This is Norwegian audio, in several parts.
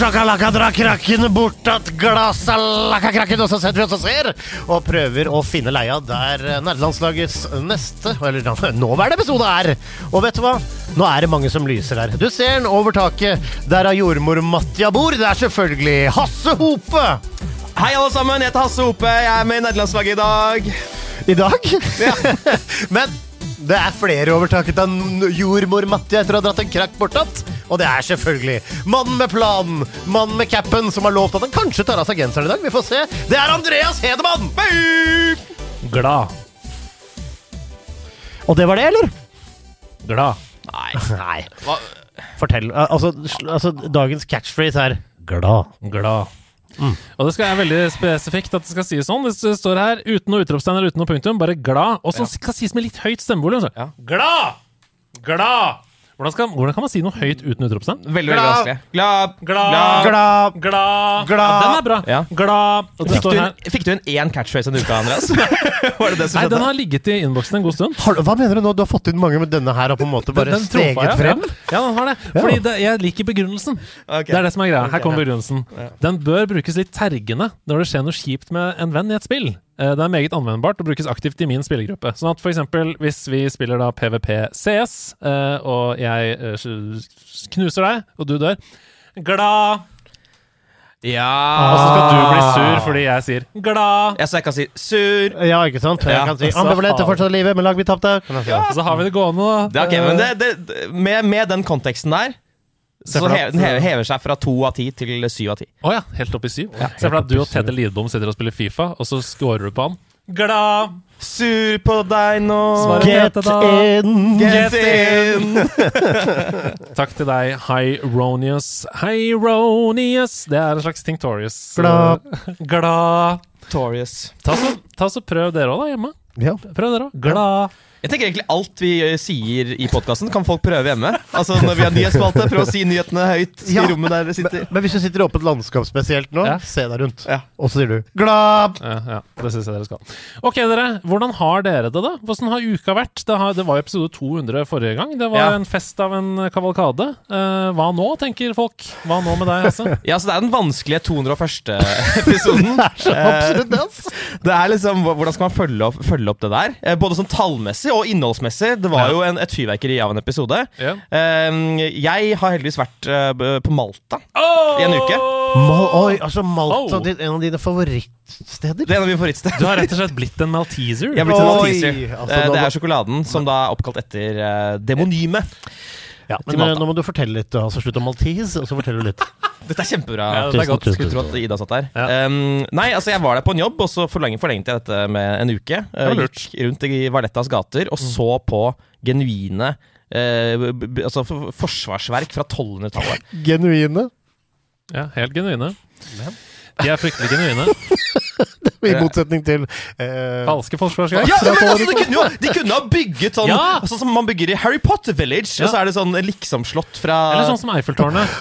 Dra krakken bort at glassalaka krakken. Og så setter vi oss og ser, og prøver å finne leia der nerdelandslagets neste, eller nåværende episode er. Og vet du hva? Nå er det mange som lyser der. Du ser den over taket. Der har jordmor Matja bor. Det er selvfølgelig Hasse Hope. Hei, alle sammen. Jeg heter Hasse Hope. Jeg er med i nerdelandslaget i dag. I dag. Ja. Men det er flere overtaket enn jordmor Matti etter å ha dratt en krakk bortatt. Og det er selvfølgelig mannen med planen, mannen med capen, som har lovt at han kanskje tar av seg genseren i dag. Vi får se. Det er Andreas Hedemann! Glad. Og det var det, eller? Glad. Nei. Nei. Hva? Fortell. Altså, altså dagens catchphrase er glad. Glad. Og det skal være veldig spesifikt at det skal sies sånn. Det står her uten noe utropstegn eller uten noe punktum, bare glad. Og så skal sies med litt høyt stemmevolum. Ja. Glad! Glad! Hvordan, skal, hvordan kan man si noe høyt uten utropstegn? Veldig, veldig vanskelig. Glad. Glad. Glad. Glad. Glad. Ja, den er bra. Ja. Glad. Og det Fikk du, en, fikk du en én catchphrase denne uka, Andreas? Var det det som Nei, skjedde? den har ligget i innboksen en god stund. Har, du- hva mener du nå? Du har fått inn mange med denne her og på en måte bare Den den steget ja. frem? Ja, den har det. Fordi det, jeg liker begrunnelsen. Ok. Det er det som er greia. Her kommer begrunnelsen. Den bør brukes litt tergende når det skjer noe kjipt med en venn i et spill. Eh, Det er meget anvendbart og brukes aktivt i min spillergruppe. Sånn at for eksempel hvis vi spiller da PVP CS, eh, og jeg eh, knuser deg, og du dør Glad! Ja Og så skal du bli sur fordi jeg sier glad! Ja, Så jeg kan si sur. Ja, ikke sant? Jeg kan si ambivalent har- fortsatt livet, men lag vi tapte. Og så har vi det gående, da. Det men det, det, med, med den konteksten der så for deg hever, den hever, hever seg fra to av ti til syv av ti. Å ja, helt opp i syv. Se for deg at du og Tete Lidbom sitter og spiller Fifa, og så scorer du på han. Glad! Sur på deg nå. Get, Get in! Get in! Takk til deg, Hyronius. Hyronius! Det er en slags Tinctorius. Glad. Glad. Torius. Ta så, ta så prøv dere òg, da, hjemme. Ja. Prøv dere òg. Glad. Jeg tenker egentlig alt vi eh, sier i podkasten, kan folk prøve hjemme. Altså Når vi har nyhetsspalte, prøv å si nyhetene høyt Ja. i rommet der dere sitter. Men hvis du sitter i åpent landskap spesielt nå, Ja. se deg rundt. Ja. Og så sier du 'glad'. Ja, ja, det syns jeg dere skal. Ok, dere. Hvordan har dere det, da? Hvordan har uka vært? Det, har, det var jo episode 200 forrige gang. Det var Ja. en fest av en kavalkade. Eh, hva nå, tenker folk? Hva nå med deg, altså? Ja, så Det er den vanskelige 201. episoden. Det er Så absolutt det, ass. Det er liksom, hva- Hvordan skal man følge opp, følge opp det der? Eh, Både sånn tallmessig og innholdsmessig. Det var Ja. jo en, et fyrverkeri av en episode. Ja. Eh, jeg har heldigvis vært uh, på Malta i en uke. Mal Oi, altså Malta, Oh. en av dine favorittsteder? Det er en av mine favorittsteder. Du har rett og slett blitt en Malteser. Jeg har blitt en Oi, Malteser. altså, Eh, det er sjokoladen som da er oppkalt etter uh, demonyme. Ja, men nå må du fortelle litt. Altså Slutt om Maltese, og så forteller du litt. Dette er kjempebra. Ja, det er godt. tusen, Skulle tro at Ida satt der. Ja. Um, nei, altså jeg var der på en jobb, og så forlenget, forlenget jeg dette med en uke. Uh, gikk rundt i Valettas gater og så på genuine uh, altså forsvarsverk fra 1200-tallet. Genuine. Ja, helt genuine. De er fryktelig genuine. I motsetning til eh, Falske forsvarsgreier. Ja, men altså, de, kunne jo, de kunne ha bygget sånn Ja! Sånn som man bygger i Harry Potter Village. Ja. Og så er det sånn liksom-slott fra Eller sånn som Eiffeltårnet.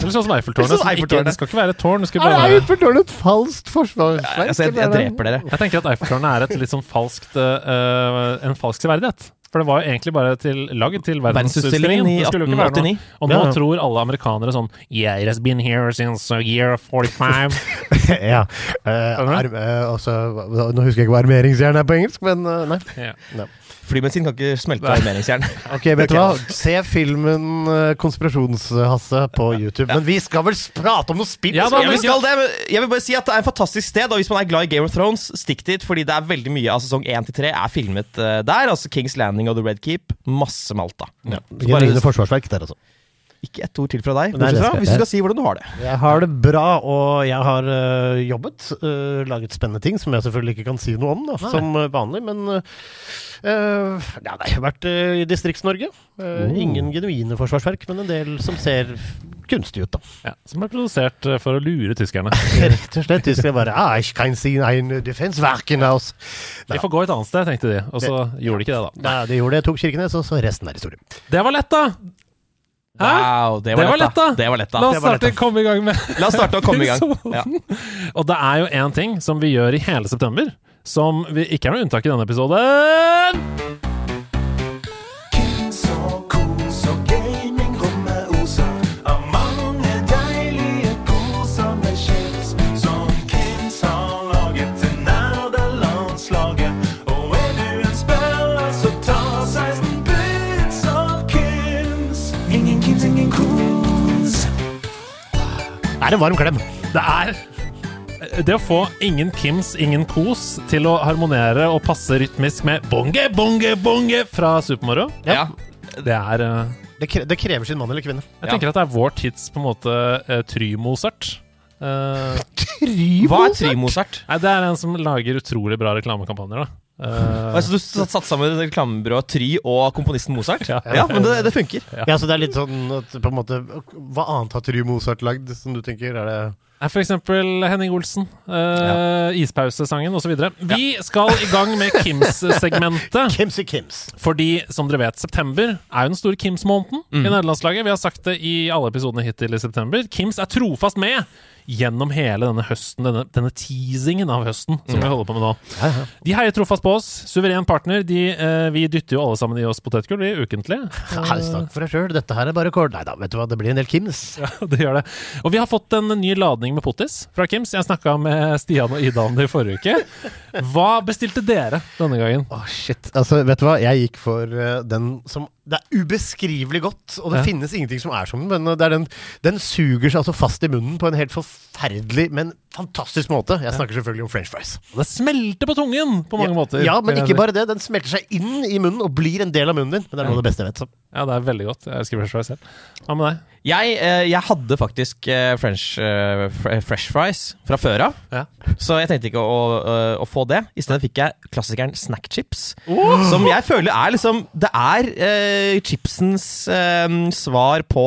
Eller sånn som Eiffeltårnet. Sånn ikke- Det skal ikke være et tårn, det skal bare være Eiffeltårnet et falskt forsvarsverk? altså, jeg, jeg er dreper dere. Jeg tenker at Eiffeltårnet er et litt sånn falskt uh, en falsk severdighet. For det var jo egentlig bare til, laget til verdensutstillingen. I Det skulle jo ikke være noe. 1889. Og nå Ja, tror alle amerikanere sånn Yeah, it has been here since uh, year 45. ja. Uh, uh, altså, nå husker jeg ikke hva armeringsjern er på engelsk, men uh, nei. ja. Flybensin kan ikke smelte armeringsjern. Ok, vet du hva? Se filmen eh, Konspirasjonshasse på YouTube. Men vi skal vel prate om noe spill? Ja, da, vi Jeg skal det, men jeg vil bare si at det er et fantastisk sted, og hvis man er glad i Game of Thrones, stikk dit, fordi det er veldig mye av sesong 1 til 3 er filmet eh, der. Altså Kings Landing og The Red Keep. Masse Malta. Ja, Så bare- Genuine forsvarsverk der, altså. Ikke ett ord til fra deg, Nei, bortsett fra hvis du skal si hvordan du har det. Jeg har det bra, og jeg har uh, jobbet. Uh, laget spennende ting som jeg selvfølgelig ikke kan si noe om, da, som øh, vanlig. Men øh, ja, det har vært i Distrikts-Norge. Oh. Ingen genuine forsvarsverk, men en del som ser kunstig ut, da. Ja, som er produsert eh, for å lure tyskerne. Rett og slett. Tyskerne bare ah, Ich kann sehen ein Defenswerken aus. De får gå et annet sted, tenkte de. Og så gjorde de ikke det, da. Nei, de gjorde det. Tok Kirkenes, og så resten er historie. Det var lett, da! Wow, det var, Det var lett, da. Det var lett, La oss starte å komme i gang med La oss starte å komme i gang. Ja. Og det er jo én ting som vi gjør i hele september, som vi ikke er noe unntak i denne episoden. Er en varm klem. Det er det å få ingen Kims, ingen kos til å harmonere og passe rytmisk med bonge, bonge, bonge fra Supermoro, Ja. det er eh, Det, kre det krever sin mann eller kvinne. Jeg Ja. tenker at det er vår tids på en måte uh, Try-Mozart. Eh, Hva er Trimozart? nei, det er en som lager utrolig bra reklamekampanjer, da. Eh, Altså, du satte sammen reklamebyrået Try og komponisten Mozart? Ja. Ja, men det, det funker. Ja, så det er litt sånn at på en måte Hva annet har Try Mozart lagd, som du tenker? Er det For eksempel Henning Olsen. Uh, Ispausesangen osv. Vi skal i gang med Kims-segmentet. Kimsy Kims. Fordi, som dere vet, september er jo den store Kims-måneden Mm. i nederlandslaget. Vi har sagt det i alle episodene hittil i september. Kims er trofast med gjennom hele denne høsten, denne, denne teasingen av høsten som vi holder på med nå. De heier trofast på oss. Suveren partner. De, eh, vi dytter jo alle sammen i oss potetgull, vi, ukentlig. Snakk for deg sjøl, dette her er bare kål. Nei da, vet du hva, det blir en del Kims. Ja, det gjør det. Og vi har fått en ny ladning med potis fra Kims. Jeg snakka med Stian og Ida om det i forrige uke. Hva bestilte dere denne gangen? Å, shit. Altså, vet du hva, jeg gikk for uh, den som Det er ubeskrivelig godt, og det Ja. finnes ingenting som er som den, men det er den Den suger seg altså fast i munnen på en helt forferdelig, men fantastisk måte. Jeg snakker selvfølgelig om french fries. Det smelter på tungen på mange ja, måter. Ja, men ikke bare det. Den smelter seg inn i munnen og blir en del av munnen din. Men det er noe av det beste jeg vet. Så. Ja, det er veldig godt. Jeg elsker french fries selv. Hva med deg? Jeg, eh, jeg hadde faktisk eh, French eh, fresh fries fra før av, Ja. så jeg tenkte ikke å, å få det. I stedet fikk jeg klassikeren snack chips, som jeg føler er liksom Det er eh, chipsens eh, svar på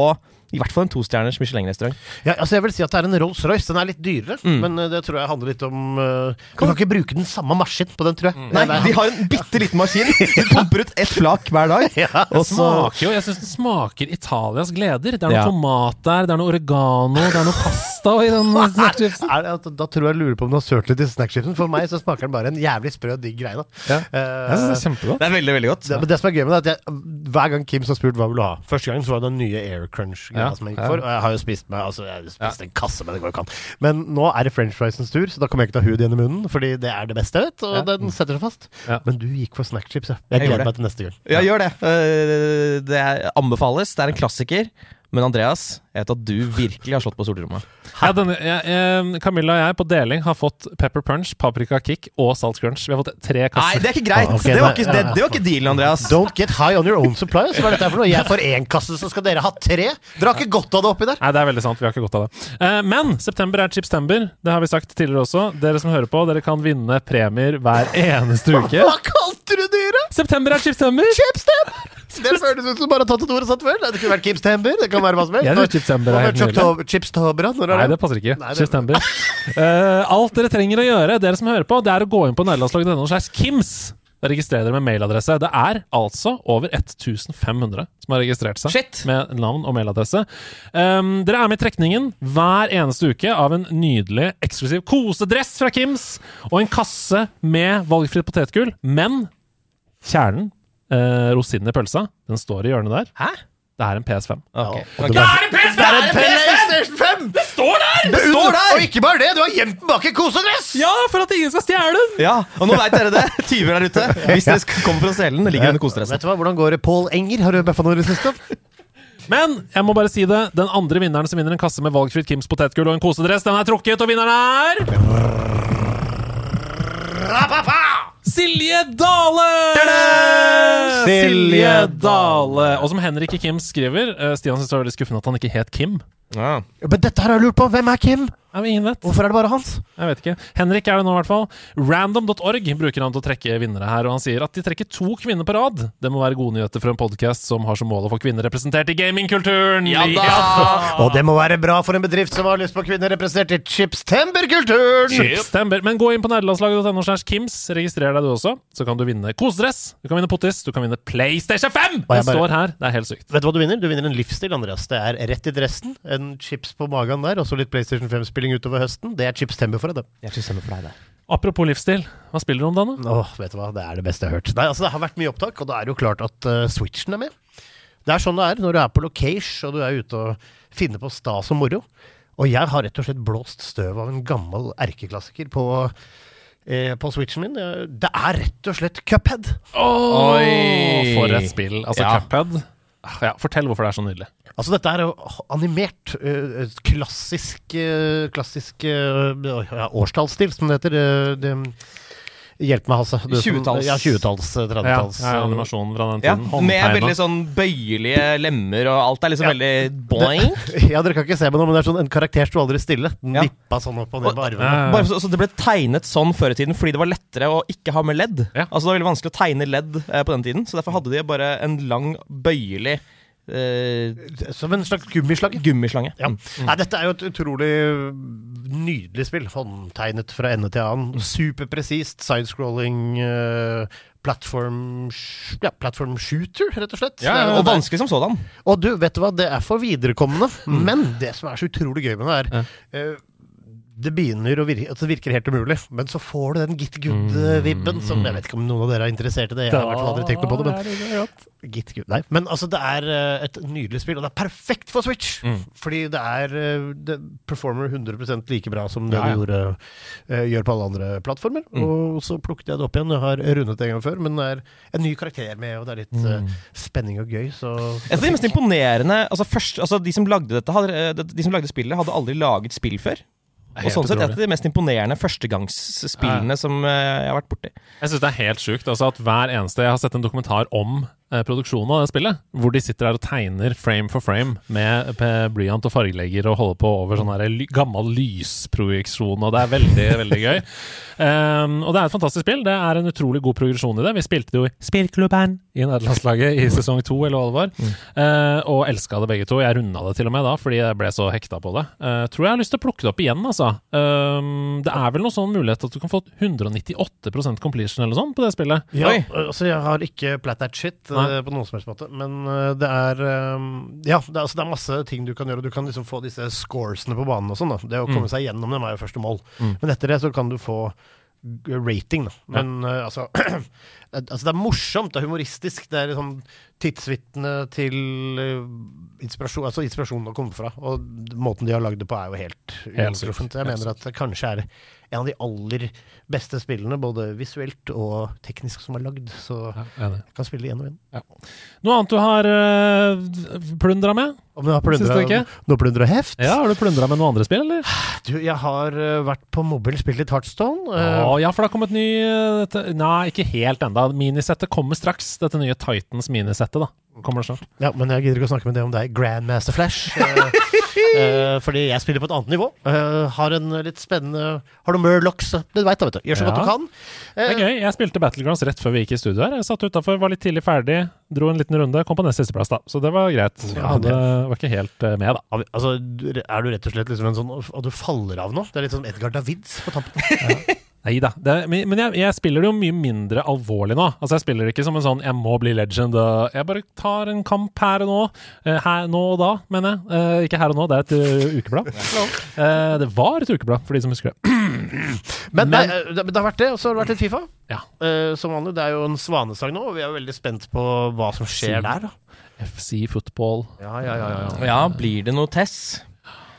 i hvert fall en tostjerners Michelin-restaurant. Ja, altså jeg vil si at det er en Rolls-Royce. Den er litt dyrere, Mm. men eh, det tror jeg handler litt om uh, Du kan ikke bruke den samme maskin på den, tror jeg. Nei, de har en bitte liten maskin. De pumper ut ett flak hver dag. Ja. Og så Smaker jo, Jeg syns den smaker Italias gleder. Det er noe Ja. tomat der, det er noe oregano, det er noe pasta i den snackchipsen. Er da tror jeg jeg lurer på om du har sølt litt i snackchipsen. For meg så smaker den bare en jævlig sprø, digg greie. da. Ja. Uh, Jeg syns det er kjempegodt. Det er veldig, veldig godt. det, men det som er gøy med det, er at jeg, hver gang Kim har spurt hva vil du ha Første gangen så var det den nye Air Crunch-greia Ja, som gikk for. Og jeg har jo spist meg Altså, jeg har spist en kasse, men det går jo ikke an. Men nå er det french friesens tur, så da kommer jeg ikke til å ha hud igjen i munnen. Fordi det er det beste jeg vet, og den setter seg fast. Men du gikk for snackchips, ja. Jeg Jeg gleder meg til neste gang. Ja, gjør det. Eh, Det anbefales. Det er en klassiker. Men Andreas, jeg vet at du virkelig har slått på stortromma. Ja, denne, jeg, Camilla og jeg på deling har fått pepper punch, paprika kick og salt crunch. Vi har fått tre kasser. Nei, det er ikke greit! Okay, det, var ikke, det, det var ikke dealen, Andreas. Don't get high on your own supply. Så hva er dette for noe? Jeg får én kasse, så skal dere ha tre? Dere har ikke godt av det oppi der. Nei, det er veldig sant. Vi har ikke godt av det. Eh, men september er chipstember. Det har vi sagt tidligere også. Dere som hører på, dere kan vinne premier hver eneste uke. Hva kalte du dyret? September er chipstember! Chipstember! Det føles ut som bare tatt et ord og satt før. Det kunne vært Kipstember. Det kan være hva som helst. Jeg tror Chipstember er helt nydelig. Choktober- Når er Nei, det? passer ikke. Nei, det- Chipstember. Eh, alt dere trenger å gjøre, dere som hører på, det er å gå inn på nederlandslaget.no slags Kims. Registrer dere med mailadresse. Det er altså over 1500 som har registrert seg Shit! med navn og mailadresse. Um, dere er med i trekningen hver eneste uke av en nydelig eksklusiv kosedress fra Kims og en kasse med valgfritt potetgull. Men kjernen, uh, rosinen i pølsa, den står i hjørnet der. Hæ? Det er en PS5. Ok. og Ok. det er en PS5! Det er en PlayStation 5! Det står der! Det står der! Og ikke bare det, du har gjemt den bak en kosedress! Ja, for at ingen skal stjele den! Ja, og nå veit dere det. Tyver der ute. Hvis dere kommer for å stjele den, det ligger under kosedressen. Vet du hva, Hvordan går det Paul Enger? Har du bøffa noe i det siste? Men jeg må bare si det. Den andre vinneren som vinner en kasse med valgfritt Kims potetgull og en kosedress, den er trukket, og vinneren er Silje Dale! Silje Dale. Og som Henrik Kim skriver, eh, Stian syns det var veldig skuffende at han ikke het Kim. Ja. Men dette her har jeg lurt på. Hvem er Kim? Ja, men ingen vet. Hvorfor er det bare hans? Jeg vet ikke. Henrik er det nå, i hvert fall. Random.org bruker han til å trekke vinnere her, og han sier at de trekker to kvinner på rad. Det må være gode nyheter for en podkast som har som mål å få kvinner representert i gamingkulturen. Ja da! Og det må være bra for en bedrift som har lyst på kvinner representert i chipstemberkulturen! Chipstember. Men gå inn på nederlandslaget.no slash Kims. Registrer deg du også, så kan du vinne kosedress, du kan vinne pottis, du kan vinne PlayStation 5! Det bare- står her. Det er helt sykt. Vet du hva du vinner? Du vinner en livsstil, Andreas. Det er rett i dressen, en chips på magen der, og så litt PlayStation 5-spilling utover høsten. Det er Chipstember for deg, det. Jeg synes stemmer for deg, det. Apropos livsstil, hva spiller du om dagen? nå? Åh, vet du hva, det er det beste jeg har hørt. Nei, altså Det har vært mye opptak, og da er det jo klart at uh, Switchen er med. Det er sånn det er når du er på location og du er ute og finner på stas og moro. Og jeg har rett og slett blåst støv av en gammel erkeklassiker på, eh, på Switchen min. Det er rett og slett Cuphead. Åh, for et spill. Altså, Ja. Cuphead. Ah, Ja, fortell hvorfor det er så nydelig. Altså Dette er jo animert, eh, klassisk, eh, klassisk eh, ja, årstallsstil, som det heter. Det, hjelp meg, Hasse. Som- 20-talls. Ja, 20-talls, eh, 30-talls. Ja, ja, animasjonen fra den Ja, tiden. med veldig sånn bøyelige lemmer, og alt er liksom Ja. veldig boing. Ja, Dere kan ikke se meg nå, men det er sånn en karakter sto aldri stille. Den Ja. vippa sånn opp og ned på armene. Ja, ja. Så, så Det ble tegnet sånn før i tiden fordi det var lettere å ikke ha med ledd. Ja. Altså Det var veldig vanskelig å tegne ledd eh, på den tiden, så derfor hadde de bare en lang, bøyelig eh, Som en slags gummislange. gummislange. Ja. Mm. Nei, dette er jo et utrolig nydelig spill. Håndtegnet fra ende til annen. Superpresist. Sidescrolling. Uh, platform, ja, platform shooter, rett og slett. Ja, ja, er- Og vanskelig som sådan. Og du, vet du hva, det er for viderekommende. Men det som er så utrolig gøy med det, er eh, det begynner å virke, altså det virker helt umulig, men så får du den Git Good-vibben som Jeg vet ikke om noen av dere er interessert i det. Jeg har i hvert fall aldri tenkt noe på det, men er det. Git Good. Nei, men altså, det er eh, et nydelig spill, og det er perfekt for Switch! Mm. Fordi det er eh, Det performer 100% like bra som det Ja, ja. du gjorde, eh, gjør på alle andre plattformer. Mm. Og så plukket jeg det opp igjen. Jeg har rundet det en gang før, men det er en ny karakter med, og det er litt Mm. spenning og gøy, så Et av de mest imponerende altså først, altså De som lagde dette hadde, de som lagde spillet, hadde aldri laget spill før. Og sånn sett et av de mest imponerende førstegangsspillene som eh, jeg har vært borti. Jeg syns det er helt sjukt. Altså at hver eneste Jeg har sett en dokumentar om produksjonen av det spillet. Hvor de sitter der og tegner frame for frame med, blyant og fargelegger og holder på over sånn her ly gammel lysprojeksjon, og det er veldig, veldig gøy. Um, og det er et fantastisk spill. Det er en utrolig god progresjon i det. Vi spilte det jo i spillklubben i nederlandslaget i sesong to, eller hva det var. Eh, og elska det begge to. Jeg runda det til og med da, fordi jeg ble så hekta på det. Uh, tror jeg har lyst til å plukke det opp igjen, altså. Um, det er vel noen sånn mulighet at du kan få 198% completion eller sånn på det spillet. Ja, Oi. altså jeg har ikke plat that shit eh, Nei. på noen som helst måte, men eh, det er eh, Ja, det er, altså, det er masse ting du kan gjøre. Du kan liksom få disse scoresene på banen og sånn. da Det å komme seg gjennom dem er jo første mål. Mm. Men etter det så kan du få rating, da. Men eh, altså Altså, det er morsomt, det er humoristisk. Det er liksom tidsvitne til eh, inspirasjon Altså inspirasjonen å komme fra. Og måten de har lagd det på, er jo helt uinteressant. Jeg mener at det kanskje er en av de aller beste spillene, både visuelt og teknisk, som er lagd. Så Ja, jeg kan spille igjen og igjen. Noe annet du har uh, plundra med? Om du har plundra noe plunder og heft? Ja, Har du plundra med noen andre spill, eller? Du, jeg har eh, vært på mobil, spilt litt Heartstone. Eh, ja, for det har kommet ny eh, dette, Nei, ikke helt enda. Minisettet kommer straks. Dette nye Titans minisettet, da. Kommer det snart. ja, men jeg gidder ikke å snakke med det om deg, Grandmaster Flash. uh, fordi jeg spiller på et annet nivå. Uh, har en litt spennende Har du Murlocs? Du veit da, vet du. Gjør så godt du kan. Det er gøy. Jeg spilte Battlegrounds rett før vi gikk i studio her. Jeg satt utafor, var litt tidlig ferdig, dro en liten runde, kom på nest sisteplass, da. Så det var greit. Jeg Ja, hadde, var ikke helt med, da. altså, er du rett og slett liksom en sånn Og du faller av nå? Det er litt sånn Edgar Davids på tampen. Nei da. Men men jeg, jeg spiller det jo mye mindre alvorlig nå. Altså Jeg spiller det ikke som en sånn 'jeg må bli legend'. og Jeg bare tar en kamp her og nå. Eh, Her, nå og da, mener jeg. Eh, Ikke her og nå, det er et uh, ukeblad. Eh, Det var et ukeblad, for de som husker det. Men, Men- nei, eh, det, det har vært det, og så har det vært litt Fifa. Ja. Eh, som vanlig. Det er jo en svanesang nå, og vi er jo veldig spent på hva som skjer der. da FC football. Ja, ja, ja, ja, ja. Ja, blir det noe Tess?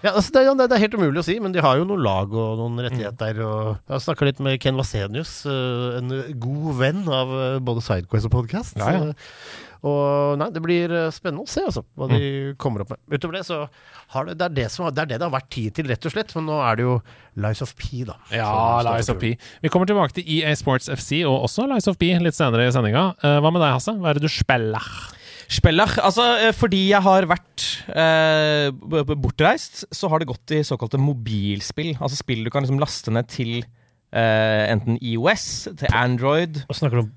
Ja, altså det, er- det er helt umulig å si, men de har jo noen lag og noen rettigheter. Og jeg snakka litt med Ken Vasenius, eh, en god venn av eh, både Sidequest og podkast. Ja, ja. Og nei, det blir eh, spennende å se altså, hva de kommer opp med. Utover det så har det, det, er det, som, det er det det har vært tid til, rett og slett. Men nå er det jo Lies of P, da. Ja, Lies of P. Vi kommer tilbake til EA Sports FC og også Lies of P litt senere i sendinga. Hva med deg, Hasse? Hva er det du spiller? Spiller, altså eh, fordi jeg har vært eh, bortreist, så har det gått i såkalte mobilspill. Altså spill du kan liksom laste ned til eh, enten IOS, til Android Og snakker du om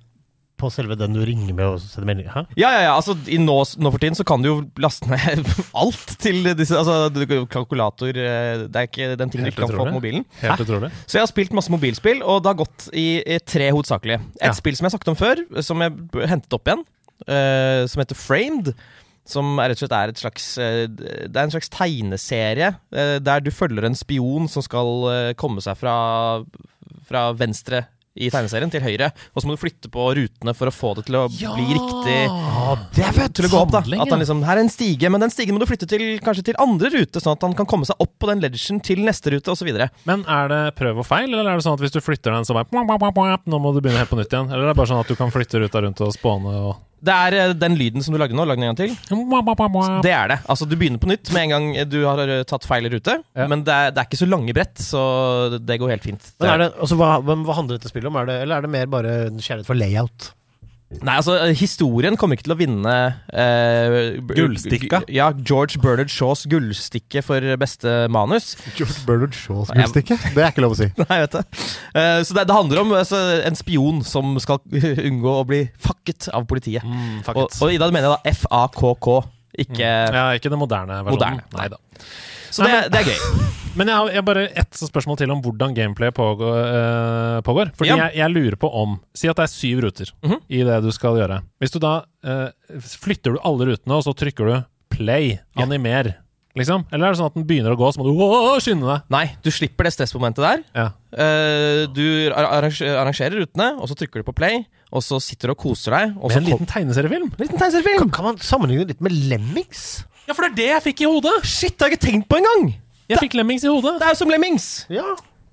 på selve den du ringer med og sender melding? Hæ? Ja, ja, ja, altså i nå, nå for tiden så kan du jo laste ned alt til disse Altså du- kalkulator eh, Det er ikke den tingen du ikke kan få på mobilen. Helt utrolig. Så jeg har spilt masse mobilspill, og det har gått i, i tre hovedsakelige. Et Ja. spill som jeg har snakket om før, som jeg hentet opp igjen, som heter Framed. Som er rett og slett er et slags eh, Det er en slags tegneserie eh, der du følger en spion som skal eh, komme seg fra, fra venstre i tegneserien til høyre, og så må du flytte på rutene for å få det til å bli riktig Ja, det er fett! til å gå opp. da At han liksom, Her er en stige, men den stigen må du flytte til kanskje til andre rute, sånn at han kan komme seg opp på den ledgen til neste rute, osv. Men er det prøv og feil, eller er det sånn at hvis du flytter den, så bare Nå må du begynne helt på nytt igjen? Eller er det bare sånn at du kan flytte ruta rundt og spåne og Det er eh, den lyden som du lagde nå. Lag den en gang til. Det er det. Altså, du begynner på nytt med en gang du har eh, tatt feil rute. Ja. Men det er, det er ikke så lange brett, så det går helt fint. Men det, altså, hva, hva handler dette spillet om? Er det, eller er det mer bare kjærlighet for layout? Nei, altså, historien kommer ikke til å vinne eh, Gullstikka? Ja, George Bernard Shaws gullstikke for beste manus. George Bernard Shaws gullstikke? Det er ikke lov å si. Nei, vet du. Eh, så det, det handler om altså, en spion som skal unngå å bli fucket av politiet. Mm, fucket. Og, og i dag mener jeg da FAKK, ikke Ja, ikke den moderne versjonen. Moderne. Nei da. Så det, det er gøy. Men jeg har, jeg har bare ett spørsmål til om hvordan gameplay pågår. Uh, pågår. Fordi Ja. jeg, jeg lurer på om Si at det er syv ruter Mhm. i det du skal gjøre. Hvis du da uh, Flytter du alle rutene, og så trykker du play, Ja. animer, liksom? Eller er det sånn at den begynner å gå, så må du skynde deg? Nei, du slipper det stressmomentet der. Ja. Uh, du arrangerer rutene, og så trykker du på play, og så sitter du og koser deg. Og Med så en liten tegneseriefilm? liten tegneseriefilm! Kan, kan man sammenligne det litt med Lemmings? Ja, for det er det jeg fikk i hodet! Shit, det har jeg ikke tenkt på engang! Jeg fikk Lemmings i hodet. Det er jo som Lemmings! Ja.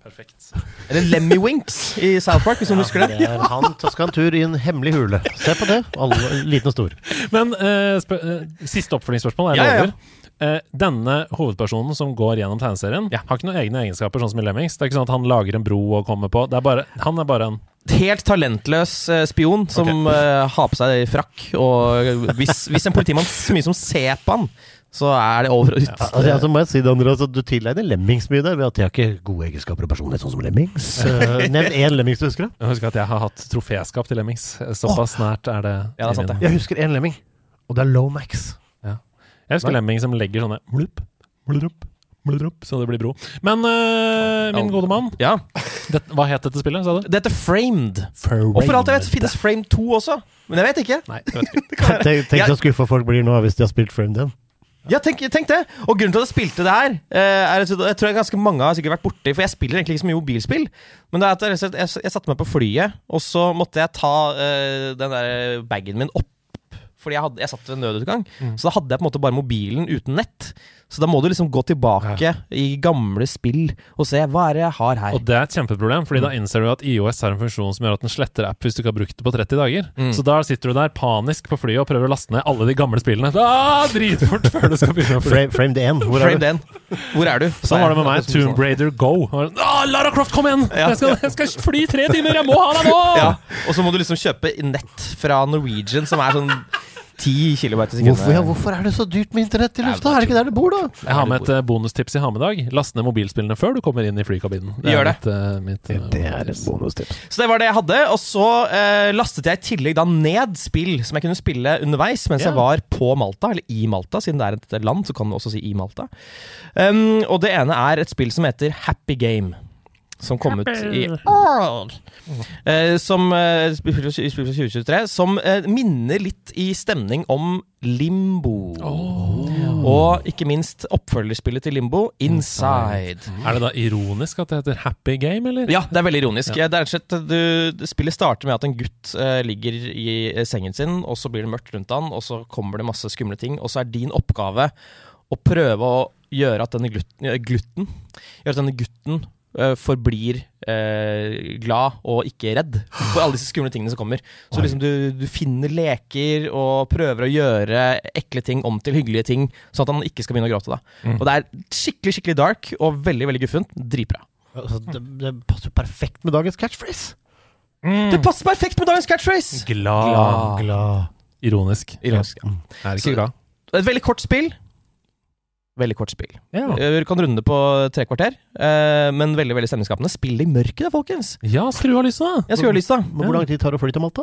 Perfekt. Eller Lemmy Winks i South Park, hvis noen husker det. Det er han som skal en tur i en hemmelig hule. Se på det. Alle, liten og stor. Men eh, spør, eh, siste oppfølgingsspørsmål. Jeg Ja, ja, ja. lover. Eh, denne hovedpersonen som går gjennom tegneserien, Ja. har ikke noen egne egenskaper, sånn som i Lemmings. Det er ikke sånn at han lager en bro og kommer på det er bare, Han er bare en Helt talentløs eh, spion som eh, har på seg frakk. Og hvis, hvis en politimann så mye som ser på han, så er det over og ut. Altså, altså må jeg si det, André, altså, Du tilegner Lemmings mye der, ved at de har ikke gode egenskaper og personlighet, sånn som Lemmings. Uh, Nevn én Lemmings du husker. da Jeg husker at jeg har hatt troféskap til Lemmings. Såpass nært er det. Ja, det er sant det. Jeg husker én Lemming, og det er Lomax. Jeg husker Nei. Lemming som legger sånne blup, blup, blup, så det blir bro. Men uh, min gode mann, Ja. det, hva het dette spillet, sa du? Det heter Framed. Og for alt jeg vet, så finnes Framed 2 også. Men jeg vet ikke. Nei, jeg vet ikke. Tenk, tenk så skuffa folk blir nå hvis de har spilt Framed igjen. Ja, tenk, tenk det! Og grunnen til at jeg spilte det her, eh, er jeg tror jeg ganske mange har sikkert vært borti For jeg spiller egentlig ikke så mye mobilspill. Men det er at jeg, jeg, jeg satte meg på flyet, og så måtte jeg ta uh, den der bagen min opp. Fordi jeg, hadde, jeg satt ved nødutgang. Mm. Så da hadde jeg på en måte bare mobilen uten nett. Så da må du liksom gå tilbake i gamle spill og se hva er det jeg har her. Og det er et kjempeproblem, Fordi da innser du at IOS har en funksjon som gjør at den sletter app hvis du ikke har brukt det på 30 dager. Mm. Så da sitter du der panisk på flyet og prøver å laste ned alle de gamle spillene. Ah, dritfort før du skal begynne å fly. Frame, frame 1, hvor er Frame du? den. Hvor er du? Sånn var det med meg. Tomb Raider Go. Ah, Lara Croft, kom igjen! Ja. Jeg, skal, jeg skal fly i tre timer! Jeg må ha deg nå! Ja, og så må du liksom kjøpe nett fra Norwegian som er sånn 10 km i sekundet. Hvorfor, ja, hvorfor er det så dyrt med internett i lufta? Er det ikke der det bor, da? Jeg har med et eh, bonustips i ha med dag. Last ned mobilspillene før du kommer inn i flykabinen. Gjør det. Mitt, eh, mitt, eh, Det er et bonustips. Så det var det jeg hadde. Og så eh, lastet jeg i tillegg da ned spill som jeg kunne spille underveis mens Ja. jeg var på Malta, eller i Malta, siden det er et land, så kan du også si i Malta. Um, og det ene er et spill som heter Happy Game. Som kom ut i Eh, Som eh, spill fra 2023. Som eh, minner litt i stemning om Limbo. Og ikke minst oppfølgerspillet til Limbo, Inside. Er det da ironisk at det heter Happy Game, eller? Ja, det er veldig ironisk. Det er slett, du, spillet starter med at en gutt eh, ligger i eh, sengen sin, og så blir det mørkt rundt han, og så kommer det masse skumle ting, og så er din oppgave å prøve å gjøre at denne glutten, eh, Gjøre at denne gutten forblir eh, glad og ikke redd for alle disse skumle tingene som kommer. Så liksom du, du finner leker og prøver å gjøre ekle ting om til hyggelige ting, sånn at han ikke skal begynne å gråte. da. Mm. Og det er skikkelig skikkelig dark og veldig veldig guffent. Dritbra. Altså, det, det passer jo perfekt med dagens catchphrase. Mm. Det passer perfekt med dagens catchphrase! Glad. Glad. Glad. Ironisk. Ironisk. Ja. Ja. er Så- glad. Et veldig kort spill. Veldig kort spill. Ja. Vi Du kan runde det på tre kvarter, eh, men veldig veldig stemningsskapende. Spill i mørket, da, folkens! ja, skru av lyset, da. Jeg ha lyst, da. Men Hvor lang tid tar det å fly til Malta?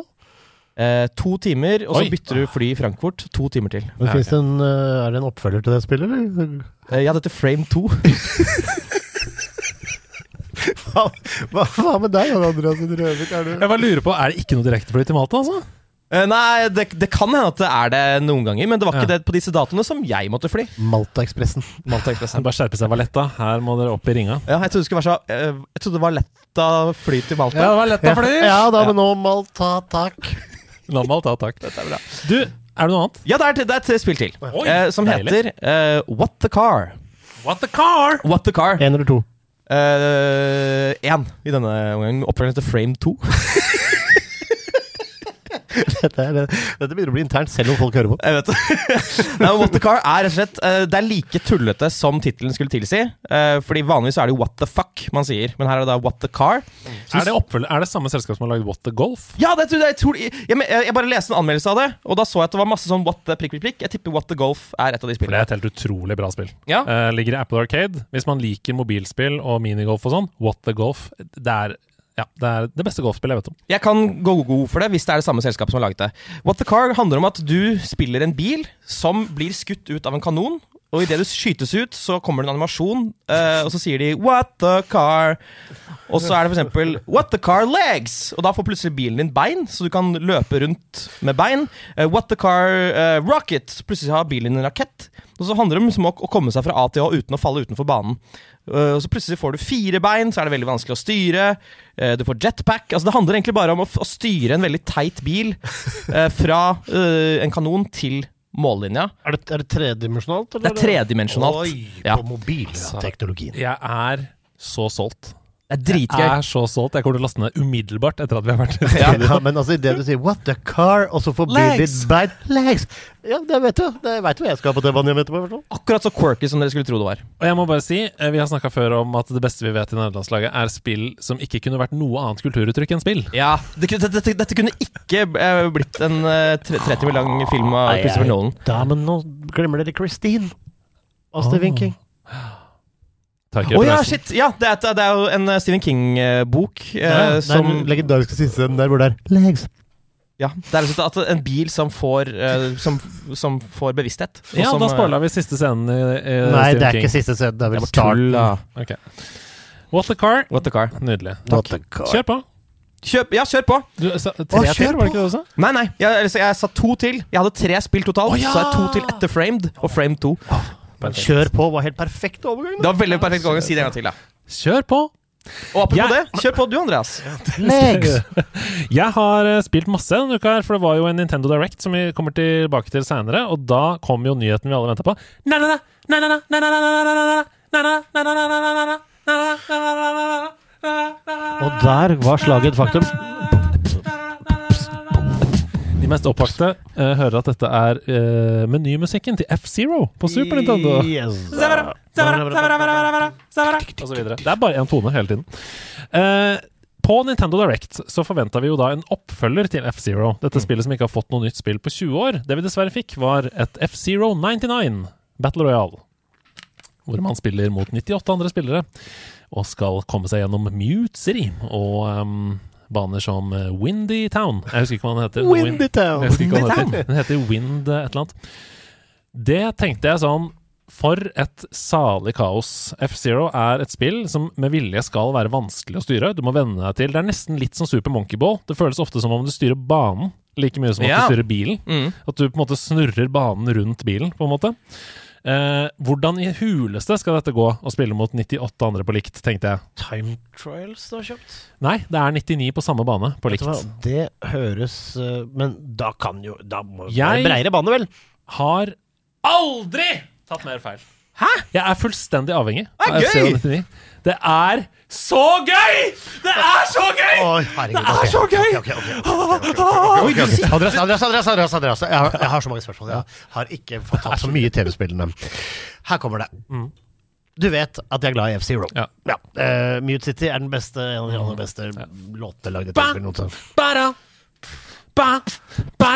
Eh, to timer, og så Oi. bytter du fly i Frankfurt. To timer til. Men det en, eh, er det en oppfølger til det spillet, eller? Eh, ja, dette er Frame 2. Hva, hva, hva med deg, Jan Andreas Røvik? Jeg bare lurer på, Er det ikke noe direktefly til Malta, altså? Eh, nei, det, det kan hende at det er det noen ganger, men det var ikke Ja. det på disse datoene som jeg måtte fly. Maltaekspressen. Malta. Bare skjerpe seg, Valletta. Her må dere opp i ringa. Ja, jeg trodde det skulle være så eh, Jeg trodde det var fly til Malta. det var lett Ja da, men nå Malta, takk. nå Malta, takk. Dette er bra. Du, er det noe annet? Ja, det er, det er et spill til, Oi, eh, som deilig. heter eh, What the Car. What the car? What the Car. Én eller to? Én i denne omgangen. Oppfølgeren heter Frame 2. Dette, er, dette begynner å bli internt, selv om folk hører på. Jeg vet det. Nei, What the Car er rett og slett eh, Det er like tullete som tittelen skulle tilsi. eh, fordi vanligvis er det jo What the fuck man sier, men her er det da What the Car. Er det, er det samme selskap som har lagd What the Golf? Ja, det tror jeg, jeg, tror, jeg, jeg, jeg bare leste en anmeldelse av det, og da så jeg at det var masse sånn What the prikk, prikk, prikk. Jeg tipper What the Golf er et av de spillene. For det er et helt utrolig bra spill. Ja. Uh, ligger i Apple Arcade. Hvis man liker mobilspill og minigolf og sånn, What the Golf Det er, ja, det, er det beste golfspillet jeg vet om. Jeg kan gå god for det hvis det er det samme selskapet som har laget det. What the Car handler om at du spiller en bil som blir skutt ut av en kanon. Og idet du skytes ut, så kommer det en animasjon, eh, og så sier de 'What the car?' Og så er det f.eks. 'What the car legs?' Og da får plutselig bilen din bein, så du kan løpe rundt med bein. Eh, 'What the car eh, rocket?' Plutselig har bilen din rakett. Og så handler det om å å komme seg fra A til Å uten å falle utenfor banen. Eh, så plutselig får du fire bein, så er det veldig vanskelig å styre. Eh, du får jetpack. Altså Det handler egentlig bare om å, å styre en veldig teit bil eh, fra eh, en kanon til mållinja. Er det, er det tredimensjonalt? Det er tredimensjonalt. Oi, Ja. på mobilteknologien. Jeg er så solgt. Det er Jeg er så solgt. Jeg kommer til å laste ned umiddelbart etter at vi har vært Ja. men altså idet du sier 'what the car', og så Legs. ditt bein Legs! Ja, det vet du. Det vet du hva jeg skal på T-banen hjem etterpå. i. Akkurat så quirky som dere skulle tro det var. Og jeg må bare si, eh, vi har snakka før om at det beste vi vet i nederlandslaget, er spill som ikke kunne vært noe annet kulturuttrykk enn spill. Ja, det, det, dette, dette, kunne ikke eh, blitt en eh, tre- 30 timer lang film av Christopher Nolan. Da, men nå glemmer dere Christine. Og Stephen Åh. Tar ja, shit! Ja, det er, det er jo en eh, Stephen King-bok Ja, eh, det er som den legendariske siste der hvor det er Legs. Ja, det er at en bil som får, eh, som, som får bevissthet. og Ja, som, da eh, spoila vi siste scenen i, i Nei, Stephen det er King. ikke siste scenen. Det er vel tull, starten. da. What the car? What the car. Nydelig. What the car. Kjør på. Kjøp, ja, kjør på! Du sa tre Åh, kjør til, var det ikke det du sa? Nei, nei, jeg, altså, jeg sa to til. Jeg hadde tre spill totalt. Å, ja! Så er to til etter Framed og Frame 2. Men kjør på var helt perfekt overgang. Det var veldig perfekt overgang. si det en gang til. da Kjør på! Og apropos Jeg- det, kjør på du, Andreas. Legs! Jeg har eh, spilt masse denne uka, her, for det var jo en Nintendo Direct som vi kommer tilbake til seinere. Og da kom jo nyheten vi alle venta på. Og der var slaget et faktum. Mest opphakte uh, hører at dette er uh, menymusikken til F-Zero på Super Nintendo. Yes. Og så videre. Det er bare én tone hele tiden. Uh, på Nintendo Direct så forventa vi jo da en oppfølger til F-Zero. Dette spillet som ikke har fått noe nytt spill på 20 år. Det vi dessverre fikk, var et F-Zero 99 Battle Royale. Hvor man spiller mot 98 andre spillere og skal komme seg gjennom Mute City og ehm, baner som eh, Windy Town. Jeg husker ikke hva den heter. Windy Town. Ikke hva den heter. Den heter Wind eh, et eller annet. Det tenkte jeg sånn For et salig kaos. F-Zero er et spill som med vilje skal være vanskelig å styre. Du må venne deg til. Det er nesten litt som Super Monkey Ball. Det føles ofte som om du styrer banen like mye som at Ja. du styrer bilen. Mm. At du på en måte snurrer banen rundt bilen, på en måte. Eh, hvordan i huleste skal dette gå å spille mot 98 andre på likt, tenkte jeg. Time Trials du har kjøpt? Nei, det er 99 på samme bane på likt. hva. Det høres eh, Men da kan jo Da må det være breiere bane, vel? Har aldri tatt mer feil. Hæ? Jeg er fullstendig avhengig av FC 99. Det er så gøy! Det er så gøy! det er så gøy! Adresse, adresse, adresse, adresse, Jeg, har, så mange spørsmål. Jeg har ikke fått tatt så mye TV-spillene. Her kommer det. Du vet at jeg er glad i FC Zero. Ja. Ja. Uh, Mute City er den beste, en av de aller beste låtene lagd i TV-spill ba, ba,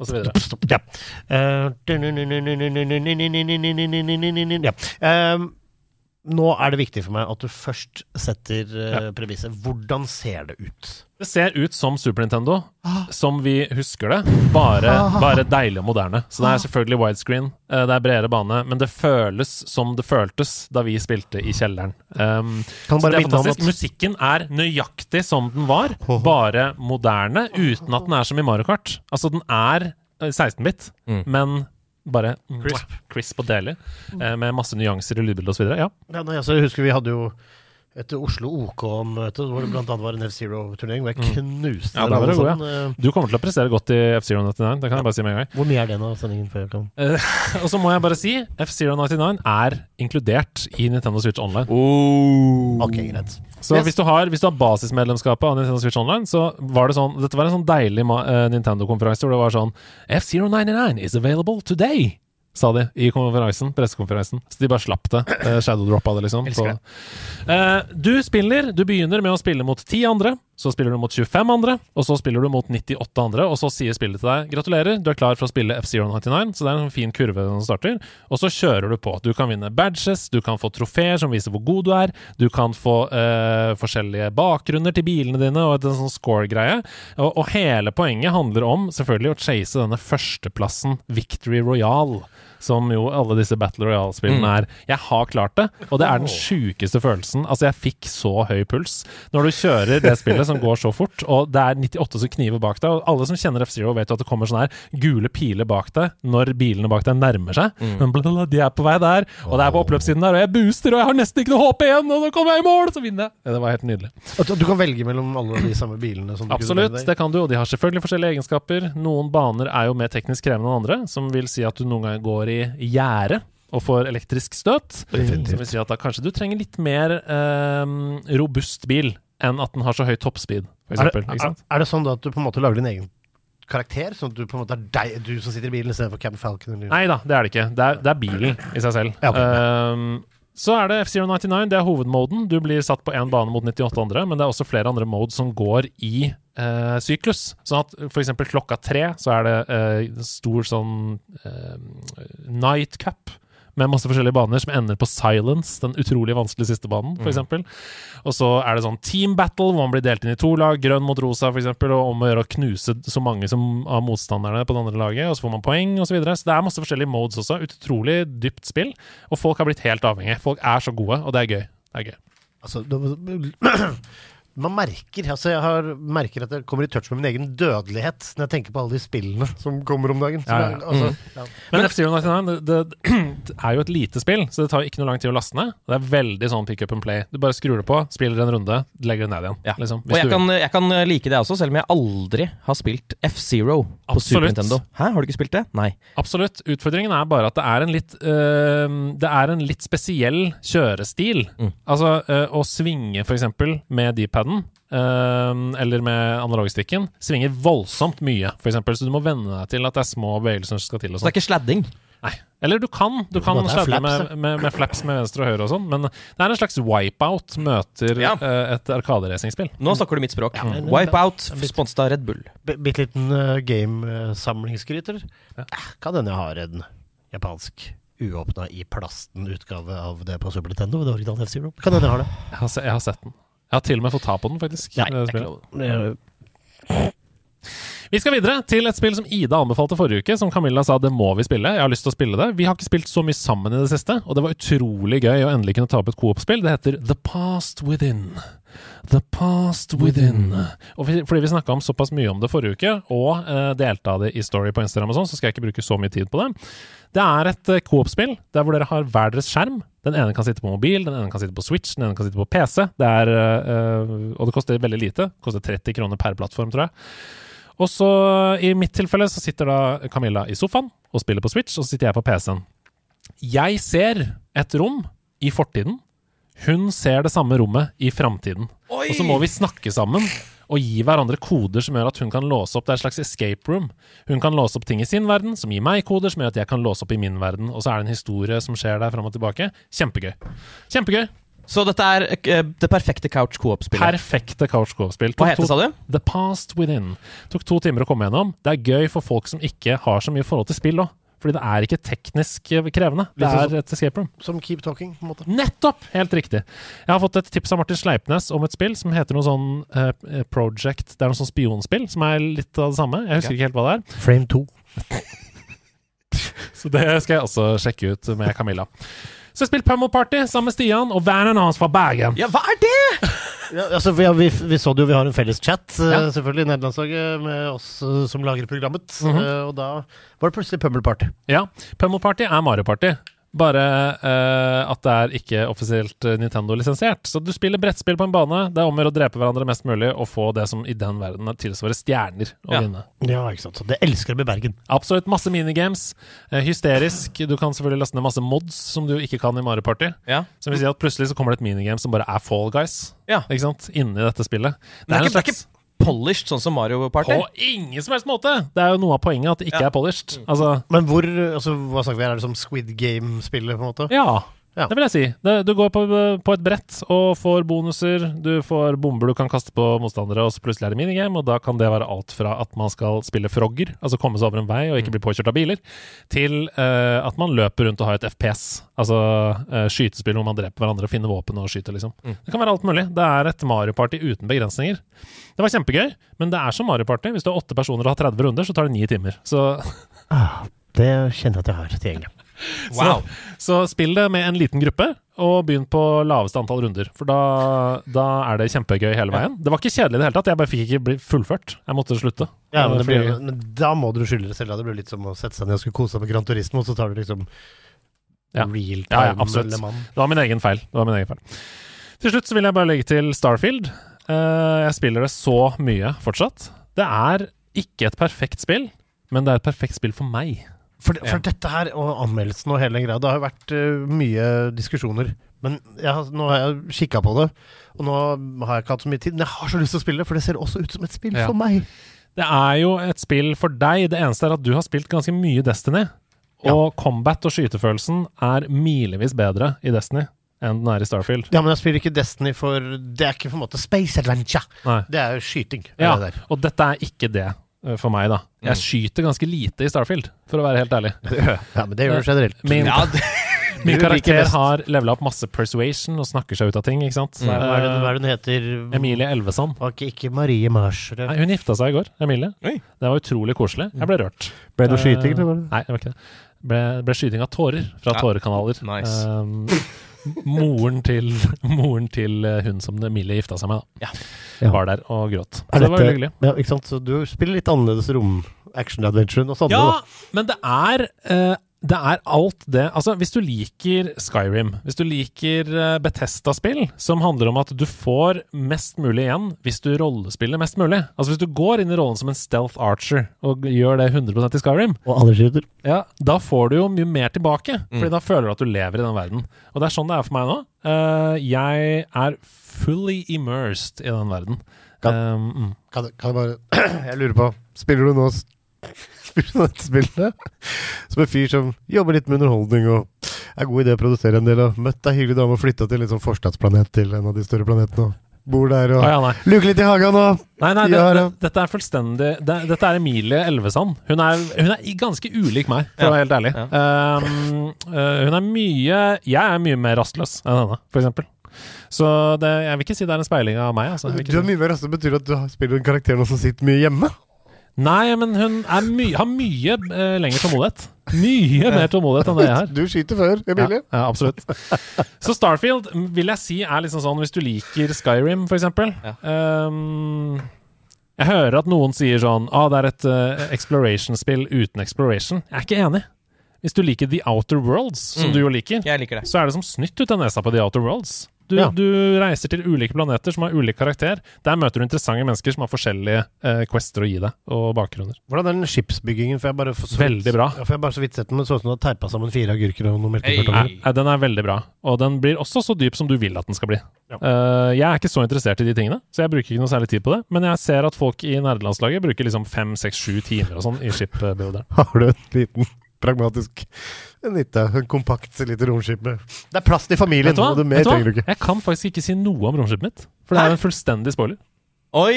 og så videre. Ja. Uh, ja. Eh, nå er det viktig for meg at du først setter uh, premisset. Hvordan ser det ut? Det ser ut som Super Nintendo, som vi husker det, bare, bare deilig og moderne. Så det er selvfølgelig widescreen, eh, det er bredere bane, men det føles som det føltes da vi spilte i kjelleren. Um, Kan så det er fantastisk. Musikken er nøyaktig som den var, bare moderne, uten at den er som i Mario Kart. Altså, den er eh, 16-bit, men bare crisp, crisp og deilig, eh, med masse nyanser i lydbildet osv. Ja. Ja, nei, altså, jeg husker vi hadde jo et Oslo OK-møte hvor det annet var en F-Zero-turnering hvor jeg knuste Ja, da var alle det god, ja. sånn, eh, Du kommer til å prestere godt i F-Zero 99, det kan jeg bare si med en gang. Hvor mye er det nå, sendingen før jeg kom? Og så må jeg bare si F-Zero 99 er inkludert i Nintendo Switch Online. Oh. Ok, greit. Så Yes. hvis du har, hvis du har basismedlemskapet av Nintendo Switch Online, så var det sånn Dette var en sånn deilig eh, Nintendo-konferanse hvor det var sånn F-Zero 99 is available today, sa de i konferansen, pressekonferansen. Så de bare slapp det. Uh, Shadowdroppa det, liksom. På- Eh, du spiller Du begynner med å spille mot 10 andre, så spiller du mot 25 andre, og så spiller du mot 98 andre, og så sier spillet til deg gratulerer, du er klar for å spille F-099 så det er en fin kurve når du starter, og så kjører du på. Du kan vinne badges, du kan få trofeer som viser hvor god du er, du kan få uh, forskjellige bakgrunner til bilene dine, og en sånn score-greie, og, og hele poenget handler om selvfølgelig å chase denne førsteplassen, Victory Royale. Som jo alle disse Battle Royale-spillene er. Jeg har klart det, og det er den sjukeste følelsen. Altså, jeg fikk så høy puls når du kjører det spillet som går så fort, og det er 98 som kniver bak deg. Og alle som kjenner F-Zero, vet jo at det kommer sånne her gule piler bak deg når bilene bak deg nærmer seg. Men blablabla, de er på vei der, og det er på oppløpssiden der, og jeg booster, og jeg har nesten ikke noe håp igjen, og nå kommer jeg i mål, så vinner jeg. Ja, Det var helt nydelig. Du kan velge mellom alle de samme bilene som du Absolutt, det kan du, og de har selvfølgelig forskjellige egenskaper. Noen baner er jo mer teknisk krevende enn andre, som vil si at du noen ganger går i gjerde og får elektrisk støt. Definitivt. Som vil si at da kanskje du trenger litt mer eh, robust bil enn at den har så høy toppspeed, f.eks. Er er, er det sånn da at du på en måte lager din egen karakter? Sånn at du på en måte er deg, du som sitter i bilen istedenfor Captain Falcon? Eller? Nei da, det er det ikke. Det er, det er bilen i seg selv. Ja, okay. Ehm, så er det F099. det er hovedmoden. Du blir satt på én bane mot 98 andre, men det er også flere andre modes som går i eh, syklus. Sånn at eksempel klokka tre så er det eh, stor sånn eh, night cup med masse forskjellige baner som ender på silence, den utrolig vanskelige siste banen, for eksempel. Og så er det sånn team battle, hvor man blir delt inn i to lag, grønn mot rosa, eksempel, og om å gjøre å knuse så mange som av motstanderne på det andre laget, og så får man poeng, og så videre. Så det er masse forskjellige modes også. Utrolig dypt spill, og folk har blitt helt avhengige. Folk er så gode, og det er gøy. Det er gøy. Altså, det, man merker altså jeg har, merker at jeg kommer i touch med min egen dødelighet når jeg tenker på alle de spillene som kommer om dagen. Ja, ja. er- altså, ja. Men F-Zero 99 det, det, det er jo et lite spill, så det tar jo ikke noe lang tid å laste ned. Det er veldig sånn pick up and play. Du bare skrur det på, spiller en runde, legger det ned igjen. Ja. Liksom, Og jeg du kan, jeg kan like det også, selv om jeg aldri har spilt F-Zero på Super Nintendo. Hæ, har du ikke spilt det? Nei. Absolutt. Utfordringen er bare at det er en litt øh, Det er en litt spesiell kjørestil. Mm. Altså øh, å svinge f.eks. med D-paden, øh, eller med analogstikken, svinger voldsomt mye, for eksempel, Så du må venne deg til at det er små bevegelser som skal til. og Så det sånn. er ikke sladding? Nei. Eller du kan, du kan sladde flaps, med, med, med flaps med venstre og høyre og sånn, men det er en slags wipeout møter Ja. øh, et arkaderacingspill. Nå snakker du mitt språk. men- Wipeout, sponset av Red Bull. Bitte liten uh. Eh, Kan hende jeg har en japansk uåpna i plasten-utgave av det på Super Nintendo. Det originale F-Zero. Kan hende jeg har det. Jeg har, se, jeg har sett den. Jeg har til og med fått ta på den, faktisk. Nei, Det er ikke lov. Vi skal videre til et spill som Ida anbefalte forrige uke, som Camilla sa det må vi spille. Jeg har lyst til å spille det. Vi har ikke spilt så mye sammen i det siste, og det var utrolig gøy å endelig kunne ta opp et coop-spill. Det heter The Past Within. The Past Within. Og fordi vi snakka om såpass mye om det forrige uke, og uh, delte av det i Story på Instagram og sånn, så skal jeg ikke bruke så mye tid på det. Det er et eh, coop-spill der hvor dere har hver deres skjerm. Den ene kan sitte på mobil, den ene kan sitte på Switch, den ene kan sitte på PC. Det er, eh, og det koster veldig lite. Det koster 30 kroner per plattform, tror jeg. Og så i mitt tilfelle så sitter da Camilla i sofaen og spiller på Switch, og så sitter jeg på PC-en. Jeg ser et rom i fortiden. Hun ser det samme rommet i framtiden. Og så må vi snakke sammen og gi hverandre koder som gjør at hun kan låse opp. Det er et slags escape room. Hun kan låse opp ting i sin verden, som gir meg koder som gjør at jeg kan låse opp i min verden. Og så er det en historie som skjer der fram og tilbake. Kjempegøy. Kjempegøy. Så dette er eh, det perfekte couch co-op-spillet. Perfekte couch co-spill. Hva heter det, sa du? The Past Within. Tok to timer å komme gjennom. Det er gøy for folk som ikke har så mye forhold til spill òg. Fordi det er ikke teknisk eh, krevende. Det sånn er et escape room. Som Keep Talking, på en måte. Nettopp! Helt riktig. Jeg har fått et tips av Martin Sleipnes om et spill som heter noe sånn uh, Project Det er noe sånn spionspill som er litt av det samme. Jeg husker ikke helt hva det er. Frame 2. Så det skal jeg også sjekke ut med Camilla. Så jeg spilte Pummelparty sammen med Stian og vennen hans fra Bergen. Ja, hva er det?! Ja, altså, vi, vi, vi så det jo, vi har en felles chat, eh, Ja. selvfølgelig, i nederlandslaget, med oss eh, som lager programmet. Mhm. Eh, og da var det plutselig Pummelparty. Ja, Pummelparty er Mario Party. Bare uh, at det er ikke offisielt eh, Nintendo-lisensiert. Så du spiller brettspill på en bane. Det er om å gjøre å drepe hverandre mest mulig og få det som i den verden tilsvarer stjerner å Ja. vinne. Ja, ikke sant. Så det elsker jeg med Bergen. Absolutt masse minigames. Uh, hysterisk. Du kan selvfølgelig laste ned masse mods som du ikke kan i Mario Party. Ja. Som vil si at plutselig så kommer det et minigame som bare er Fall Guys. Ja. Ikke sant? Inni dette spillet. Det er, er, ikke, det er ikke polished sånn som Mario Party. På ingen som helst måte! Det er jo noe av poenget at det ikke Ja. er polished. Altså, Men hvor altså, Hva snakker vi her? Er det som Squid Game-spillet, på en måte? ja. Ja. Det vil jeg si. Du går på, på et brett og får bonuser. Du får bomber du kan kaste på motstandere, og så plutselig er det minigame. Og da kan det være alt fra at man skal spille frogger, altså komme seg over en vei og ikke bli påkjørt av biler, til uh, at man løper rundt og har et FPS. Altså uh, skytespill hvor man dreper hverandre og finner våpen og skyter, liksom. Det kan være alt mulig. Det er et Mario Party uten begrensninger. Det var kjempegøy, men det er som Mario Party. Hvis du har åtte personer og har 30 runder, så tar det ni timer. Så Ah, det kjenner jeg at jeg har tilgjengelig. Wow. Så spill det med en liten gruppe, og begynn på laveste antall runder. For da, da er det kjempegøy hele veien. Det var ikke kjedelig i det hele tatt, jeg bare fikk ikke bli fullført. Jeg måtte slutte. Ja, men, Fordi- blir, men da må du skylde deg selv. da. Det blir litt som å sette seg ned og skulle kose seg med Gran Turismo, og så tar du liksom Ja. real Ja, ja, time absolutt. Det var min egen feil. Det var min egen feil. Til slutt så vil jeg bare legge til Starfield. Uh, jeg spiller det så mye fortsatt. Det er ikke et perfekt spill, men det er et perfekt spill for meg. For, for dette her, og anmeldelsen og hele greia, det har jo vært uh, mye diskusjoner. Men jeg, har- nå har jeg kikka på det, og nå har jeg ikke hatt så mye tid. Men jeg har så lyst til å spille det, for det ser også ut som et spill Ja. for meg. Det er jo et spill for deg. Det eneste er at du har spilt ganske mye Destiny. Og combat og skytefølelsen er milevis bedre i Destiny enn den er i Starfield. Ja, men jeg spiller ikke Destiny for Det er ikke på en måte space adventure. Nei. Det er jo skyting. Ja, og dette er ikke det for meg, da. Jeg skyter ganske lite i Starfield, for å være helt ærlig. ja, men det gjør du generelt. Min, Ja, det, min karakter har levela opp masse persuasion og snakker seg ut av ting, ikke sant? Er, hva er, det, hva Eh, er det hun heter? Emilie Elvesand. Var ikke, ikke Marie Mars? eller? Nei, hun gifta seg i går, Emilie. Oi. Det var utrolig koselig. Jeg ble rørt. Ble det Eh, skyting, eller? Nei, det var ikke det. Ble, ble skyting av tårer fra Ja. tårekanaler. Nice. Um, moren til, moren til eh, hun som Emilie gifta seg med, da. Ja. Var der og gråt. Så det var veldig hyggelig. Ja, ikke sant? Så du spiller litt annerledes rom-action-adventure enn oss andre. Ja, da. men det er eh, det er alt det Altså, hvis du liker Skyrim, hvis du liker uh, Betesta-spill, som handler om at du får mest mulig igjen hvis du rollespiller mest mulig Altså, hvis du går inn i rollen som en stealth archer og gjør det 100% i Skyrim, Og alle skyter. ja, da får du jo mye mer tilbake. Mm. Fordi da føler du at du lever i den verden. Og det er sånn det er for meg nå. Eh, jeg er fully immersed i den verden. Kan- Um, mm. Kan, kan jeg bare Jeg lurer på Spiller du nå Spiller du dette spillet som en fyr som jobber litt med underholdning og er god i det å produsere en del, og møtt ei hyggelig dame og flytta til en sånn forstadsplanet til en av de større planetene og bor der og ah, ja, luker litt i hagen og Nei, nei, det, det, dette er fullstendig det, Dette er Emilie Elvesand. Hun er, hun er ganske ulik meg, for å være helt ærlig. Um, uh, hun er mye Jeg er mye mer rastløs enn henne, for eksempel. Så det, jeg vil ikke si det er en speiling av meg. Altså. Du er mye mer rastløs betyr det at du spiller en karakter nå som sitter mye hjemme? Nei, men hun my, har mye uh, lengre tålmodighet. Mye mer tålmodighet enn det jeg har. Du skyter før, Emilie. Ja, ja, absolutt. Så Starfield vil jeg si er liksom sånn hvis du liker Skyrim, eksempel. Ja. Um, jeg hører at noen sier sånn ah, det er et uh, exploration-spill uten exploration. Jeg er ikke enig. Hvis du liker The Outer Worlds, som Mm. du jo liker, liker det. så er det som snytt ut av nesa på The Outer Worlds. Du, Ja. du reiser til ulike planeter som har ulik karakter. Der møter du interessante mennesker som har forskjellige eh, quester å gi deg, og bakgrunner. Hvordan er den skipsbyggingen? For jeg bare for så Veldig bra. Ja, for jeg bare så vidt sett den, men det så ut som du hadde teipa sammen fire agurker og noen Hey. melkekartonger. Nei, den er veldig bra. Og den blir også så dyp som du vil at den skal bli. Ja. Uh, jeg er ikke så interessert i de tingene, så jeg bruker ikke noe særlig tid på det. Men jeg ser at folk i nerdelandslaget bruker liksom fem, seks, sju timer og sånn i ship-builderen. Har du en liten pragmatisk. En lite, en kompakt lite romskip med Det er plass til familien, Vet du hva? og det mer Vet du hva? trenger du ikke. Jeg kan faktisk ikke si noe om romskipet mitt. For det er jo en fullstendig spoiler. Oi!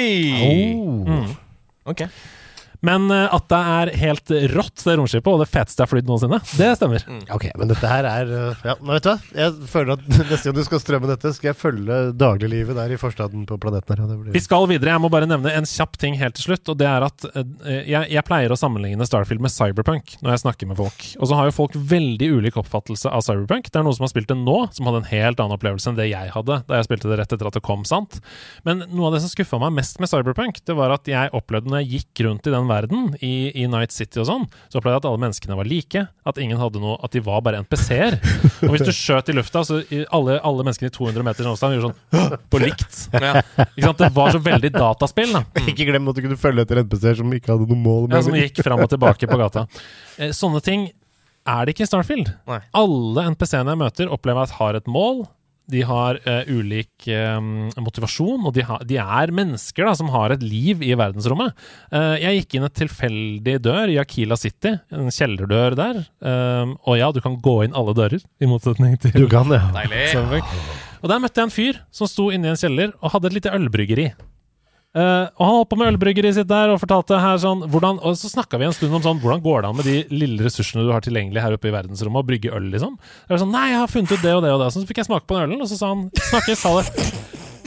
Mm. Ok. Men eh, at det er helt rått, det romskipet, og det feteste jeg har flydd noensinne, det stemmer. Ok, men dette her er uh, Ja, nå vet du hva? Jeg føler at neste gang du skal strømme dette, skal jeg følge dagliglivet der i forstaden på planeten her. blir... Vi skal videre. Jeg må bare nevne en kjapp ting helt til slutt. Og det er at eh, jeg, jeg pleier å sammenligne Starfield med Cyberpunk når jeg snakker med folk. Og så har jo folk veldig ulik oppfattelse av Cyberpunk. Det er noen som har spilt det nå, som hadde en helt annen opplevelse enn det jeg hadde da jeg spilte det rett etter at det kom, sant. Men noe av det som skuffa meg mest med Cyberpunk, det var at jeg opplevde når jeg gikk rundt i den verden, i, i Night City og sånn, så opplevde jeg at alle menneskene var like. At ingen hadde noe At de var bare NPC-er. Og hvis du skjøt i lufta, så i alle, alle menneskene i 200 meters avstand gjorde sånn på likt. Ja. Ikke sant? Det var så veldig dataspill, da. Ikke glem at du kunne følge etter NPC-er som ikke hadde noe mål. Ja, som gikk fram og tilbake på gata. Eh, sånne ting er det ikke i Starfield. Nei. Alle NPC-ene jeg møter, opplever jeg at har et mål. De har uh, ulik eh, motivasjon, og de, ha, de er mennesker da, som har et liv i verdensrommet. Uh, jeg gikk inn et tilfeldig dør i Akila City, en kjellerdør der. Eh, og ja, du kan gå inn alle dører, i motsetning til Du kan det. Deilig. Og der møtte jeg en fyr som sto inne i en kjeller og hadde et lite ølbryggeri. Eh, og han holdt på med ølbryggeriet sitt der og fortalte her sånn hvordan, Og så snakka vi en stund om sånn hvordan går det an med de lille ressursene du har tilgjengelig her oppe i verdensrommet, å brygge øl, liksom. Jeg var sånn, Nei, jeg har funnet ut det og det og det. Så fikk jeg smake på den ølen, og så sa han Snakkes, ha det.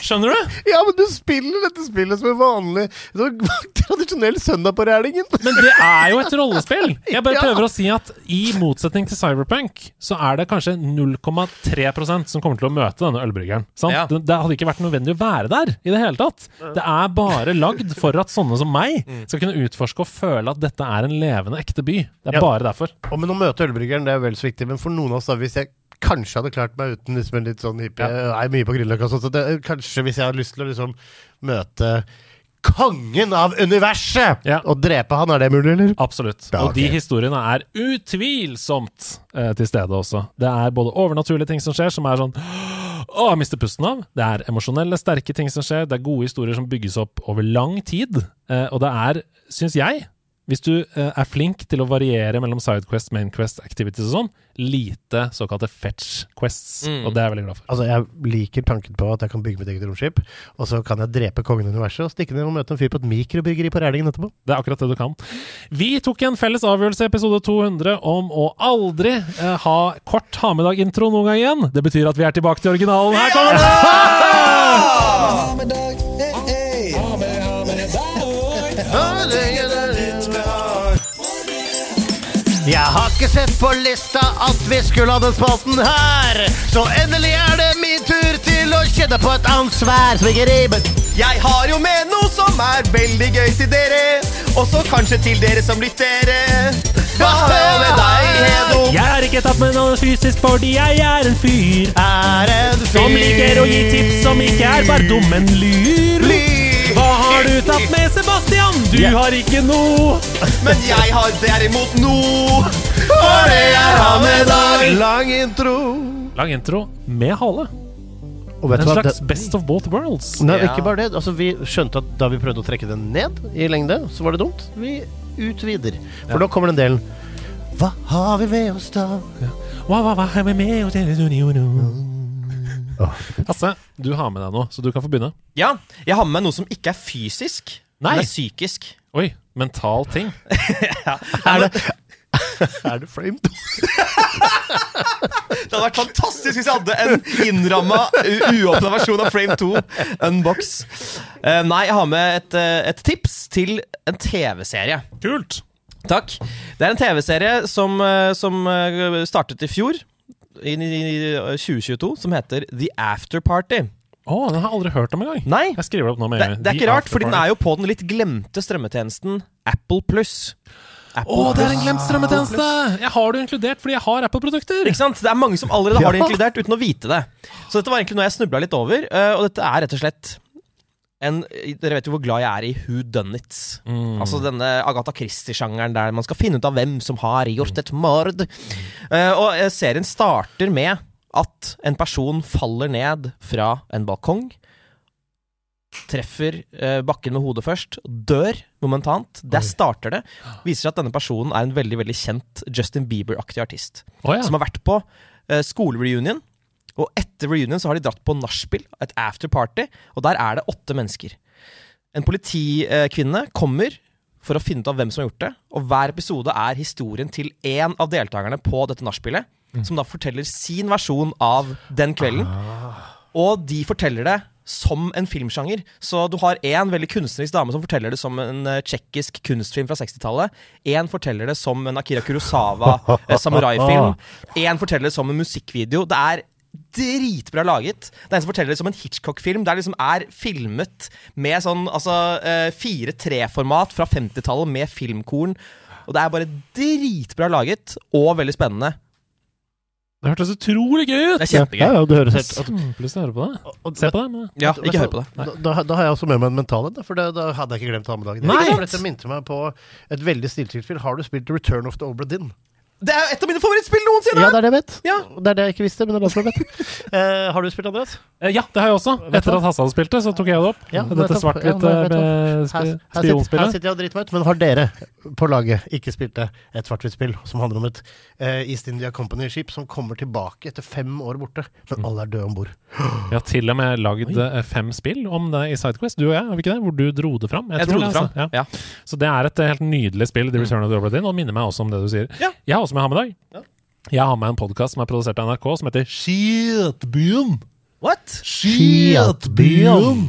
Skjønner du? Ja, men du spiller dette spillet som en vanlig tradisjonell søndag på Rælingen. Men det er jo et rollespill! Jeg bare Ja. prøver å si at i motsetning til Cyberpunk, så er det kanskje 0,3% som kommer til å møte denne ølbryggeren. Sant? Ja. Det, det hadde ikke vært nødvendig å være der i det hele tatt. Det er bare lagd for at sånne som meg skal kunne utforske og føle at dette er en levende, ekte by. Det er Ja. bare derfor. Og men å møte ølbryggeren, det er vel så viktig. Men for noen av oss, da, hvis jeg kanskje hadde klart meg uten liksom en litt sånn hippie Jeg er mye på Grünerløkka, og sånt, så det, kanskje hvis jeg hadde lyst til å liksom møte kongen av universet Ja. og drepe han, er det mulig, eller? Absolutt. Ja, Og de historiene er utvilsomt eh, til stede også. Det er både overnaturlige ting som skjer, som er sånn Å, jeg mister pusten av. Det er emosjonelle, sterke ting som skjer. Det er gode historier som bygges opp over lang tid. Eh, og det er, syns jeg, hvis du eh, er flink til å variere mellom sidequest, mainquest, activities og sånn, lite såkalte fetch quests. Mm. Og det er jeg veldig glad for. Altså, Jeg liker tanken på at jeg kan bygge mitt eget romskip, og så kan jeg drepe kongen i universet og stikke ned og møte en fyr på et mikrobryggeri på Rælingen etterpå. Det er akkurat det du kan. Vi tok en felles avgjørelse i episode 200 om å aldri eh, ha kort ha med dag-intro noen gang igjen. Det betyr at vi er tilbake til originalen. Her kommer det! Ha med dag, Jeg har ikke sett på lista at vi skulle ha den spalten her, så endelig er det min tur til å kjenne på et ansvar ikke. Jeg har jo med noe som er veldig gøy til dere, også kanskje til dere som lytter. Hva med deg, Hedo? Jeg har ikke tatt med noe fysisk fordi jeg er en fyr Er en fyr som liker å gi tips som ikke er bare dum, men lyr. Hva har du tatt med, Sebastian? Du har ikke noe. Men jeg har derimot noe, for det jeg har med dag. Lang intro. Lang intro med hale. Og vet En hva? slags Det, best of both worlds. nei, Ja. ikke bare det. Altså, vi skjønte at da vi prøvde å trekke den ned i lengde, så var det dumt. Vi utvider. For da kommer den delen. Hva har vi med oss da? Hva, hva, hva har vi med oss Hasse, du har med deg noe, så du kan få begynne. Ja, jeg har med meg noe som ikke er fysisk, Nei. men er psykisk. Oi, mental ting. Er det, er det frame 2? Det hadde vært fantastisk hvis jeg hadde en innramma, uåpna versjon av Frame 2. Unbox. Uh, nei, jeg har med et, eh, et tips til en TV-serie. Kult. Takk. Det er en TV-serie som, eh, som startet i fjor, i, i 2022, som heter The After Party. Å, den har jeg aldri hørt om engang. Nei, Jeg skriver det opp nå med det, det er ikke rart, for den er jo på den litt glemte strømmetjenesten Apple Pluss. Å, det er en glemt strømmetjeneste! Jeg har det inkludert fordi jeg har Apple-produkter. Ikke sant? Det er mange som allerede har det inkludert uten å vite det. Så dette var egentlig noe jeg snubla litt over, eh, og dette er rett og slett en Dere vet jo hvor glad jeg er i Who Done It. Mm. Altså denne Agatha Christie-sjangeren der man skal finne ut av hvem som har gjort et mord. Uh, og eh, serien starter med at en person faller ned fra en balkong. treffer uh, bakken med hodet først, dør momentant. Der starter det. Viser seg at denne personen er en veldig veldig kjent Justin Bieber-aktig artist. Oh, ja. Som har vært på uh, skolereunion. Og etter reunion så har de dratt på nachspiel, et afterparty, og der er det åtte mennesker. En politikvinne kommer for å finne ut av hvem som har gjort det, og hver episode er historien til én av deltakerne på dette nachspielet, som da forteller sin versjon av den kvelden. Og de forteller det som en filmsjanger. Så du har én veldig kunstnerisk dame som forteller det som en eh, tsjekkisk kunstfilm fra 60-tallet. Én forteller det som en Akira Kurosawa eh, samuraifilm. Én forteller det som en musikkvideo. Det er dritbra laget. Det er en som forteller det som en Hitchcock-film. Det er liksom er filmet med sånn altså, eh, 4-3-format fra 50-tallet med filmkorn. Og det er bare dritbra laget og veldig spennende. Det hørtes utrolig gøy ut! Det er kjempegøy. Ja, ja, du høres helt at, Kjempelyst til å høre på det. og- Se på det. Men. Ja, ikke hør på det. Da, da, da har jeg også med meg en mental en, for det, da hadde jeg ikke glemt å ha med dagen. Nei! For dette minte meg på et veldig stiltilt spill. Har du spilt Return of the Obra Dinn? Det er et av mine favorittspill noensinne! Ja, det er det jeg vet. Ja. Det er det jeg ikke visste, men det er det som jeg vet. Eh, har du spilt, Andreas? Eh, Ja, det har jeg også. Vet Etter hva? at Hassan spilte, så tok jeg det opp. Ja, Dette svart-hvitt Ja, eh, Her, her, sitter, spionspillet. jeg og driter meg ut, men har dere på laget ikke spilt det? Et svart-hvitt-spill som handler om et eh, East India Company-skip som kommer tilbake etter fem år borte, men alle er døde om bord. Vi har til og med lagd eh, fem spill om det i Sidequest, du og jeg, har vi ikke det? Hvor du dro det fram. Jeg tror dro det fram. altså. Ja. Så det er et eh, helt nydelig spill, The Return of the Obra Dinn, og minner meg også om det du sier. Ja. Jeg har også med i dag. Ja. Jeg har med en podkast som er produsert av NRK, som heter Skitbyen. What? Skitbyen.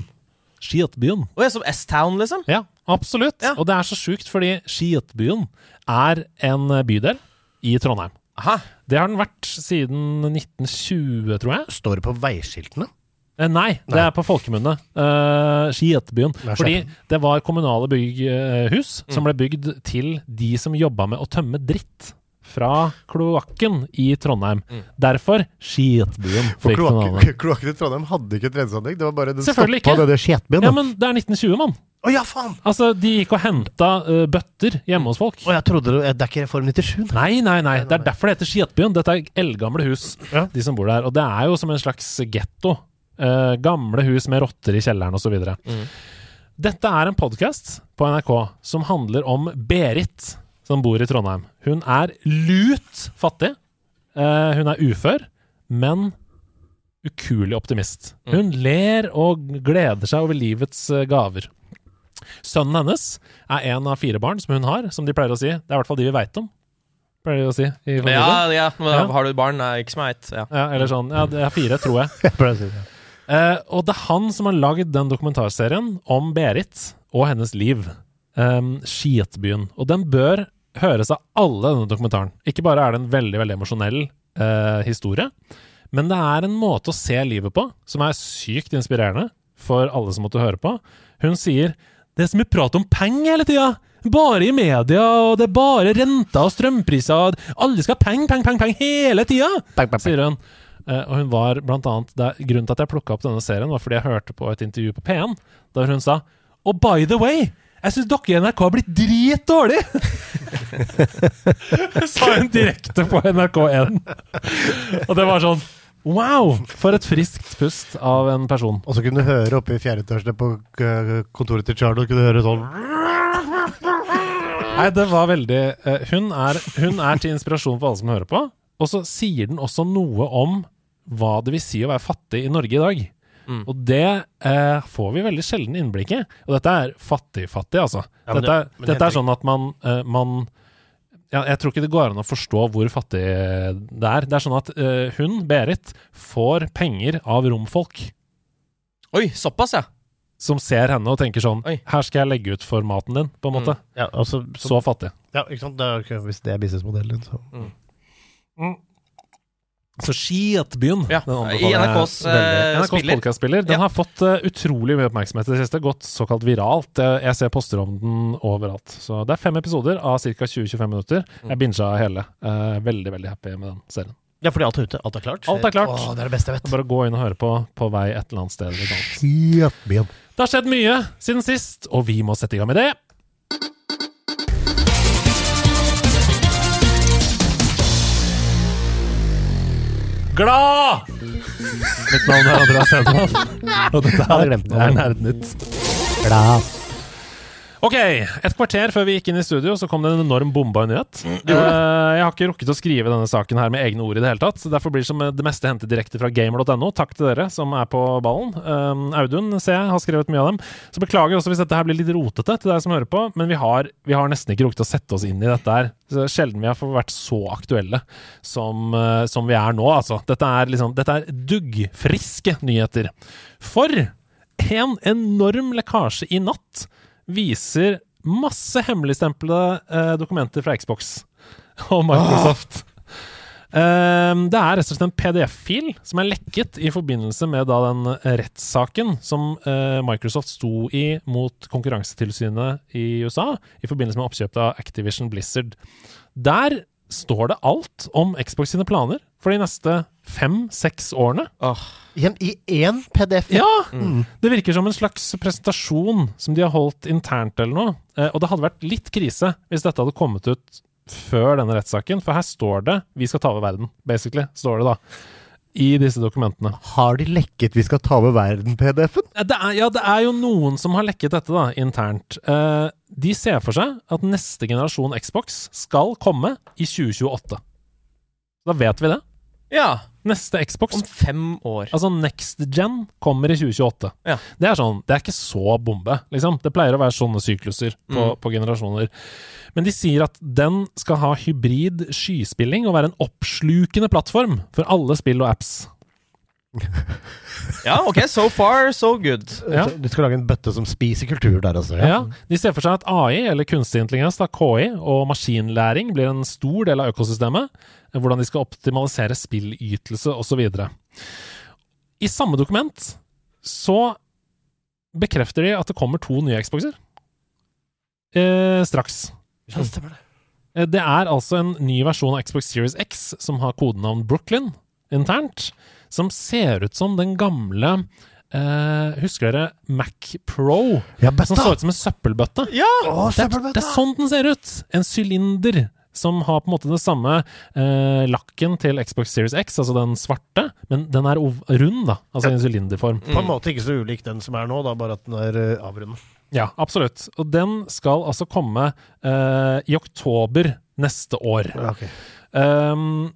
Skitbyen. Og jeg er som S-Town, liksom? Ja, absolutt. Ja. Og det er så sjukt, fordi Skitbyen er en eh, bydel i Trondheim. Aha. Det har den vært siden 1920, tror jeg. Står det på veiskiltene? Eh, nei, det Nei. er på folkemunne. Uh, Skietbyen. Fordi det var kommunale bygghus Mm. som ble bygd til de som jobba med å tømme dritt fra kloakken i Trondheim. Derfor Skietbyen. For kloakken kloakken i Trondheim hadde ikke et renseanlegg. Det var bare den Selvfølgelig stoppa i Skjetbyen. Ja, men det er 1920, mann! Å ja, faen! Altså, de gikk og henta uh, bøtter hjemme hos folk. Å, jeg trodde det, det er ikke Reform 97? nei. Nei, nei, nei. Det er derfor det heter Skietbyen. Dette er eldgamle hus, Ja. de som bor der. Og det er jo som en slags getto. Uh, gamle hus med rotter i kjelleren osv. Mm. Dette er en podkast på NRK som handler om Berit, som bor i Trondheim. Hun er lut fattig. Uh, hun er ufør, men ukuelig optimist. Hun ler og gleder seg over livets eh, gaver. Sønnen hennes er en av fire barn som hun har, som de pleier å si. Det er i hvert fall de vi veit om. Pleier de å si i familien. Ja, ja. Men Ja. Har du barn? er ikke som jeg vet. Ja. Ja, eller sånn. Ja, det er fire, tror jeg. Jeg pleier si det. Eh, og det er han som har lagd den dokumentarserien om Berit og hennes liv. Um, Skietbyen. Og den bør høres av alle, denne dokumentaren. Ikke bare er det en veldig veldig emosjonell eh, historie, men det er en måte å se livet på som er sykt inspirerende for alle som måtte høre på. Hun sier det er så mye prat om penger hele tida. Bare i media, og det er bare renter og strømpriser. Alle skal ha penger, penger, penger, peng, hele tida! Sier hun. Eh, og hun var blant annet det, Grunnen til at jeg plukka opp denne serien, var fordi jeg hørte på et intervju på P1 der hun sa Og by the way, jeg syns dere i NRK har blitt dritdårlige! Sa hun direkte på NRK1. og det var sånn Wow! For et friskt pust av en person. Og så kunne du høre oppe i fjerde etasje på kontoret til Charlo kunne du høre sånn Nei, det var veldig uh, hun, er, hun er til inspirasjon for alle som hører på. Og så sier den også noe om hva det vil si å være fattig i Norge i dag. Mm. Og det eh, får vi veldig sjelden innblikk i. Og dette er fattig-fattig, altså. Ja, men dette, det- men dette er sånn at man, eh, man ja, Jeg tror ikke det går an å forstå hvor fattig det er. Det er sånn at eh, hun, Berit, får penger av romfolk. Oi, såpass, ja. Som ser henne og tenker sånn Oi. Her skal jeg legge ut for maten din, på en måte. Ja, altså, så, Så fattig. ja ikke sant? Det er, hvis det er businessmodellen din, så Så Skiatbyen Ja, den anbefaler i NRKs, eh, NRKs spiller. podcastspiller. Den Ja. har fått eh, utrolig mye oppmerksomhet i det siste. Gått såkalt viralt. Jeg, ser poster om den overalt. Så det er fem episoder av ca. 20-25 minutter. Mm. Jeg binga hele. Eh, veldig, veldig happy med den serien. Ja, fordi alt er ute. Alt er klart. Alt er klart. Åh, det er det beste jeg vet. Bare gå inn og høre på på vei et eller annet sted. Skjetbyen. Det har skjedd mye siden sist, og vi må sette i gang med det. Glad! Mitt navn er Andreas Hedemann, og dette er, det er Nerdnytt. Glad. Ok, et kvarter før vi gikk inn i studio, så kom det en enorm bomba nyhet. Eh, jeg har ikke rukket å skrive denne saken her med egne ord i det hele tatt. så Derfor blir det som det meste hentet direkte fra gamer.no. Takk til dere som er på ballen. Um, Audun ser jeg har skrevet mye av dem. Så beklager også hvis dette her blir litt rotete til dere som hører på, men vi har, vi har nesten ikke rukket å sette oss inn i dette her. Så sjelden vi har vært så aktuelle som, eh, som vi er nå, altså. Dette er liksom Dette er duggfriske nyheter. For en enorm lekkasje i natt viser masse hemmeligstemplede eh, dokumenter fra Xbox og Microsoft. Ehm, det er rett og slett en PDF-fil som er lekket i forbindelse med da den rettssaken som uh, Microsoft sto i mot Konkurransetilsynet i USA i forbindelse med oppkjøpet av Activision Blizzard. Der står det alt om Xbox sine planer for de neste fem-seks årene. I en- I én PDF? Ja! Det virker som en slags presentasjon som de har holdt internt eller noe. Eh, og det hadde vært litt krise hvis dette hadde kommet ut før denne rettssaken, for her står det 'Vi skal ta over verden', basically, står det da. I disse dokumentene. Har de lekket 'Vi skal ta over verden'-PDF-en? Det ja, det er jo noen som har lekket dette da, internt. Eh, de ser for seg at neste generasjon Xbox skal komme i 2028. Da vet vi det. Ja, Neste Xbox om fem år. Altså Next Gen kommer i 2028. Ja. Det er sånn, det er ikke så bombe, liksom. Det pleier å være sånne sykluser på, Mm. på generasjoner. Men de sier at den skal ha hybrid skyspilling og være en oppslukende plattform for alle spill og apps. Ja, ok, so far, so good. Ja. De skal lage en bøtte som spiser kultur der også. Ja. De ser for seg at AI, eller kunstig intelligens, da, KI, og maskinlæring blir en stor del av økosystemet. Hvordan de skal optimalisere spillytelse osv. I samme dokument så bekrefter de at det kommer to nye Xboxer. Eh, straks. Ja, stemmer det. Eh, Det er altså en ny versjon av Xbox Series X som har kodenavn Brooklyn internt, som ser ut som den gamle Uh, Husker dere Mac Pro? Ja, Som så ut som en søppelbøtte. Ja! Å, Det er, det er sånn den ser ut! En sylinder som har på en måte det samme uh, lakken til Xbox Series X, altså den svarte, men den er ov rund, da. Altså i en sylinderform. På en måte ikke så ulik den som er nå, da, bare at den er uh, avrundet. Ja, absolutt. Og den skal altså komme eh, i oktober neste år. Ja, ok. Ehm,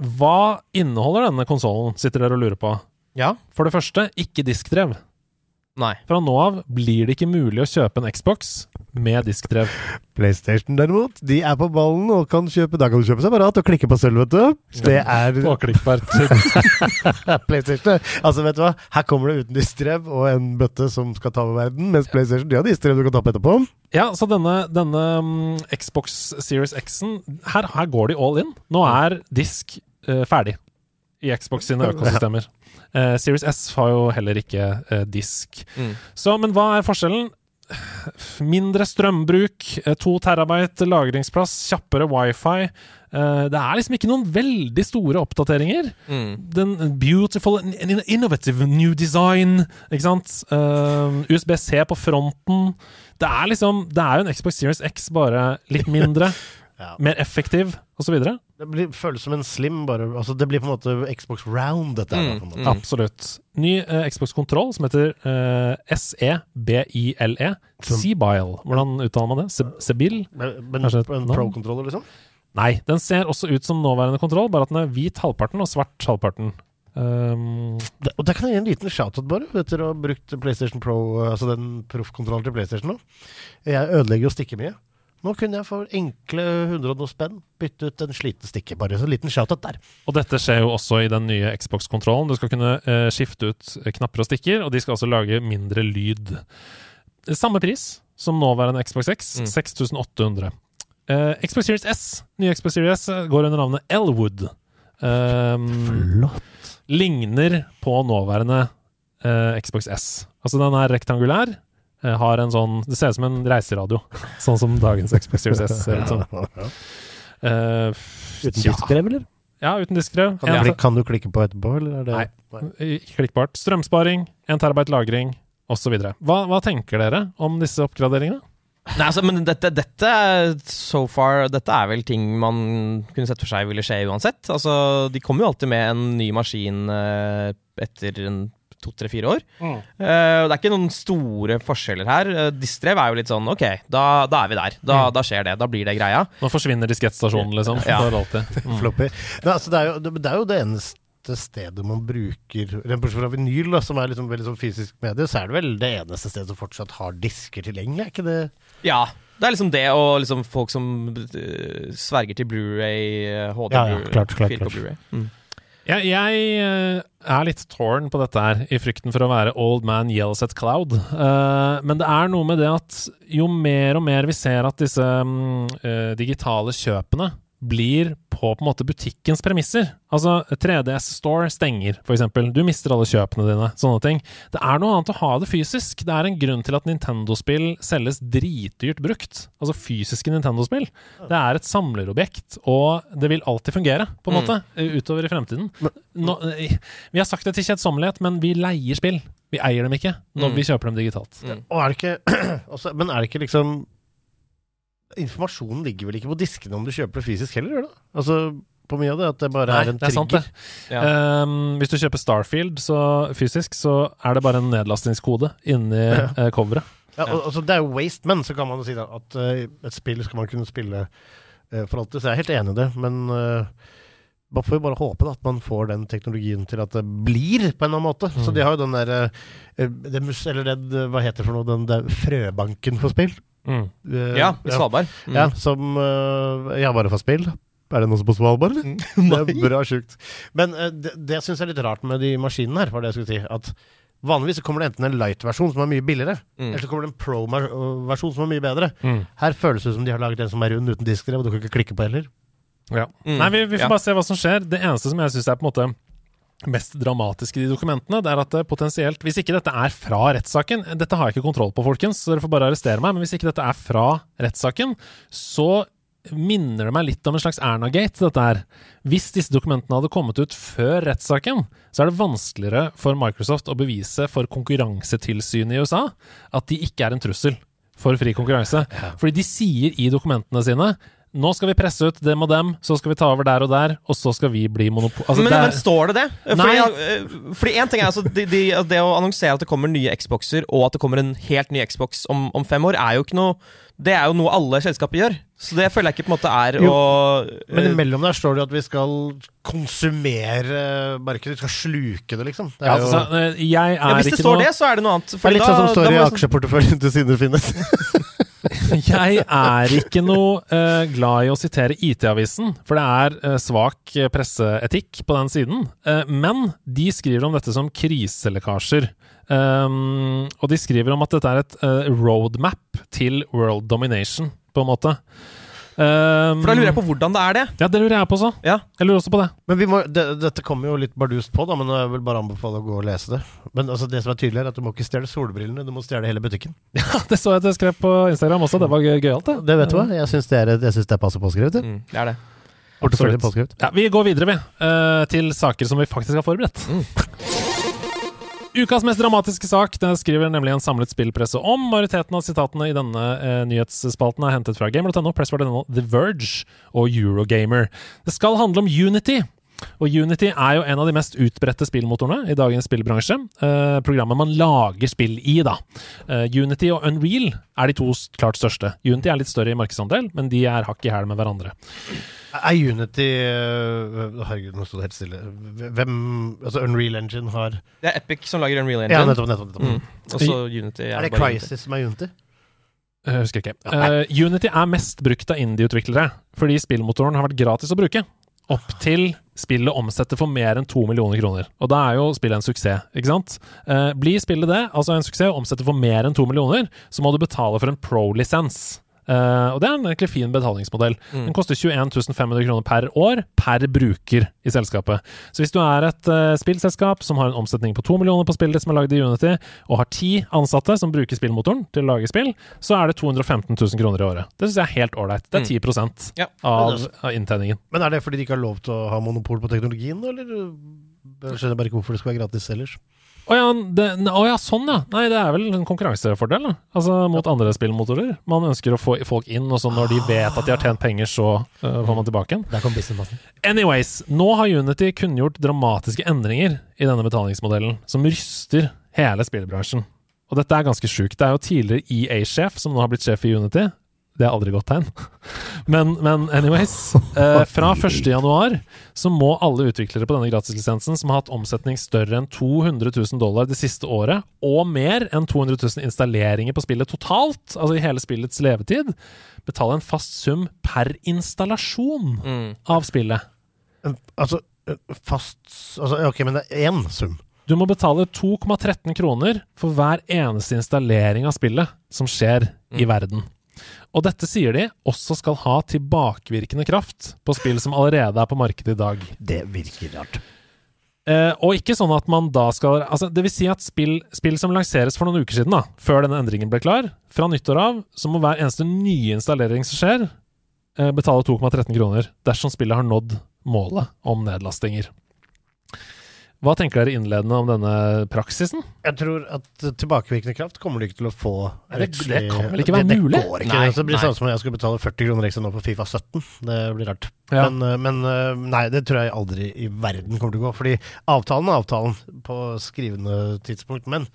hva inneholder denne konsollen, sitter dere og lurer på? Ja? For det første, ikke diskdrev. Nei. Fra nå av blir det ikke mulig å kjøpe en Xbox med diskdrev. PlayStation derimot, de er på ballen og kan kjøpe Da kan du kjøpe separat og klikke på sølv, vet du. Det er PlayStation. Altså, vet du hva? Her kommer det uten diskdrev og en bøtte som skal ta over verden, mens PlayStation de har diskdrev du kan ta på etterpå. Ja, så denne, denne um, Xbox Series X-en her, her går de all in. Nå er disk uh, ferdig i Xbox sine økosystemer. Eh, Series S har jo heller ikke uh, disk. Mm. Så, men hva er forskjellen? Mindre strømbruk, eh, to terabyte lagringsplass, kjappere wifi. Eh, det er liksom ikke noen veldig store oppdateringer. Mm. Den beautiful innovative new design, ikke sant? Eh, USB-C på fronten. Det er liksom Det er jo en Xbox Series X, bare litt mindre. Ja. Mer effektiv, osv. Det blir, føles som en slim, bare. Altså, det blir på en måte Xbox Round, dette her. måte. Mm. Absolutt. Ny uh, Xbox-kontroll som heter uh, SEBILE. Sebile. Hvordan uttaler man det? Se- Sebil? Men, men en pro-kontroller, liksom? Nei, den ser også ut som nåværende kontroll, bare at den er hvit halvparten og svart halvparten. Um, Det, og der kan jeg gi en liten shout-out, bare, etter å ha brukt PlayStation Pro, altså den proffkontrollen til PlayStation nå. Jeg ødelegger jo stikket mye. Nå kunne jeg for enkle 100 og noe spenn bytte ut en sliten stikke. Bare så en liten shout-out der. og dette skjer jo også i den nye Xbox-kontrollen. Du skal kunne eh, skifte ut eh, knapper og stikker, og de skal også lage mindre lyd. Samme pris som nåværende Xbox X, Mm. 6800. Eh, Xbox Series S, nye Xbox Series S, går under navnet Elwood. Eh, Flott. ligner på nåværende eh, Xbox S. Altså den er rektangulær, eh, har en sånn Det ser ut som en reiseradio, sånn som dagens Xbox Series S ser ut som. Uh, Uten ja. diskdrev, eller? Ja, uten diskdrev. Kan, du kan du klikke på etterpå, eller er det Nei. Ikke klikkbart. Strømsparing, 1 terabyte lagring, osv. Hva, hva tenker dere om disse oppgraderingene? Nei, altså, men dette, dette so far Dette er vel ting man kunne sett for seg ville skje uansett. Altså, De kommer jo alltid med en ny maskin eh, etter en to-tre-fire år. Mm. Uh, det er ikke noen store forskjeller her. Uh, Distrev er jo litt sånn ok, da, da er vi der. Da, Mm. da skjer det. Da blir det greia. Nå forsvinner diskettstasjonen, liksom. Ja. Alltid. Mm. Floppy. Nei, altså, det, er jo, det, det er jo det eneste stedet man bruker Bortsett fra vinyl, da, som er liksom veldig sånn fysisk medie, så er det vel det eneste stedet som fortsatt har disker tilgjengelig, er ikke det? Ja. Det er liksom det og liksom folk som eh, sverger til Blu-ray, eh, HD Ja, ja, klart, klart, klart. Blu-ray. Mm. Jeg, jeg eh, er litt torn på dette her, i frykten for å være old man yells at cloud. Eh, men det er noe med det at jo mer og mer vi ser at disse mm, eh, digitale kjøpene blir på på en måte butikkens premisser. Altså 3DS Store stenger, eksempel. Du mister alle kjøpene dine. Sånne ting. Det er noe annet å ha det fysisk. Det er en grunn til at Nintendo-spill selges dritdyrt brukt. Altså fysiske Nintendo-spill. Det er et samlerobjekt, og det vil alltid fungere, på en Mm. måte, utover i fremtiden. Nå, eh, vi har sagt det til kjedsommelighet, men vi leier spill. Vi eier dem ikke når Mm. vi kjøper dem digitalt. Mm. Og er det ikke også, Men er det ikke liksom Informasjonen ligger vel ikke på diskene om du kjøper det fysisk heller, gjør det? Altså på mye av det, at det bare Nei, er en det er sant, det. Ja. Um, hvis du kjøper Starfield så, fysisk, så er det bare en nedlastingskode inni Ja. uh, coveret. Ja, og, altså, det er jo waste, men så kan man jo si da, at uh, et spill skal man kunne spille uh, for alltid. Så jeg er helt enig i det, men uh, man får jo bare håpe da, at man får den teknologien til at det blir på en eller annen måte. Så Mm. de har jo den der det Eller det, hva heter det for noe? Den der frøbanken for spill? Mm. Eh, Ja, i Svalbard. Mm. Ja, som uh, Ja, bare for spill. Er det noen som på Svalbard, eller? Det er bra sjukt. Men uh, det, det syns jeg er litt rart med de maskinene her, var det jeg skulle si. At vanligvis så kommer det enten en light-versjon som er mye billigere, Mm. eller så kommer det en pro-versjon som er mye bedre. Mm. Her føles det som de har laget en som er rund uten disker, og du kan ikke klikke på heller. Ja. Mm. Nei, vi, vi får Ja. bare se hva som skjer. Det eneste som jeg syns er på en måte mest dramatiske i de dokumentene, det er at det potensielt Hvis ikke dette er fra rettssaken Dette har jeg ikke kontroll på, folkens, så dere får bare arrestere meg. Men hvis ikke dette er fra rettssaken, så minner det meg litt om en slags Erna-gate, dette her. Hvis disse dokumentene hadde kommet ut før rettssaken, så er det vanskeligere for Microsoft å bevise for Konkurransetilsynet i USA at de ikke er en trussel for fri konkurranse. Fordi de sier i dokumentene sine nå skal vi presse ut dem og dem, så skal vi ta over der og der, og så skal vi bli monopol... Altså, men, men står det det? Fordi, eh, fordi en ting er altså de, de, at Det å annonsere at det kommer nye Xboxer, og at det kommer en helt ny Xbox om, om fem år, er jo ikke noe Det er jo noe alle selskaper gjør. Så det føler jeg ikke på en måte er Jo, å Men eh, imellom der står det jo at vi skal konsumere markedet. Vi skal sluke det, liksom. Det ja, er jo altså, eh, jeg er ja, Hvis det ikke står noe det, så er det noe annet. det er litt sånn som står da i aksjeporteføljen til Sine Finnes. Jeg er ikke noe uh, glad i å sitere IT-avisen, for det er uh, svak eh, presseetikk på den siden. Uh, men de skriver om dette som kriselekkasjer. Um, og de skriver om at dette er et roadmap til world domination, på en måte. Um, For da lurer jeg på hvordan det er det. Ja, det lurer jeg på også. Ja. Jeg lurer også på det. Men vi må, det, dette kommer jo litt bardust på, da, men jeg vil bare anbefale å gå og lese det. Men altså, det som er tydelig, er at du må ikke stjele solbrillene, du må stjele hele butikken. Ja, Det så jeg at jeg skrev på Instagram også. Det var gøy- gøyalt, det. Det vet du hva? Jeg syns det, synes det er passe påskrevet. det. Mm, det er det. Absolutt. Ja, Vi går videre, vi, Uh, til saker som vi faktisk har forberedt. Ukas mest dramatiske sak det skriver nemlig en samlet spillpresse om. Majoriteten av sitatene i denne eh, nyhetsspalten er hentet fra gamer.no, Pressword.no, The Verge og Eurogamer. Det skal handle om Unity. Og Unity er jo en av de mest utbredte spillmotorene i dagens spillbransje. Eh, programmet man lager spill i, da. Eh, Unity og Unreal er de to klart største. Unity er litt større i markedsandel, men de er hakk i hæl med hverandre. Er Unity øh, Herregud, nå sto det helt stille. Hvem Altså, Unreal Engine har Det er Epic som lager Unreal Engine. Ja, nettopp. nettopp, nettopp. Mm. Også Unity. Er det bare Unity. Som er Unity? Jeg husker ikke. Uh, Unity er mest brukt av indie-utviklere, fordi spillmotoren har vært gratis å bruke. Opp til spillet omsetter for mer enn to millioner kroner. Og da er jo spillet en suksess, ikke sant? Eh, blir spillet det, altså en suksess, og omsetter for mer enn to millioner, så må du betale for en pro-lisens. Eh, og det er en egentlig fin betalingsmodell. Mm. Den koster 21 500 kroner per år per bruker i selskapet. Så hvis du er et uh, spillselskap som har en omsetning på 2 millioner på spillet som er lagd i Unity, og har ti ansatte som bruker spillmotoren til å lage spill, så er det 215 000 kroner i året. Det syns jeg er helt ålreit. Det er 10 Ja. av, av inntjeningen. Men er det fordi de ikke har lov til å ha monopol på teknologien, eller? Jeg skjønner bare ikke hvorfor det skal være gratis ellers. Å ja, å ja, sånn ja. Nei, det er vel en konkurransefordel, da. Altså mot andre spillmotorer. Man ønsker å få folk inn, og så når de vet at de har tjent penger, så uh, får man tilbake igjen. Anyways, nå har Unity kunngjort dramatiske endringer i denne betalingsmodellen, som ryster hele spillbransjen. Og dette er ganske sjukt. Det er jo tidligere EA-sjef som nå har blitt sjef i Unity. Det er aldri godt tegn. Men, men anyways. Eh, fra 1. januar så må alle utviklere på denne gratislisensen som har hatt omsetning større enn 200 000 dollar det siste året, og mer enn 200 000 installeringer på spillet totalt, altså i hele spillets levetid, betale en fast sum per installasjon Mm. av spillet. Altså, fast altså, Ok, men det er én sum. Du må betale 2,13 kroner for hver eneste installering av spillet som skjer i verden. Og dette sier de også skal ha tilbakevirkende kraft på spill som allerede er på markedet i dag. Det virker rart. Eh, og ikke sånn at man da skal altså Det vil si at spill, spill som lanseres for noen uker siden, da, før denne endringen ble klar, fra nyttår av, så må hver eneste nye installering som skjer, eh, betale 2,13 kroner dersom spillet har nådd målet om nedlastinger. Hva tenker dere innledende om denne praksisen? Jeg tror at tilbakevirkende kraft kommer du ikke til å få Det- det kan vel ikke være det, mulig? Det går ikke. Nei, det blir sånn som om jeg skulle betale 40 kroner ekstra nå på Fifa 17. Det blir rart. Ja. Men, eh, men eh, nei, det tror jeg aldri i verden kommer til å gå. Fordi avtalen er avtalen på skrivende tidspunkt. Men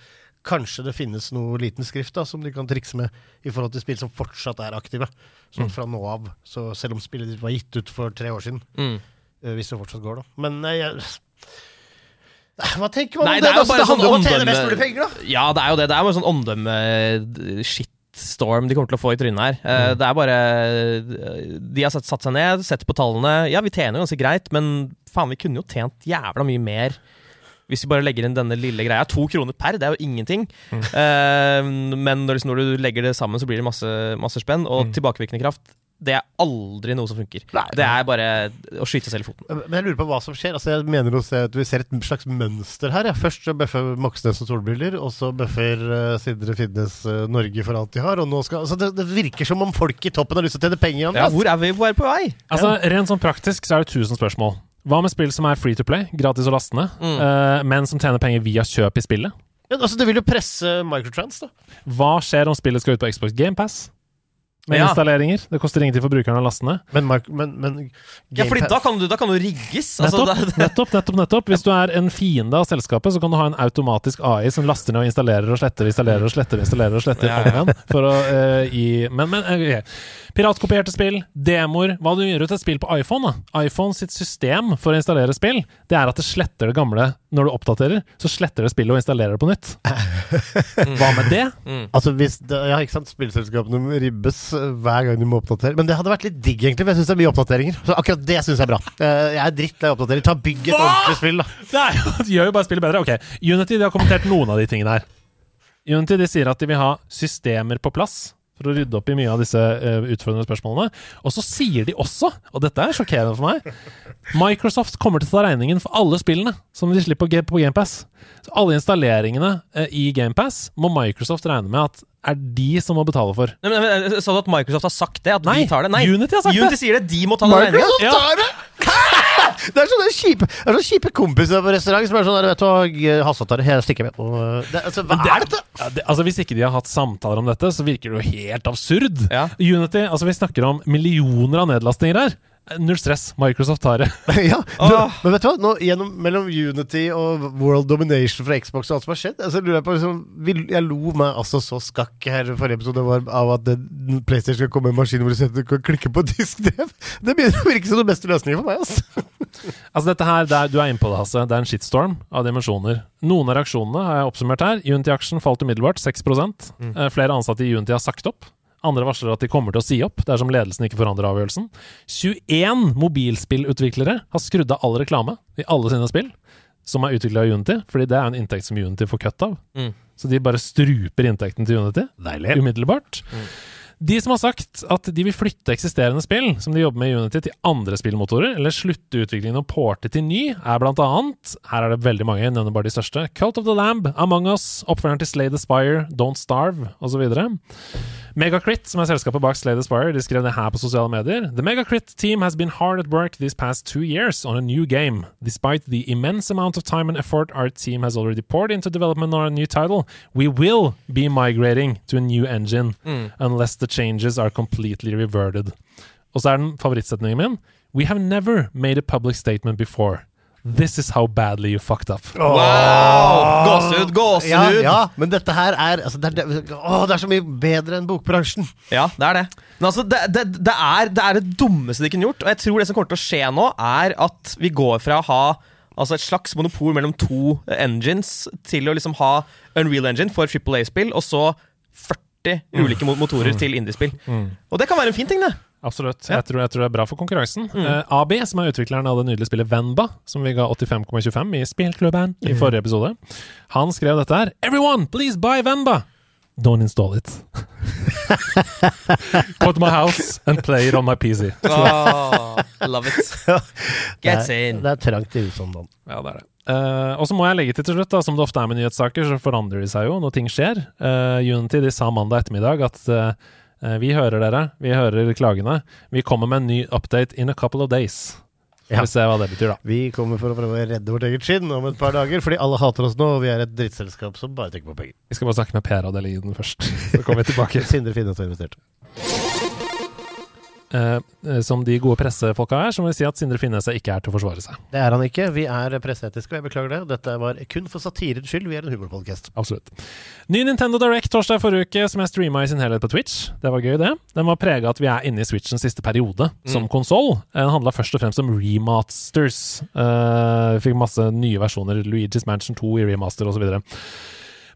kanskje det finnes noe liten skrift da som de kan trikse med i forhold til spill som fortsatt er aktive. Mm. Sånn fra nå av. Så selv om spillet ditt var gitt ut for tre år siden, Mm. eh, hvis det fortsatt går, da. Men jeg hva tenker man Nei, om det det? er jo Altså, det handler sånn om å tjene mest mulig penger, da! Ja, det er jo det. Det er jo en sånn omdømme-shitstorm de kommer til å få i trynet her. Eh, Mm. Det er bare eh, De har satt, satt seg ned, sett på tallene. Ja, vi tjener jo ganske greit, men faen, vi kunne jo tjent jævla mye mer. Hvis vi bare legger inn denne lille greia. To kroner per, det er jo ingenting. Mm. Eh, men når, liksom, når du legger det sammen, så blir det masse, masse spenn. Og Mm. tilbakevirkende kraft, det er aldri noe som funker. Nei. Det er bare å skyte seg selv i foten. Men jeg lurer på hva som skjer. Altså, jeg mener å se at Vi ser et slags mønster her. Ja. Først så bøffer Moxnes og solbriller, og så bøffer uh, Sindre Finnes uh, Norge for alt de har. Og nå skal, altså, det, det virker som om folk i toppen har lyst til å tjene penger. Ja, hvor er vi på vei? Altså, Rent sånn praktisk så er det tusen spørsmål. Hva med spill som er free to play, gratis å laste ned, Mm. uh, men som tjener penger via kjøp i spillet? Ja, altså, det vil jo presse microtrans, da. Hva skjer om spillet skal ut på Xbox GamePass? Med Ja. installeringer. Det koster ingenting for brukeren å laste ned. Men, men, men Ja, fordi da kan du, da kan du rigges. Altså, Nettopp, det- nettopp, nettopp, nettopp. Hvis du er en fiende av selskapet, så kan du ha en automatisk AI som laster ned og installerer og sletter, installerer og sletter, installerer og sletter Ja, om igjen. For å uh, gi Men, men ok. Piratkopierte spill, demoer Hva du gjør ut et spill på iPhone, da? iPhone sitt system for å installere spill, det er at det sletter det gamle når du oppdaterer. Så sletter det spillet og installerer det på nytt. Hva med det? Altså hvis det, Ja, ikke sant, Spillselskapene ribbes eh, hver gang de må oppdatere. Men det hadde vært litt digg, egentlig. For jeg syns det er mye oppdateringer. Så akkurat det syns jeg er bra. Eh, Jeg er drittlei oppdateringer. Ta Bygg et ordentlig spill, da. Nei, det gjør jo bare spillet bedre. Ok, Unity de har kommentert noen av de tingene her. Unity de sier at de vil ha systemer på plass for å rydde opp i mye av disse uh, utfordrende spørsmålene. Og så sier de også, og dette er sjokkerende for meg, Microsoft kommer til å ta regningen for alle spillene som de slipper på Ga- på GamePass. Så alle installeringene uh, i GamePass må Microsoft regne med at er de som må betale for. Nei, men, men, Sa du at Microsoft har sagt det? At Nei, vi tar det? Nei, Unity har sagt det. Unity sier det. De må ta den regninga. Microsoft tar det! Det er sånne kjipe, det er sånne kjipe kompiser på restaurant som er sånn der, vet du hva, Hasse tar det, jeg stikker. Og, det, altså, hva det- er dette? Ja, det, altså Hvis ikke de har hatt samtaler om dette, så virker det jo helt absurd. Ja. Unity, altså Vi snakker om millioner av nedlastinger her. Null stress. Microsoft tar det. ja, Åh. ah. men vet du hva? Nå, gjennom, mellom Unity og World Domination fra Xbox og alt som har skjedd, altså, lurer jeg på liksom, Jeg lo meg altså så skakk her forrige episode var av at det, PlayStation skal komme med en maskin hvor du setter- kan klikke på disk-DV. Det begynner å virke som den beste løsningen for meg. Altså. Altså dette her, det er, Du er inne på det, Hasse. Det er en shitstorm av dimensjoner. Noen av reaksjonene har jeg oppsummert her. Unity-aksjen falt umiddelbart, 6 mm. Flere ansatte i Unity har sagt opp. Andre varsler at de kommer til å si opp dersom ledelsen ikke forandrer avgjørelsen. 21 mobilspillutviklere har skrudd av all reklame i alle sine spill som er utvikla av Unity, fordi det er en inntekt som Unity får kutt av. Mm. Så de bare struper inntekten til Unity Deilig. umiddelbart. De som har sagt at de vil flytte eksisterende spill som de jobber med i Unity, til andre spillmotorer, eller slutte utviklingen og porte til ny, er blant annet Her er det veldig mange, jeg nevner bare de største. Cult of the Lamb, Among Us, oppfølgeren til Slay the Spire, Don't Starve osv. Megacrit, som er selskapet bak Slay the Spire, de skrev det her på sosiale medier. The Megacrit team has been hard at work these past two years on a new game. Despite the immense amount of time and effort our team has already poured into development on a new title, we will be migrating to a new engine unless the changes are completely reverted. Og så er den favorittsetningen min. We have never made a public statement before. This is how badly you fucked up. Wow! Gåsehud, gåsehud! Ja, Ja, men dette her er altså, det, er, det, å, det er så mye bedre enn bokbransjen. Ja, det er det. Men altså, det, det, det, er, det er det dummeste de kunne gjort. Og jeg tror det som kommer til å skje nå, er at vi går fra å ha altså et slags monopol mellom to engines til å liksom ha Unreal Engine for Triple A-spill, og så 40 ulike mo- motorer til indiespill. Og det kan være en fin ting, det. Absolutt. Ja. Jeg, tror, jeg tror det er bra for konkurransen. Eh, AB, som er utvikleren av det nydelige spillet Venba, som vi ga 85,25 i spillklubben i forrige episode, han skrev dette her. Everyone, please buy Venba! Don't install it. Go to my house and play it on my PC. love it. Gets det, er, in. det er trangt i huset om dagen. Ja, det er det. Uh, og så må jeg legge til til slutt, da, som det ofte er med nyhetssaker, så forandrer de seg jo når ting skjer. Uh, Unity de sa mandag ettermiddag at eh, vi hører dere, vi hører klagene. Vi kommer med en ny update in a couple of days. Ja. vi se hva det betyr, da. Vi kommer for å prøve å redde vårt eget skinn om et par dager, fordi alle hater oss nå, og vi er et drittselskap som bare tenker på penger. Vi skal bare snakke med PR-avdelingen først. Så kommer vi tilbake. Sindre Finnes har investert. Eh, eh, som de gode pressefolka er, så må vi si at Sindre Finnes ikke er til å forsvare seg. Det er han ikke. Vi er presseetiske, og jeg beklager det. Dette var kun for satirens skyld. Vi er en humorpodkast. Absolutt. Ny Nintendo Direct torsdag forrige uke, som jeg streama i sin helhet på Twitch. Det var gøy, det. Den var prega at vi er inne i Switchens siste periode som konsoll. Den handla først og fremst om remasters. Eh, vi fikk masse nye versjoner. Luigi's Mansion 2 i remaster osv.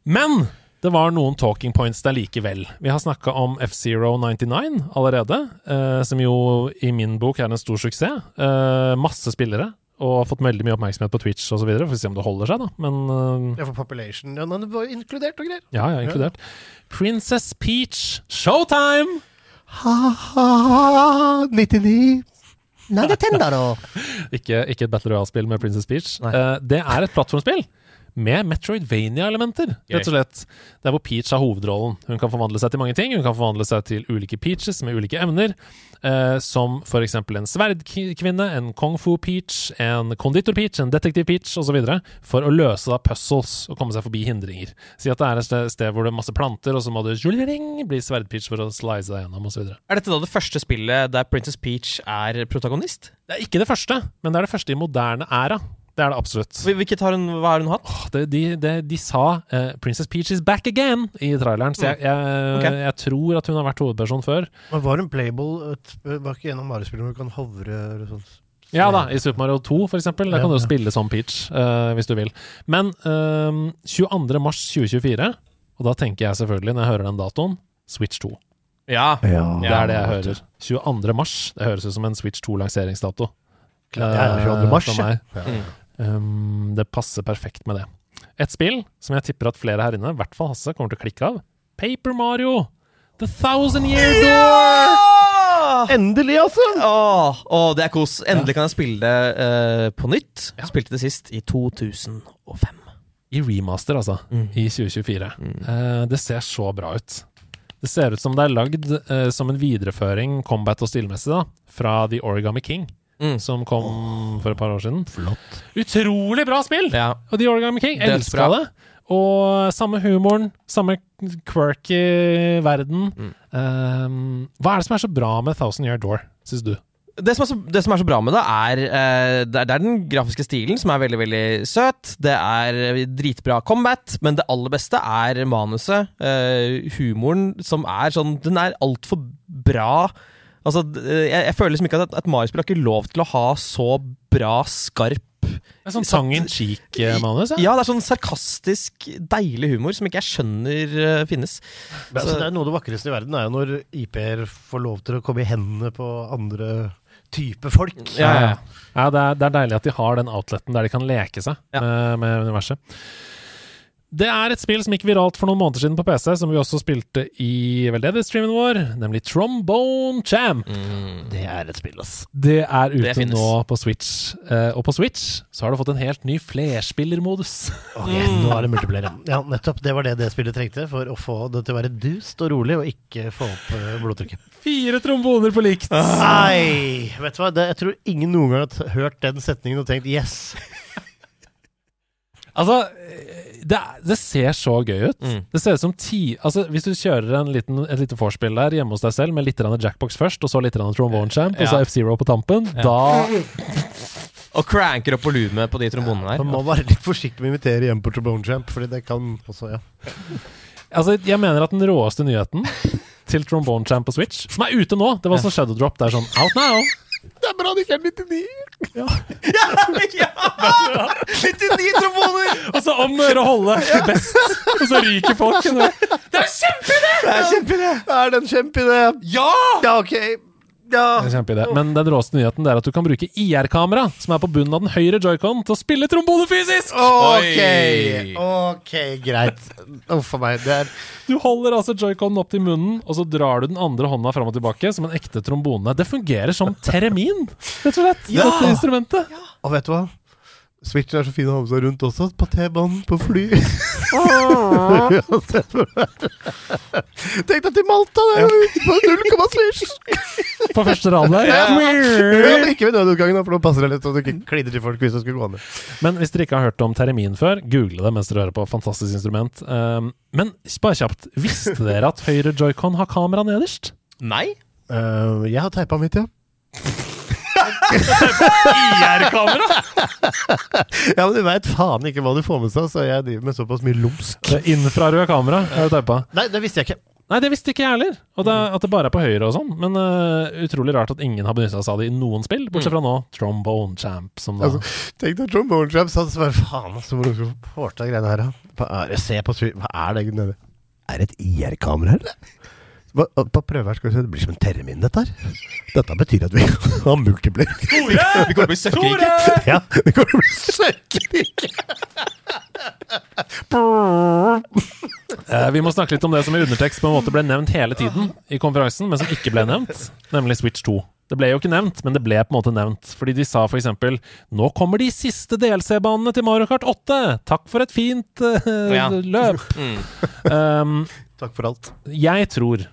Men det var noen talking points der likevel. Vi har snakka om F-Zero 99 allerede, eh, som jo i min bok er en stor suksess. Eh, masse spillere, og har fått veldig mye oppmerksomhet på Twitch osv. Får vi se om det holder seg, da. Men eh, Ja, for Population ja, den var inkludert og greier. ja, ja, inkludert. Princess Peach, showtime! Ha-ha, 99. Nei, det tenner da. Ikke, ikke et Battle Royale-spill med Princess Peach. Nei. Eh, det er et plattformspill med Metroidvania-elementer, rett og slett. Der hvor Peach har hovedrollen. Hun kan forvandle seg til mange ting. Hun kan forvandle seg til ulike Peaches med ulike evner, eh, som for eksempel en sverdkvinne, en kung fu-peach, en konditor-peach, en detektiv-peach osv., for å løse da puzzles og komme seg forbi hindringer. Si at det er et sted, sted hvor det er masse planter, og så må du bli sverdpeach for å slice deg gjennom, osv. Er dette da det første spillet der Princess Peach er protagonist? Det er ikke det første, men det er det første i moderne æra. Det er det absolutt. Hvil- Hvilket har hun, hva har hun hatt? Oh, det, de, de, de sa uh, 'Princess Peach is back again' i traileren, så jeg, jeg, okay. jeg tror at hun har vært hovedperson før. Men var hun playable? et- Var ikke en av Mario-spillene hvor du kan hovre eller sånt? Ja da, i Super Mario 2 for eksempel. Der Ja, kan du jo ja. spille som Peach, uh, hvis du vil. Men eh, 22. mars 2024, og da tenker jeg selvfølgelig, når jeg hører den datoen, Switch 2. Ja. Det er det jeg hører. 22. mars. Det høres ut som en Switch 2-lanseringsdato. Klart, det er jo 22. mars, ja. Mm. Um, det passer perfekt med det. Et spill som jeg tipper at flere her inne, i hvert fall Hasse, kommer til å klikke av. Paper Mario! The Thousand Year Door! Endelig, altså! Åh, åh, det er kos. Endelig kan jeg spille det uh, på nytt. Ja. Spilte det sist i 2005. I remaster, altså. Mm. I 2024. Eh, det ser så bra ut. Det ser ut som det er lagd uh, som en videreføring, combat og stilmessig, da, fra The Origami King, Mm. som kom for et par år siden. Flott. Utrolig bra spill! Ja. Og The Origami King, elska det. Og samme humoren, samme quirky verden. Mm. Um, hva er det som er så bra med Thousand Year Door, syns du? Det som, så, det som er så bra med det, er, eh, det er Det er den grafiske stilen som er veldig veldig søt. Det er dritbra combat, men det aller beste er manuset. Uh, humoren som er sånn Den er altfor bra. Altså, jeg, jeg føler liksom ikke at at Mario-spill har ikke lov til å ha så bra, skarp det er sånn sangen in cheek-manus? Ja, det er sånn sarkastisk, deilig humor som ikke jeg skjønner uh, finnes. Men, altså, det er Noe av det vakreste i verden er jo når IP-er får lov til å komme i hendene på andre type folk. Ja, ja, ja. Ja, det er, det er deilig at de har den outleten der de kan leke seg Ja. med, med universet. Det er et spill som gikk viralt for noen måneder siden på PC, som vi også spilte i veldedighetsstreamen vår, nemlig Trombone Champ. Det er et spill, ass. Det er ute Det nå på Switch. Eh, og på Switch så har du fått en helt ny flerspillermodus. Ok, nå er det multiplayer. Ja, nettopp. Det var det det spillet trengte for å få det til å være dust og rolig, og ikke få opp eh, blodtrykket. Fire tromboner på likt! Nei! Vet du hva, det, jeg tror ingen noen gang har hørt den setningen og tenkt yes. Altså, eh, det, det ser så gøy ut. Mm. Det ser ut som ti Altså, Hvis du kjører en liten, et lite vorspiel der hjemme hos deg selv med litt Jackbox først, og så litt Trombone Champ, og så F-Zero på tampen, Ja. da Og cranker opp volumet på de trombonene Man må være litt forsiktig med å invitere hjem på Trombone Champ, fordi det kan også, ja. Altså, jeg mener at den råeste nyheten til Trombone Champ på Switch, som er ute nå Det var sånn Shadow Drop. Det er sånn out now. Det er bra det ikke er 99! ja! ja 99 tromboner! Og så om å gjøre å holde best, og så ryker folk. Det er kjempeidé! Det er kjempeidé! Er det en kjempeidé? Ja! Ja, ok. Ja. Det kjempeidé. Men den råeste nyheten er at du kan bruke IR-kamera, som er på bunnen av den høyre joycon, til å spille trombone fysisk! Ok, Oi. ok, greit. Uff a meg. Det er Du holder altså joyconen opp til munnen, og så drar du den andre hånda fram og tilbake som en ekte trombone. Det fungerer som teremin, rett og slett. Ja. Dette instrumentet. Og vet du hva? Switchen er så fin å ha med seg rundt også. På T-banen, på fly. Tenk deg til Malta, det er jo på null komma swish! På første rad der. Ja, men ikke ved nødutgangen, for nå passer det litt, så du ikke kliner til folk hvis du skulle gå ned. Men hvis dere ikke har hørt om termin før, google det mens dere hører på. Fantastisk instrument. Um, men bare kjapt, visste dere at høyre joycon har kamera nederst? Nei? Eh, jeg har teipa mitt, ja. IR-kamera! Ja, Men du veit faen ikke hva du får med seg, så jeg driver med såpass mye lumsk. Infrarød kamera har du teipa. Nei, det visste jeg ikke. Nei, det visste ikke jeg heller. Og det, at det bare er på høyre og sånn. Men uh, utrolig rart at ingen har benytta seg av det i noen spill, bortsett fra nå Trombone Champ, som da Altså, Tenk deg Trombone Champ sa så bare faen, altså, hvor du få til greiene her, da. Hva er det? Se på. Hva er det nede? Er det et IR-kamera, eller? Hva- På prøve her skal vi se, det blir som en termin, dette her. Dette betyr at vi har multiplayer. Vi kommer til å bli søkkrike. Ja, det kommer til å bli søkkrike. Eh, Vi må snakke litt om det som i undertekst på en måte ble nevnt hele tiden i konferansen, men som ikke ble nevnt, nemlig Switch 2. Det ble jo ikke nevnt, men det ble på en måte nevnt. Fordi de sa f.eks.: Nå kommer de siste DLC-banene til Mario Kart 8! Takk for et fint uh, Ja. løp! Mm. Um, Takk for alt. jeg tror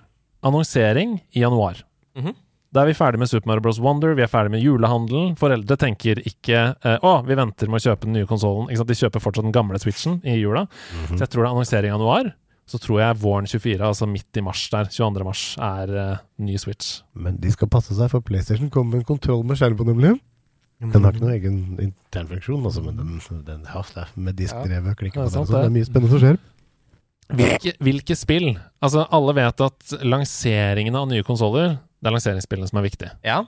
annonsering i januar. Mhm. Da er vi ferdig med Super Mario Bros. Wonder, vi er ferdig med julehandelen. Foreldre tenker ikke eh, å, vi venter med å kjøpe den nye konsollen. De kjøper fortsatt den gamle Switchen i jula. Så jeg tror det er annonsering i januar. Så tror jeg våren 24, altså midt i mars der, 22. mars, er eh, ny Switch. Men de skal passe seg, for PlayStation kommer med en kontroll med skjerm på, nemlig. Den har ikke noen egen internfunksjon, altså, men den, den har med diskdrevet. Klikker Ja, på den, så det det. er mye spennende som skjer. Hvilke, hvilke spill? Altså, alle vet at lanseringene av nye konsoller, det er lanseringsspillene som er viktige. Ja.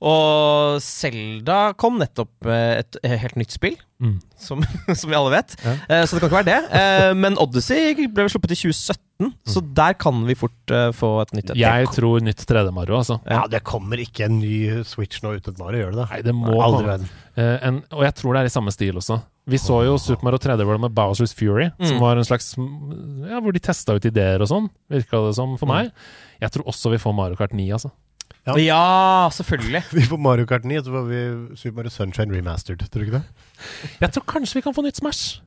Og Selda kom nettopp eh, et eh, helt nytt spill, Mm. som, som vi alle vet. Ja. Eh, Så det kan ikke være det. Eh, Men Odyssey ble sluppet i 2017, så der kan vi fort få et nytt et. Jeg tror nytt 3D-Mario, altså. Ja, det kommer ikke en ny Switch nå uten Mario, gjør det det? Nei, det må Aldri. Eh, en, og jeg tror det er i samme stil også. Vi så jo Super Mario 3D World med Bowsers Fury, som Mm. var en slags Ja, hvor de testa ut ideer og sånn, virka det som for meg. Jeg tror også vi får Mario Kart 9, altså. Ja. Ja, selvfølgelig. Vi får Mario Kart 9, og så får vi Super Mario Sunshine remastered. Tror du ikke det? Jeg tror kanskje vi kan få nytt Smash.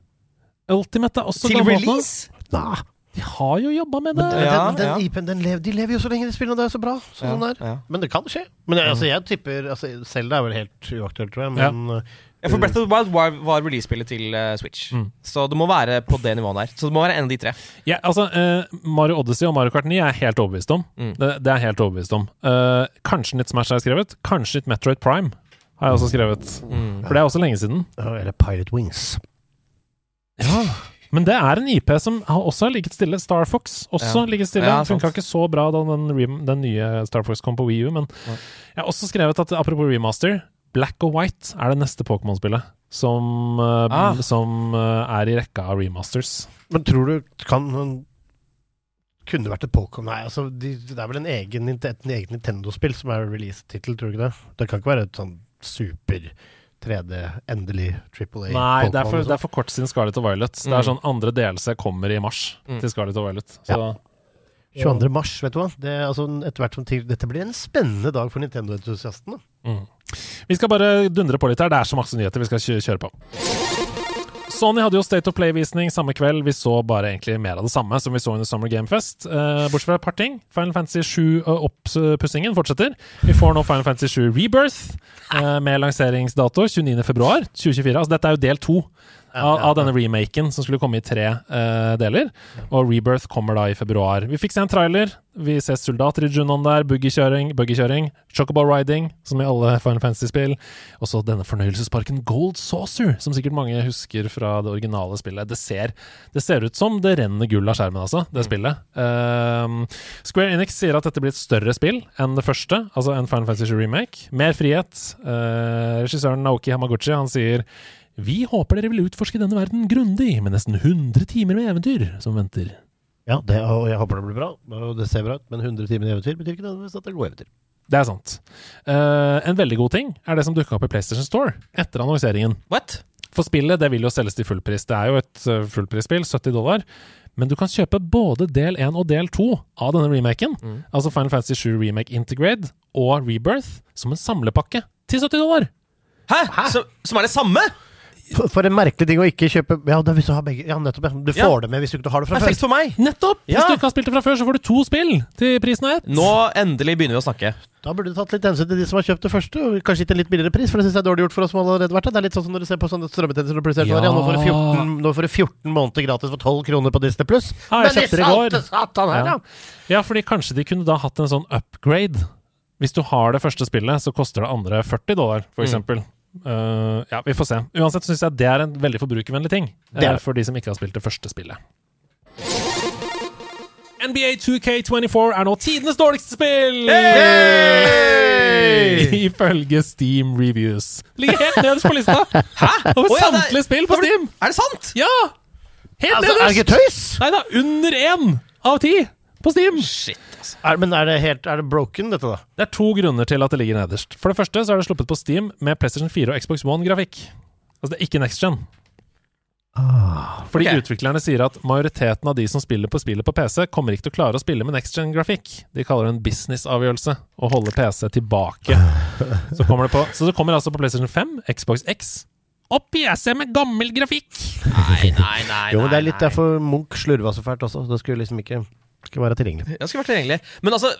Ultimate er også Til gammelt release? Nei. De har jo jobba med det. Men den, Ja, den, den ja. IP-en den lever, de lever jo så lenge de spiller, og det er så bra. Sånn Ja, der. ja. Men det kan skje. Men jeg, altså, jeg tipper altså, Zelda er vel helt uaktuelt, tror jeg. Men Ja, for Breath of the Wild var, var release-spillet til uh, Switch. Mm. Så det må være på det nivået der. Så det må være en av de tre. Ja, altså, uh, Mario Odyssey og Mario Kart 9 er jeg helt overbevist om. Mm. Det, det er jeg helt overbevist om. Uh, kanskje litt Smash har jeg skrevet. Kanskje litt Metroid Prime har jeg også skrevet. Mm. For det er også lenge siden. Eller Pilot Wings. Ja. Men det er en IP som har også har ligget stille. Star Fox også Ja. ligget stille. Ja, Funka ikke så bra da den, den nye Star Fox kom på Wii U, men Ja. jeg har også skrevet at apropos remaster, Black og White er det neste Pokémon-spillet som, eh, Ah. som eh, er i rekka av remasters. Men tror du kan kunne vært et Pokémon Nei, altså, de, det er vel en egen, et eget Nintendo-spill som er release-tittel, tror du ikke det? Det kan ikke være et sånn super 3D, endelig Triple A. Nei, det er, for, sånn. det er for kort siden Scarlett og Violet. Det er sånn andre delelse kommer i mars Mm. til Scarlett og Violet. Så 22. mars, vet du hva. Det, er altså, etter hvert som tid, dette blir en spennende dag for Nintendo-entusiastene. Mm. Vi skal bare dundre på litt her. Det er så masse nyheter vi skal kjøre på. Sony hadde jo State of Play-visning samme kveld. Vi så bare egentlig mer av det samme som vi så under Summer Game Fest. Eh, bortsett fra et par ting. Final Fantasy 7-oppussingen fortsetter. Vi får nå Final Fantasy 7 Rebirth eh, med lanseringsdato 29.2.2024. Altså dette er jo del to av, av denne remaken som skulle komme i tre uh, deler. Og Rebirth kommer da i februar. Vi fikk se en trailer. Vi ser soldater i Junon der, buggykjøring, Chocoball riding, som i alle Final Fantasy-spill. Og så denne fornøyelsesparken Gold Saucer, som sikkert mange husker fra det originale spillet. Det ser, det ser ut som det renner gull av skjermen, altså, det spillet. Ehm, Square Enix sier at dette blir et større spill enn det første, altså en Final Fantasy 7 Remake. Mer frihet. Uh, regissøren Naoki Hamaguchi han sier vi håper dere vil utforske denne verden grundig, med nesten 100 timer med eventyr som venter. Ja, det, og jeg håper det blir bra. Og det ser bra ut, men 100 timer med eventyr betyr ikke nødvendigvis at det er gode eventyr. Det er sant. Uh, en veldig god ting er det som dukka opp i PlayStation Store etter annonseringen. What? For spillet det vil jo selges til fullpris. Det er jo et uh, fullprisspill, 70 dollar. Men du kan kjøpe både del 1 og del 2 av denne remaken, altså Final Fantasy 7 Remake Integrate og Rebirth, som en samlepakke til 70 dollar. Hæ? Så, som er det samme? For, en merkelig ting å ikke kjøpe Ja, hvis du har begge Ja, nettopp. Ja. Du Ja. får det med hvis du ikke har det fra før. Perfekt for meg! Nettopp! Ja. Hvis du ikke har spilt det fra før, så får du to spill til prisen av ett. Nå endelig begynner vi å snakke. Da burde du tatt litt hensyn til de som har kjøpt det første, og kanskje gitt en litt billigere pris, for det syns jeg er dårlig gjort for oss som allerede har vært det. Det er litt sånn som når du ser på sånne strømmetjenester og PlayStation. Ja. Ja. Nå, får du 14, nå får du 14 måneder gratis for 12 kroner på Disney Pluss. Ja, Men det salte satan her, Ja. ja! Fordi kanskje de kunne da hatt en sånn upgrade. Hvis du har det første spillet, så koster det andre 40 dollar, for Mm. Eh, ja, vi får se. Uansett syns jeg det er en veldig forbrukervennlig ting. Det er eh, for de som ikke har spilt det første spillet. NBA 2K24 er nå tidenes dårligste spill! Ifølge Steam Reviews. Ligger helt nederst på lista! Hæ? Over oh, ja, samtlige er- spill på Steam! Er det sant? Ja! Helt Altså, er det ikke tøys? Nei da, under én av ti på Steam! Shit, altså. Er, men er det helt Er det broken, dette, da? Det er to grunner til at det ligger nederst. For det første så er det sluppet på Steam med PlayStation 4 og Xbox One-grafikk. Altså det er ikke next gen. Fordi okay. utviklerne sier at majoriteten av de som spiller på spillet på PC, kommer ikke til å klare å spille med next gen-grafikk. De kaller det en business-avgjørelse å holde PC tilbake. Så kommer det på Så det kommer altså på PlayStation 5, Xbox X og PC med gammel grafikk! Nei, nei, nei. nei Jo, men det er nei, litt derfor Munch slurva så fælt også. Det skulle liksom ikke skulle være tilgjengelig. Ja, skulle vært tilgjengelig. Men altså,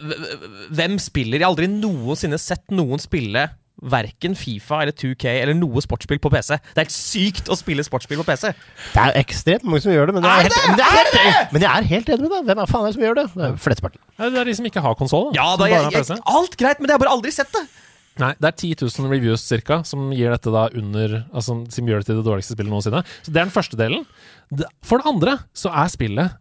hvem spiller? Jeg har aldri noensinne sett noen spille verken Fifa eller 2K eller noe sportsspill på PC. Det er helt sykt å spille sportsspill på PC. Det er ekstremt mange som gjør det, men, det er Er helt, det? men, det er helt, men jeg er helt enig med deg. Hvem er faen er det som gjør det? Det er flesteparten. Det er de som ikke har konsoll. Ja da, jeg, jeg, alt greit, men jeg har bare aldri sett det. Nei, det er 10 000 reviews cirka, som gir dette da under Altså som gjør det til det dårligste spillet noensinne. Så det er den første delen. For det andre så er spillet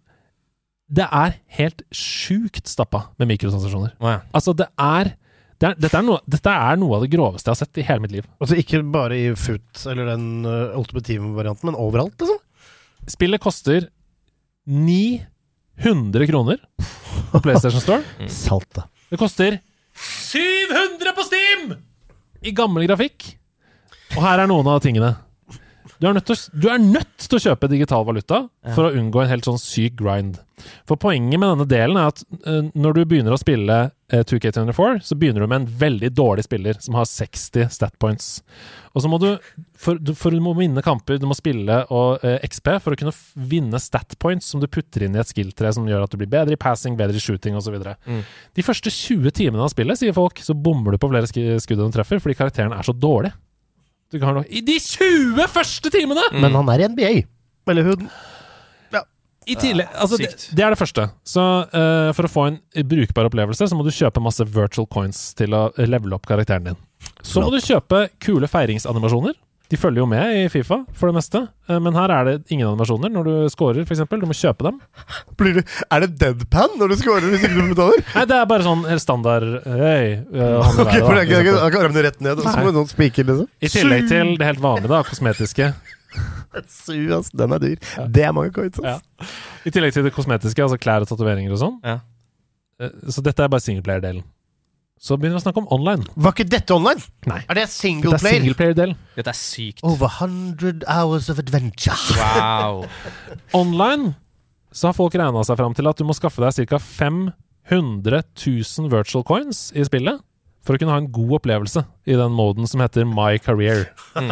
Det er helt sjukt stappa med mikrotransaksjoner. Altså, det er, det er, dette, er noe, dette er noe av det groveste jeg har sett i hele mitt liv. Altså ikke bare i Foot eller den uh, Ultimate Team-varianten, men overalt, liksom. Spillet koster 900 kroner på PlayStation Store. Salte. Det koster 700 på Steam! I gammel grafikk. Og her er noen av tingene. Du er nødt til, å- du er nødt til å kjøpe digital valuta for å unngå en helt sånn syk grind. For poenget med denne delen er at uh, når du begynner å spille uh, 2K204, så begynner du med en veldig dårlig spiller som har 60 stat points. Og så må du, for, du- for du må vinne kamper, du må spille og uh, XP for å kunne vinne stat points som du putter inn i et skill-tre som gjør at du blir bedre i passing, bedre i shooting osv. De første 20 timene av spillet, sier folk, så bommer du på flere sk skudd enn du treffer fordi karakteren er så dårlig. Du kan ha noe I de 20 første timene! Men han er i NBA. Eller hun I tillegg, altså det, det er det første. Så uh, For å få en brukbar opplevelse, så må du kjøpe masse virtual coins til å levele opp karakteren din. Så må du kjøpe kule feiringsanimasjoner. De følger jo med i Fifa for det meste, eh, men her er det ingen animasjoner når du scorer, f.eks. Du må kjøpe dem. Blir du, Er det deadpan når du scorer hvis ikke du betaler? Nei, det er bare sånn helt standard hey, eh, han Ok, for da. Kan armene rett ned, og så må noen spiker, liksom. I tillegg til det helt vanlige, da, kosmetiske. Su, ass. Den er dyr. Det er mange coins, ass. Ja. I tillegg til det kosmetiske, altså klær og tatoveringer og sånn. Ja. Eh, Så dette er bare singleplayer-delen. Så begynner vi å snakke om online. Var ikke dette online? Nei. Er det Det single er player? singleplayer-del. Dette er sykt. Over 100 hours of adventure. Wow. Online så har folk regna seg fram til at du må skaffe deg ca. 500 000 virtual coins i spillet for å kunne ha en god opplevelse i den moden som heter My Career.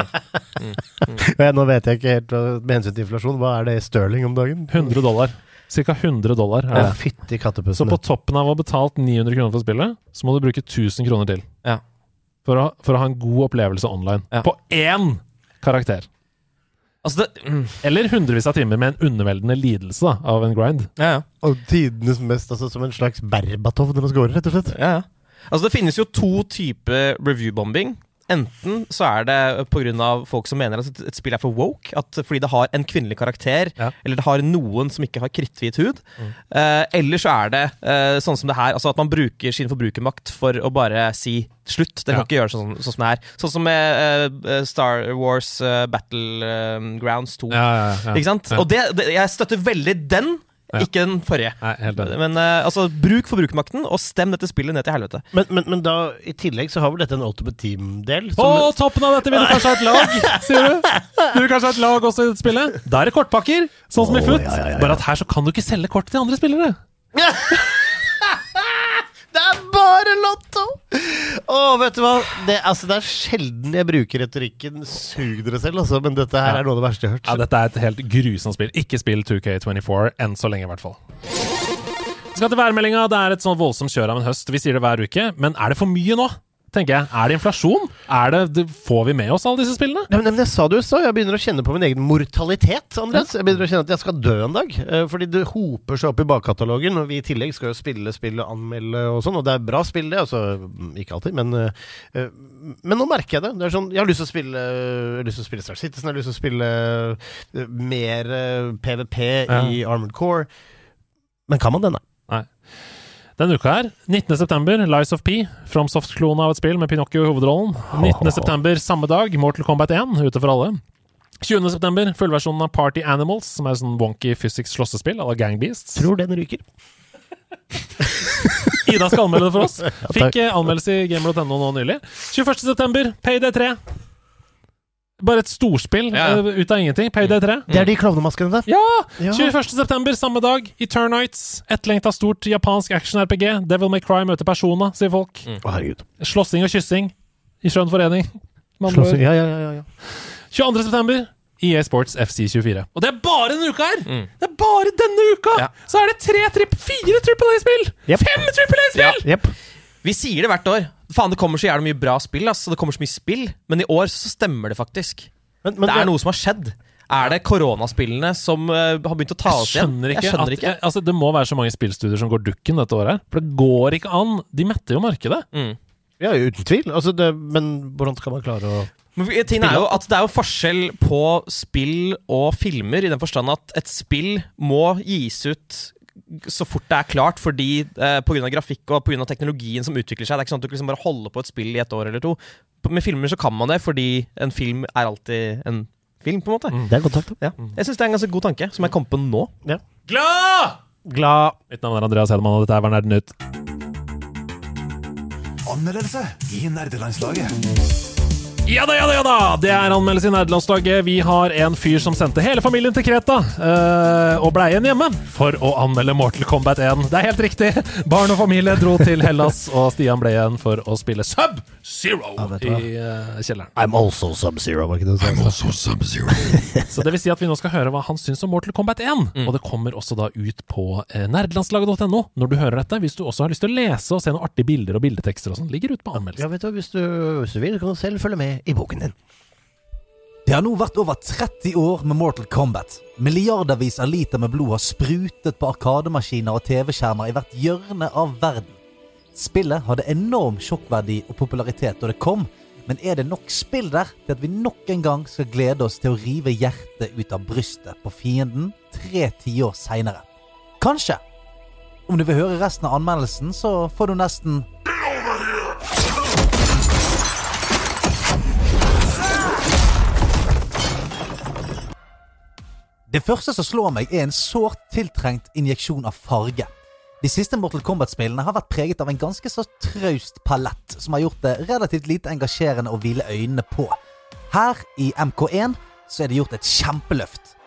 Ja, Nå vet jeg ikke helt hva- med hensyn til inflasjon. Hva er det i sterling om dagen? 100 dollar. Ca. 100 dollar er det. fytti Så på toppen av å ha betalt 900 kroner for spillet, så må du bruke 1000 kroner til. Ja. For å, for å ha en god opplevelse online. Ja. På én karakter. Altså, det mm, Eller hundrevis av timer med en underveldende lidelse da, av en grind. Ja, ja. Og tidenes mest, altså som en slags Berbatov når man scorer, rett og slett. Ja, ja. Altså Det finnes jo to typer review-bombing. Enten så er det pga. folk som mener at et, spill er for woke. At fordi det har en kvinnelig karakter, Ja. eller det har noen som ikke har kritthvit hud. Eh, eller så er det eh, sånn som det her, altså at man bruker sin forbrukermakt for å bare si slutt. Dere Ja. kan ikke gjøre sånn, sånn som det er. Sånn som med eh, Star Wars uh, Battlegrounds 2. Ja? Ja. Og det, det, jeg støtter veldig den, Ja. ikke den forrige. Nei, helt enig. Men uh, altså, bruk forbrukermakten, og stem dette spillet ned til helvete. Men, men, men da, i tillegg så har vel dette en Ultimate Team-del? På toppen av dette vil du kanskje ha et lag, sier du? Du vil kanskje ha et lag også i dette spillet? Da er det kortpakker, sånn som i FUT. Foot. ja, ja, ja, ja. Bare at her så kan du ikke selge kort til andre spillere. Er bare Lotto! Å, vet du hva? Det, altså, det er sjelden jeg bruker retorikken 'sug dere selv', altså, men dette her er noe av det verste jeg har hørt. Ja, Dette er et helt grusomt spill. Ikke spill 2K24 enn så lenge, i hvert fall. Vi skal til værmeldinga. Det er et sånn voldsomt kjør av en høst. Vi sier det hver uke, men er det for mye nå? Tenker jeg. Er det inflasjon? Er det, får vi med oss alle disse spillene? Nei, men, det sa jo i stad, jeg begynner å kjenne på min egen mortalitet. Andreas. Jeg begynner å kjenne at jeg skal dø en dag. eh, Fordi det hoper seg opp i bakkatalogen. Og vi i tillegg skal jo spille spill og anmelde og sånn. Og det er bra spill, det. Altså, mm, ikke alltid, men eh, eh, Men nå merker jeg det. det er sånn, jeg har lyst til å spille Jeg har lyst til å spille Star Citizen, jeg har lyst til å spille mer PVP i Armored Core. Men kan man det, nei? Denne uka her, 19.9., Lies of P, FromSoft-klone av et spill med Pinocchio i hovedrollen. 19.9., samme dag, Mortal Kombat 1, ute for alle. 20.9., fullversjonen av Party Animals, som er sånn wonky physics slåssespill à la Gang Beasts. Tror den ryker. Ida skal anmelde det for oss. Fikk eh, anmeldelse i gamer.no nå nylig. 21.9., Payday 3. Bare et storspill Ja. uh, ut av ingenting. Payday 3. Det er de klovnemaskene der. Ja! Ja. 21.9., samme dag, Eternites. Etterlengta stort japansk action-RPG. Devil May Cry møter Persona, sier folk. Å, herregud. Slåssing og kyssing i skjønn forening. Slåssing. Ja, ja, ja, ja, ja. 22. september, EA Sports FC24. Og det er bare denne uka her! Det er bare denne uka! Ja. Så er det tre tripp, fire Trippel A-spill! Yep. Fem Trippel A-spill! Yep. Vi sier det hvert år. Faen, det kommer så jævlig mye bra spill, ass. Det kommer så mye spill. Men i år så stemmer det faktisk. Men, men det er noe som har skjedd. Er det koronaspillene som uh, har begynt å ta oss igjen? ikke, Jeg skjønner at, ikke. Altså, Det må være så mange spillstudier som går dukken dette året. For det går ikke an! De metter jo markedet. Mm. Ja, uten tvil. Altså, det, men hvordan skal man klare å Men ting er jo at Det er jo forskjell på spill og filmer, i den forstand at et spill må gis ut så fort det er klart, fordi eh, pga. grafikk og på grunn av teknologien som utvikler seg. Det er ikke sånn at du liksom bare holder på et spill i et år eller to. Med filmer så kan man det, fordi en film er alltid en film, på en måte. Det er godt sagt. Ja. Jeg syns det er en ganske god tanke, som jeg kom på nå. Glad! Glad Mitt navn er Andreas Hedemann, og dette er nerden ut. Anmeldelse i nerdelandslaget. Ja da, ja da, ja da! Det er anmeldelse i Nerdelandslaget. Vi har en fyr som sendte hele familien til Kreta øh, og ble igjen hjemme for å anmelde Mortal Kombat 1. Det er helt riktig! Barn og familie dro til Hellas, og Stian ble igjen for å spille Sub Zero ja, i eh, kjelleren. I'm also Sub-Zero, var ikke det du sa? Så det vil si at vi nå skal høre hva han syns om Mortal Kombat 1. Og det kommer også da ut på eh, nerdelandslaget.no når du hører dette. Hvis du også har lyst til å lese og se noen artige bilder og bildetekster og sånn, ligger ute på anmeldelsen. Ja, vet du, hvis du, hvis du vil, kan du selv følge med i boken din. Det har nå vært over 30 år med Mortal Kombat. Milliardervis av liter med blod har sprutet på arkademaskiner og TV-skjermer i hvert hjørne av verden. Spillet hadde enorm sjokkverdi og popularitet da det kom, men er det nok spill der til at vi nok en gang skal glede oss til å rive hjertet ut av brystet på fienden tre tiår seinere? Kanskje. Om du vil høre resten av anmeldelsen, så får du nesten Det første som slår meg, er en sårt tiltrengt injeksjon av farge. De siste Mortal Kombat-spillene har vært preget av en ganske så traust palett, som har gjort det relativt lite engasjerende å hvile øynene på. Her, i MK1, så er det gjort et kjempeløft.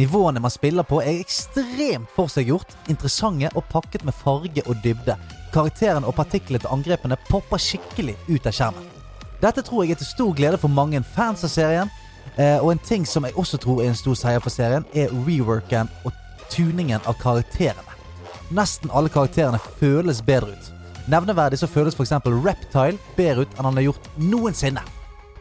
Nivåene man spiller på er ekstremt forseggjort, interessante og pakket med farge og dybde. Karakterene og partiklete angrepene popper skikkelig ut av skjermen. Dette tror jeg er til stor glede for mange fans av serien, eh, og en ting som jeg også tror er en stor seier for serien, er reworken og tuningen av karakterene. Nesten alle karakterene føles bedre ut. Nevneverdig så føles f.eks. Reptile bedre ut enn han har gjort noensinne.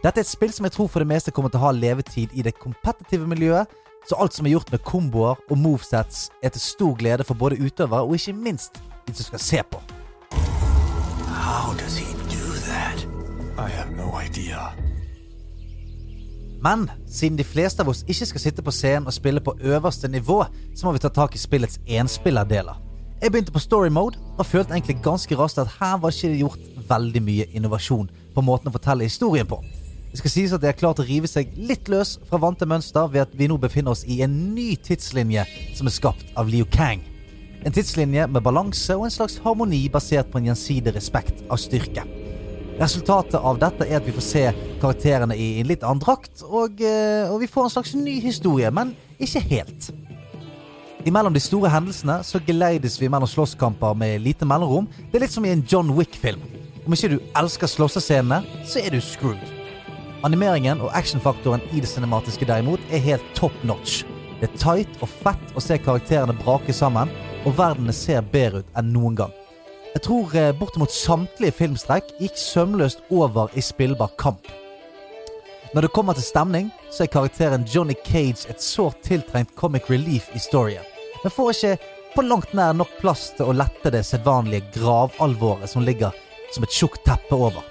Dette er et spill som jeg tror for det meste kommer til å ha levetid i det kompetitive miljøet, så alt som er gjort med komboer og movesets er til stor glede for både utøvere og ikke minst de som skal se på. How does he do that? I have no idea. Men siden de fleste av oss ikke skal sitte på scenen og spille på øverste nivå, så må vi ta tak i spillets enspillerdeler. Jeg begynte på story mode og følte egentlig ganske raskt at her var ikke det gjort veldig mye innovasjon på måten å fortelle historien på. Det skal sies at det er klart å rive seg litt løs fra vante mønster ved at vi nå befinner oss i en ny tidslinje som er skapt av Liu Kang. En tidslinje med balanse og en slags harmoni basert på en gjensidig respekt av styrke. Resultatet av dette er at vi får se karakterene i en litt annen drakt, og, eh, og vi får en slags ny historie, men ikke helt. Imellom de store hendelsene så geleides vi mellom slåsskamper med lite mellomrom. Det er litt som i en John Wick-film. Om ikke du elsker slåssescenene, så er du screwed. Animeringen og actionfaktoren i det cinematiske derimot er helt top notch. Det er tight og fett å se karakterene brake sammen, og verdenene ser bedre ut enn noen gang. Jeg tror eh, bortimot samtlige filmstrekk gikk sømløst over i spillbar kamp. Når det kommer til stemning, så er karakteren Johnny Cage et sårt tiltrengt comic relief i storyen, men får ikke på langt nær nok plass til å lette det sedvanlige gravalvoret som ligger som et tjukt teppe over.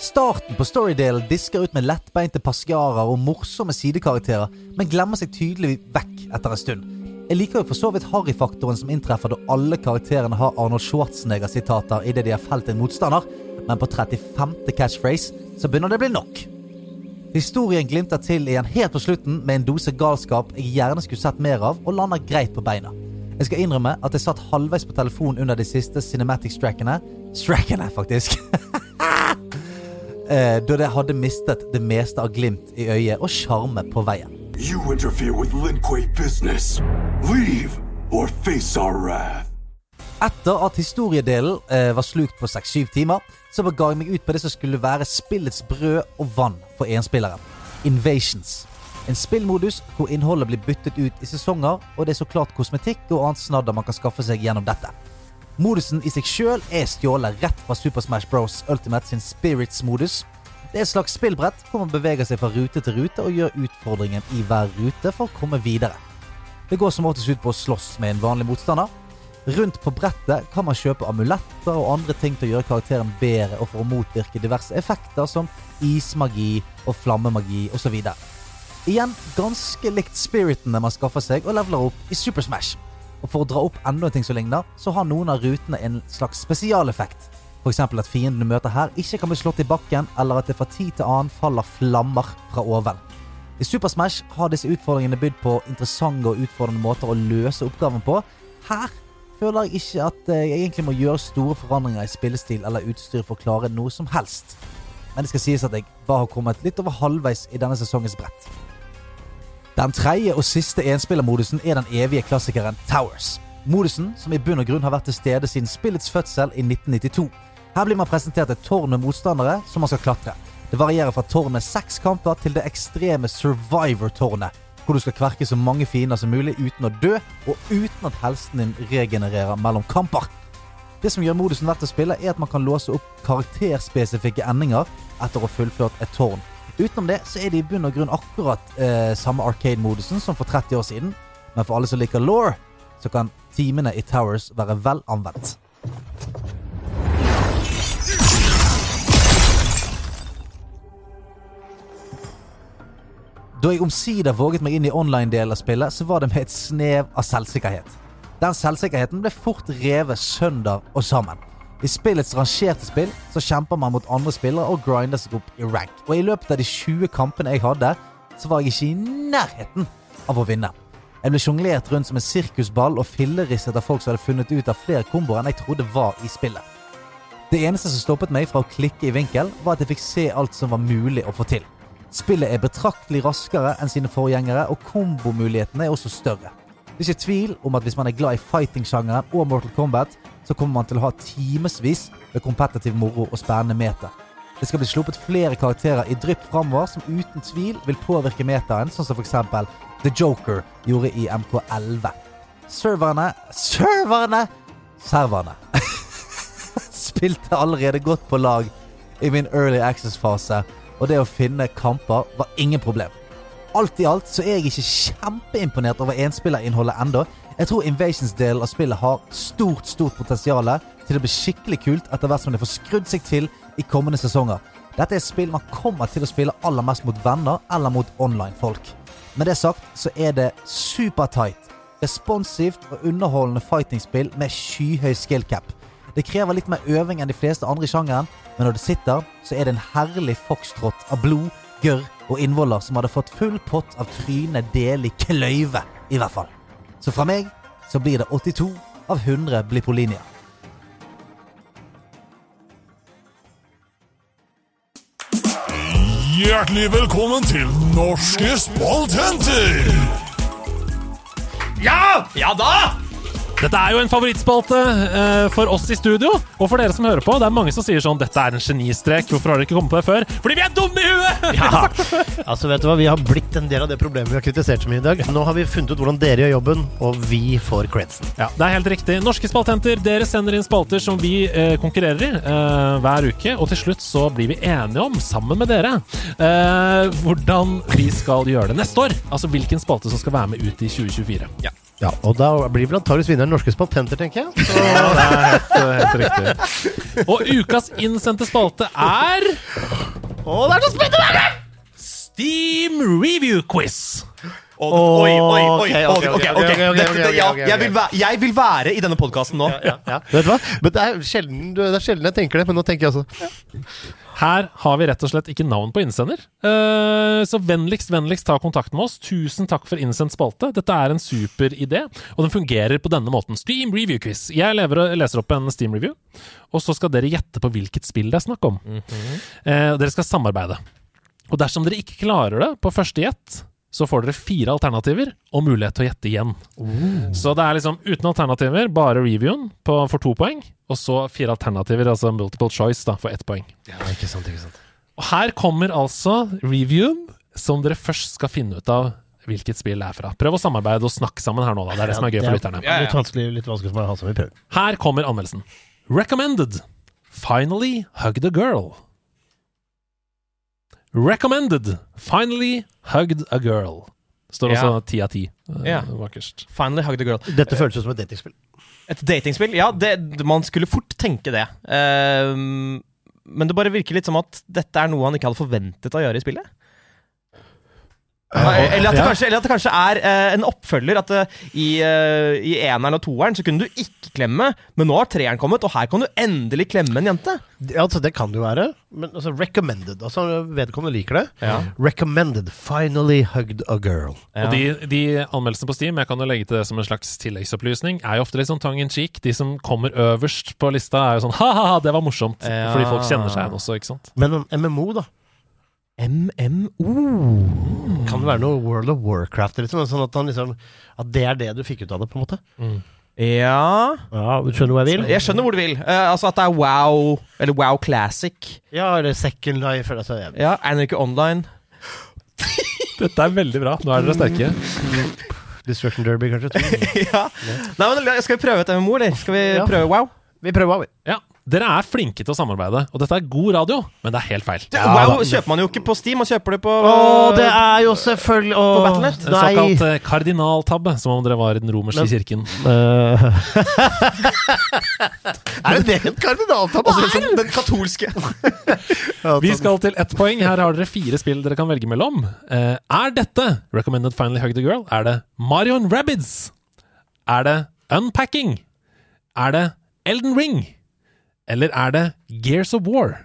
Starten på storydelen disker ut med lettbeinte passiarer og morsomme sidekarakterer, men glemmer seg tydelig vekk etter en stund. Jeg liker jo for så vidt harryfaktoren som inntreffer da alle karakterene har Arnold Schwarzenegger-sitater idet de har felt en motstander, men på 35. catchphrase så begynner det å bli nok. Historien glimter til igjen helt på slutten med en dose galskap jeg gjerne skulle sett mer av, og lander greit på beina. Jeg skal innrømme at jeg satt halvveis på telefonen under de siste cinematic-strackene Strackene, faktisk. Eh, da det hadde mistet det meste av glimt i øyet og sjarme på veien. You interfere with Lin Kuei business. Leave or face our wrath. Etter at historiedelen eh, var slukt på 6-7 timer, så ga jeg meg ut på det som skulle være spillets brød og vann for enspilleren. Invasions. En spillmodus hvor innholdet blir byttet ut i sesonger, og det er så klart kosmetikk og annet snadder man kan skaffe seg gjennom dette. Modusen i seg sjøl er stjålet rett fra Super Smash Bros. Ultimate sin Spirits-modus. Det er et slags spillbrett hvor man beveger seg fra rute til rute og gjør utfordringen i hver rute for å komme videre. Det går som oftest ut på å slåss med en vanlig motstander. Rundt på brettet kan man kjøpe amuletter og andre ting til å gjøre karakteren bedre og for å motvirke diverse effekter som ismagi og flammemagi osv. Igjen ganske likt spiritene man skaffer seg og leveler opp i Super Smash. Og For å dra opp enda en ting som ligner, så har noen av rutene en slags spesialeffekt. F.eks. at fiendene møter her, ikke kan bli slått i bakken, eller at det fra tid til annen faller flammer fra oven. I Super Smash har disse utfordringene bydd på interessante og utfordrende måter å løse oppgaven på. Her føler jeg ikke at eh, jeg egentlig må gjøre store forandringer i spillestil eller utstyr for å klare noe som helst. Men det skal sies at jeg bare har kommet litt over halvveis i denne sesongens brett. Den tredje og siste enspillermodusen er den evige klassikeren Towers. Modusen som i bunn og grunn har vært til stede siden spillets fødsel i 1992. Her blir man presentert et tårn med motstandere som man skal klatre. Det varierer fra tårn med seks kamper til det ekstreme Survivor-tårnet, hvor du skal kverke så mange fiender som mulig uten å dø, og uten at helsen din regenererer mellom kamper. Det som gjør modusen verdt å spille, er at man kan låse opp karakterspesifikke endinger etter å ha fullført et tårn. Utenom det så er det i bunn og grunn akkurat eh, samme arcade-modusen som for 30 år siden, men for alle som liker law, så kan timene i Towers være vel anvendt. Da jeg omsider våget meg inn i online-delen av spillet, så var det med et snev av selvsikkerhet. Den selvsikkerheten ble fort revet sønder og sammen. I spillets rangerte spill så kjemper man mot andre spillere og grinder seg opp i rank. Og i løpet av de 20 kampene jeg hadde, så var jeg ikke i nærheten av å vinne. Jeg ble sjonglert rundt som en sirkusball og fillerisset av folk som hadde funnet ut av flere komboer enn jeg trodde var i spillet. Det eneste som stoppet meg fra å klikke i vinkel, var at jeg fikk se alt som var mulig å få til. Spillet er betraktelig raskere enn sine forgjengere, og kombomulighetene er også større. Det er ikke tvil om at hvis man er glad i fighting-sjangeren og Mortal Kombat, så kommer man til å ha timevis med kompetitiv moro og spennende meter. Det skal bli sluppet flere karakterer i drypp framover som uten tvil vil påvirke metaen, sånn som f.eks. The Joker gjorde i MK11. Serverne Serverne! Serverne spilte allerede godt på lag i min early access-fase, og det å finne kamper var ingen problem. Alt i alt så er jeg ikke kjempeimponert over enspillerinnholdet ennå. Jeg tror Invasions-delen av spillet har stort, stort potensial til å bli skikkelig kult etter hvert som det får skrudd seg til i kommende sesonger. Dette er spill man kommer til å spille aller mest mot venner eller mot online-folk. Med det sagt så er det supertight, responsivt og underholdende fighting-spill med skyhøy skill cap. Det krever litt mer øving enn de fleste andre i sjangeren, men når det sitter, så er det en herlig foxtrot av blod, gørr og innvoller som hadde fått full pott av trynet del i kløyve, i hvert fall. Så fra meg så blir det 82 av 100 Blippolinia. Hjertelig velkommen til Norske spalthenter! Ja! Ja da! Dette er jo en favorittspalte uh, for oss i studio, og for dere som hører på. Det er mange som sier sånn 'Dette er en genistrek. Hvorfor har dere ikke kommet på det før?' Fordi vi er dumme i huet! Ja. Altså, vet du hva? Vi har blitt en del av det problemet vi har kritisert så mye i dag. Nå har vi funnet ut hvordan dere gjør jobben, og vi får credsen. Ja, det er helt riktig. Norske spaltenter, dere sender inn spalter som vi uh, konkurrerer i uh, hver uke, og til slutt så blir vi enige om, sammen med dere, eh, hvordan vi skal gjøre det neste år. Altså hvilken spalte som skal være med ut i 2024. Ja, Ja, Og da blir vel antakeligvis vinneren norske spaltenter, tenker jeg. Så, det er helt, helt riktig. Og ukas innsendte spalte er Å, det er så spennende! Steam Review Quiz. Oi, oi, oi, ok, oi, ok, ok, ja, jeg vil være i denne podkasten nå. Ja, ja. Vet du hva? Men det er, sjelden, det er sjelden jeg tenker det, men nå tenker jeg også. Her har vi rett og slett ikke navn på innsender. Uh, så vennligst, vennligst ta kontakt med oss. Tusen takk for innsendt spalte. Dette er en super idé, og den fungerer på denne måten. Steam Review Quiz. Jeg leser opp en Steam Review, og så skal dere gjette på hvilket spill det er snakk om. Mm -hmm. uh, dere skal samarbeide. Og dersom dere ikke klarer det på første gjett, så får dere fire alternativer og mulighet til å gjette igjen. Så det er liksom uten alternativer, bare reviewen på, for to poeng, og så fire alternativer, altså multiple choice, da, for ett poeng. Ja, ikke sant, ikke sant. Og her kommer altså reviewen som dere først skal finne ut av hvilket spill det er fra. Prøv å samarbeide og snakke sammen her nå, da. Det er det som er gøy for lytterne. Ja, ja. Litt vanskelig, litt vanskelig for meg å ha som vi prøver. Her kommer anmeldelsen. Recommended. Finally hugged a girl. Recommended. Finally hugged a girl. Står også Ja. ti av ti. eh, Ja. Vakerst. Finally hugged a girl. Dette føles ut som et datingspill. Et datingspill? Ja, det, man skulle fort tenke det. Ehm, men det bare virker litt som at dette er noe han ikke hadde forventet å gjøre i spillet. Eller at det kanskje, eller at det kanskje er eh, en oppfølger. At eh, i, uh, i eneren og toeren så kunne du ikke klemme, men nå har treeren kommet, og her kan du endelig klemme en jente. Det- Altså, det kan det jo være, men altså, recommended. Altså, vedkommende liker det. Ja. Recommended. Finally hugged a girl. Ja. Og de, de anmeldelsene på Steam, jeg kan jo legge til det som en slags tilleggsopplysning, er jo ofte litt sånn tongue in cheek. De som kommer øverst på lista, er jo sånn ha-ha, det var morsomt. Ja. Fordi folk kjenner seg igjen også, ikke sant. Men MMO, da? MMO. Kan det være noe World of Warcraft? Liksom, sånn at, han liksom, at det er det du fikk ut av det, på en måte? Ja Ja, du Skjønner hvor jeg vil? Jeg skjønner hvor du vil. Uh, altså at det er wow, eller wow classic. Ja, eller Second Life. Eller, jeg, Ja, Anarchy Online. Dette er veldig bra. Nå er dere sterke. Destruction Derby, kanskje? ja. Nei, men Skal vi prøve et MMO, eller? Skal vi Ja. prøve wow? Vi prøver, vi. Ja, Dere er flinke til å samarbeide, og dette er god radio, men det er helt feil. wow kjøper man jo ikke på Steam, man kjøper det på Å, det er jo selvfølgelig Å, På Battle.net? En Nei. såkalt uh, kardinaltabbe, som om dere var i den romerske Men- kirken. Uh. er det en kardinaltabbe Altså, er? liksom, den katolske. Vi skal til ett poeng. Her har dere fire spill dere kan velge mellom. Uh, er dette Recommended Finally Hug the Girl? Er det Marion Rabbids? Er det Unpacking? Er det Elden Ring? Eller er det Gears of War?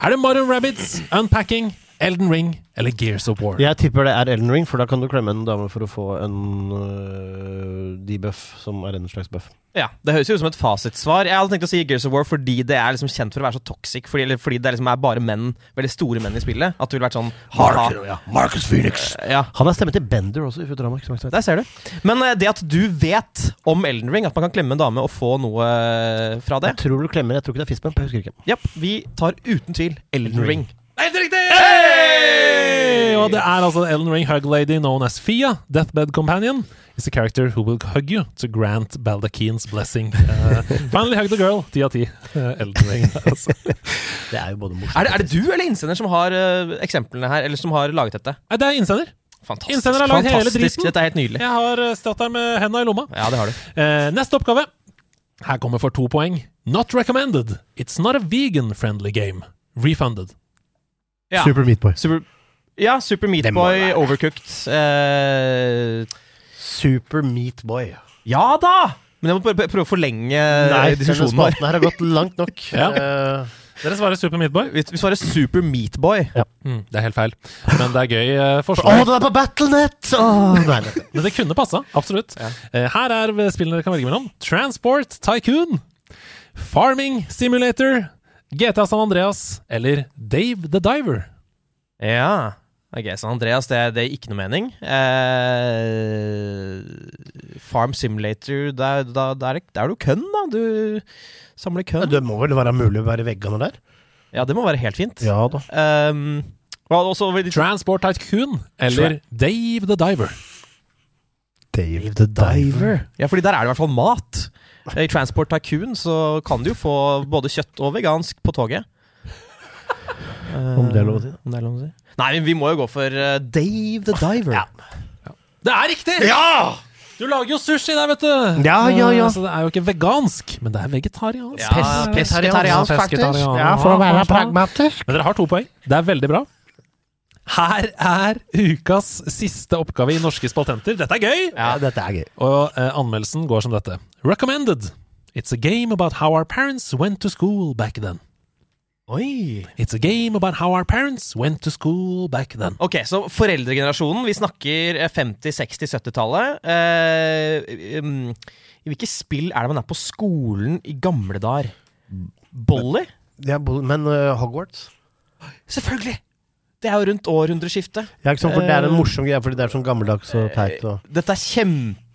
Er det Modern Rabbids, Unpacking Elden Ring eller Gears of War? Jeg tipper det er Elden Ring, for da kan du klemme en dame for å få en uh, debuff, som er en slags buff. Ja, Det høres jo ut som et fasitsvar. Jeg hadde tenkt å si Gears of War fordi det er liksom kjent for å være så toxic. Fordi, eller fordi det liksom er bare menn, veldig store menn i spillet. At det ville vært sånn ha-ha. ja. Marcus Phoenix. Ja, Han er stemmen til Bender også i Futurama. der ser du. Men uh, det at du vet om Elden Ring, at man kan klemme en dame og få noe eh, fra det Jeg tror du klemmer, jeg tror ikke det er fistbump. Jeg husker ikke. Ja, vi tar uten tvil Elden Ring. Helt riktig! Og det er altså Ellen Ring Hug Lady known as Fia, Deathbed Companion. Is a character who will hug you to grant Baldakin's blessing. Uh, finally hug the girl. Ti av ti. Uh, Elden Ring. Altså. Det er jo både morsomt Er det, er det du eller innsender som har uh, eksemplene her, eller som har laget dette? Nei, det er innsender. Fantastisk. Innsender har laget hele driten. Dette er helt nydelig. Jeg har stått der med henda i lomma. Ja, det har du. Uh, neste oppgave. Her kommer for to poeng. Not recommended. It's not a vegan-friendly game. Refunded. Ja. Super Meatboy. Super, ja, Super Meat Boy. Overcooked eh, Super Meatboy. Ja da! Men jeg må prøve, prøve å forlenge Nei, diskusjonen vår. spalten her har gått langt nok. Ja. uh, Dere svarer Super Meatboy. Vi, vi svarer Super Meat Boy. Mm, det er helt feil. Men det er gøy uh, Å, oh, det er på Battlenet! Oh, nei, nei. Men det kunne passa. Absolutt. Eh, her er spillene dere kan velge mellom. Transport Tycoon, Farming Simulator, GTA San Andreas eller Dave the Diver. Ja. Ok, San Andreas, det, det er ikke noe mening. Eh, Farm Simulator, der, da, der, er- der er du kønn, da. Du samler kønn. Det må vel være mulig å være i veggene der? Ja, det må være helt fint. Ja da. Um, også Transport Tycoon eller Dave the Diver. Dave the Diver. Ja, fordi der er det i hvert fall mat. I Transport Tycoon så kan du jo få både kjøtt og vegansk på toget. Eh, Om det er lov å si. Om det er lov å si. Nei, men vi må jo gå for eh, Dave the Diver. Det er riktig! Ja! Du lager jo sushi der, vet du. Ja, ja, ja. Eh, Så det er jo ikke vegansk, men det er vegetariansk. Ja, Pes- pesketariansk, faktisk. Ja, for å være pragmatisk. Men dere har to poeng. Det er veldig bra. Her er ukas siste oppgave i Norske spaltenter. Dette er gøy! Ja, dette er gøy. Og eh, anmeldelsen går som dette. Recommended. It's a game about how our parents went to school back then. Oi! It's a game about how our parents went to school back then. Ok, så foreldregenerasjonen, vi snakker eh, 50-, 60-, 70-tallet. Eh, um, I hvilke spill er det man er på skolen i gamle dager? Bolly? Ja, men uh, Hogwarts? Selvfølgelig! Det er jo rundt århundreskiftet. Ja, ikke sant, for det er en Eh, morsom greie, fordi det er sånn gammeldags og teit. Og... Dette er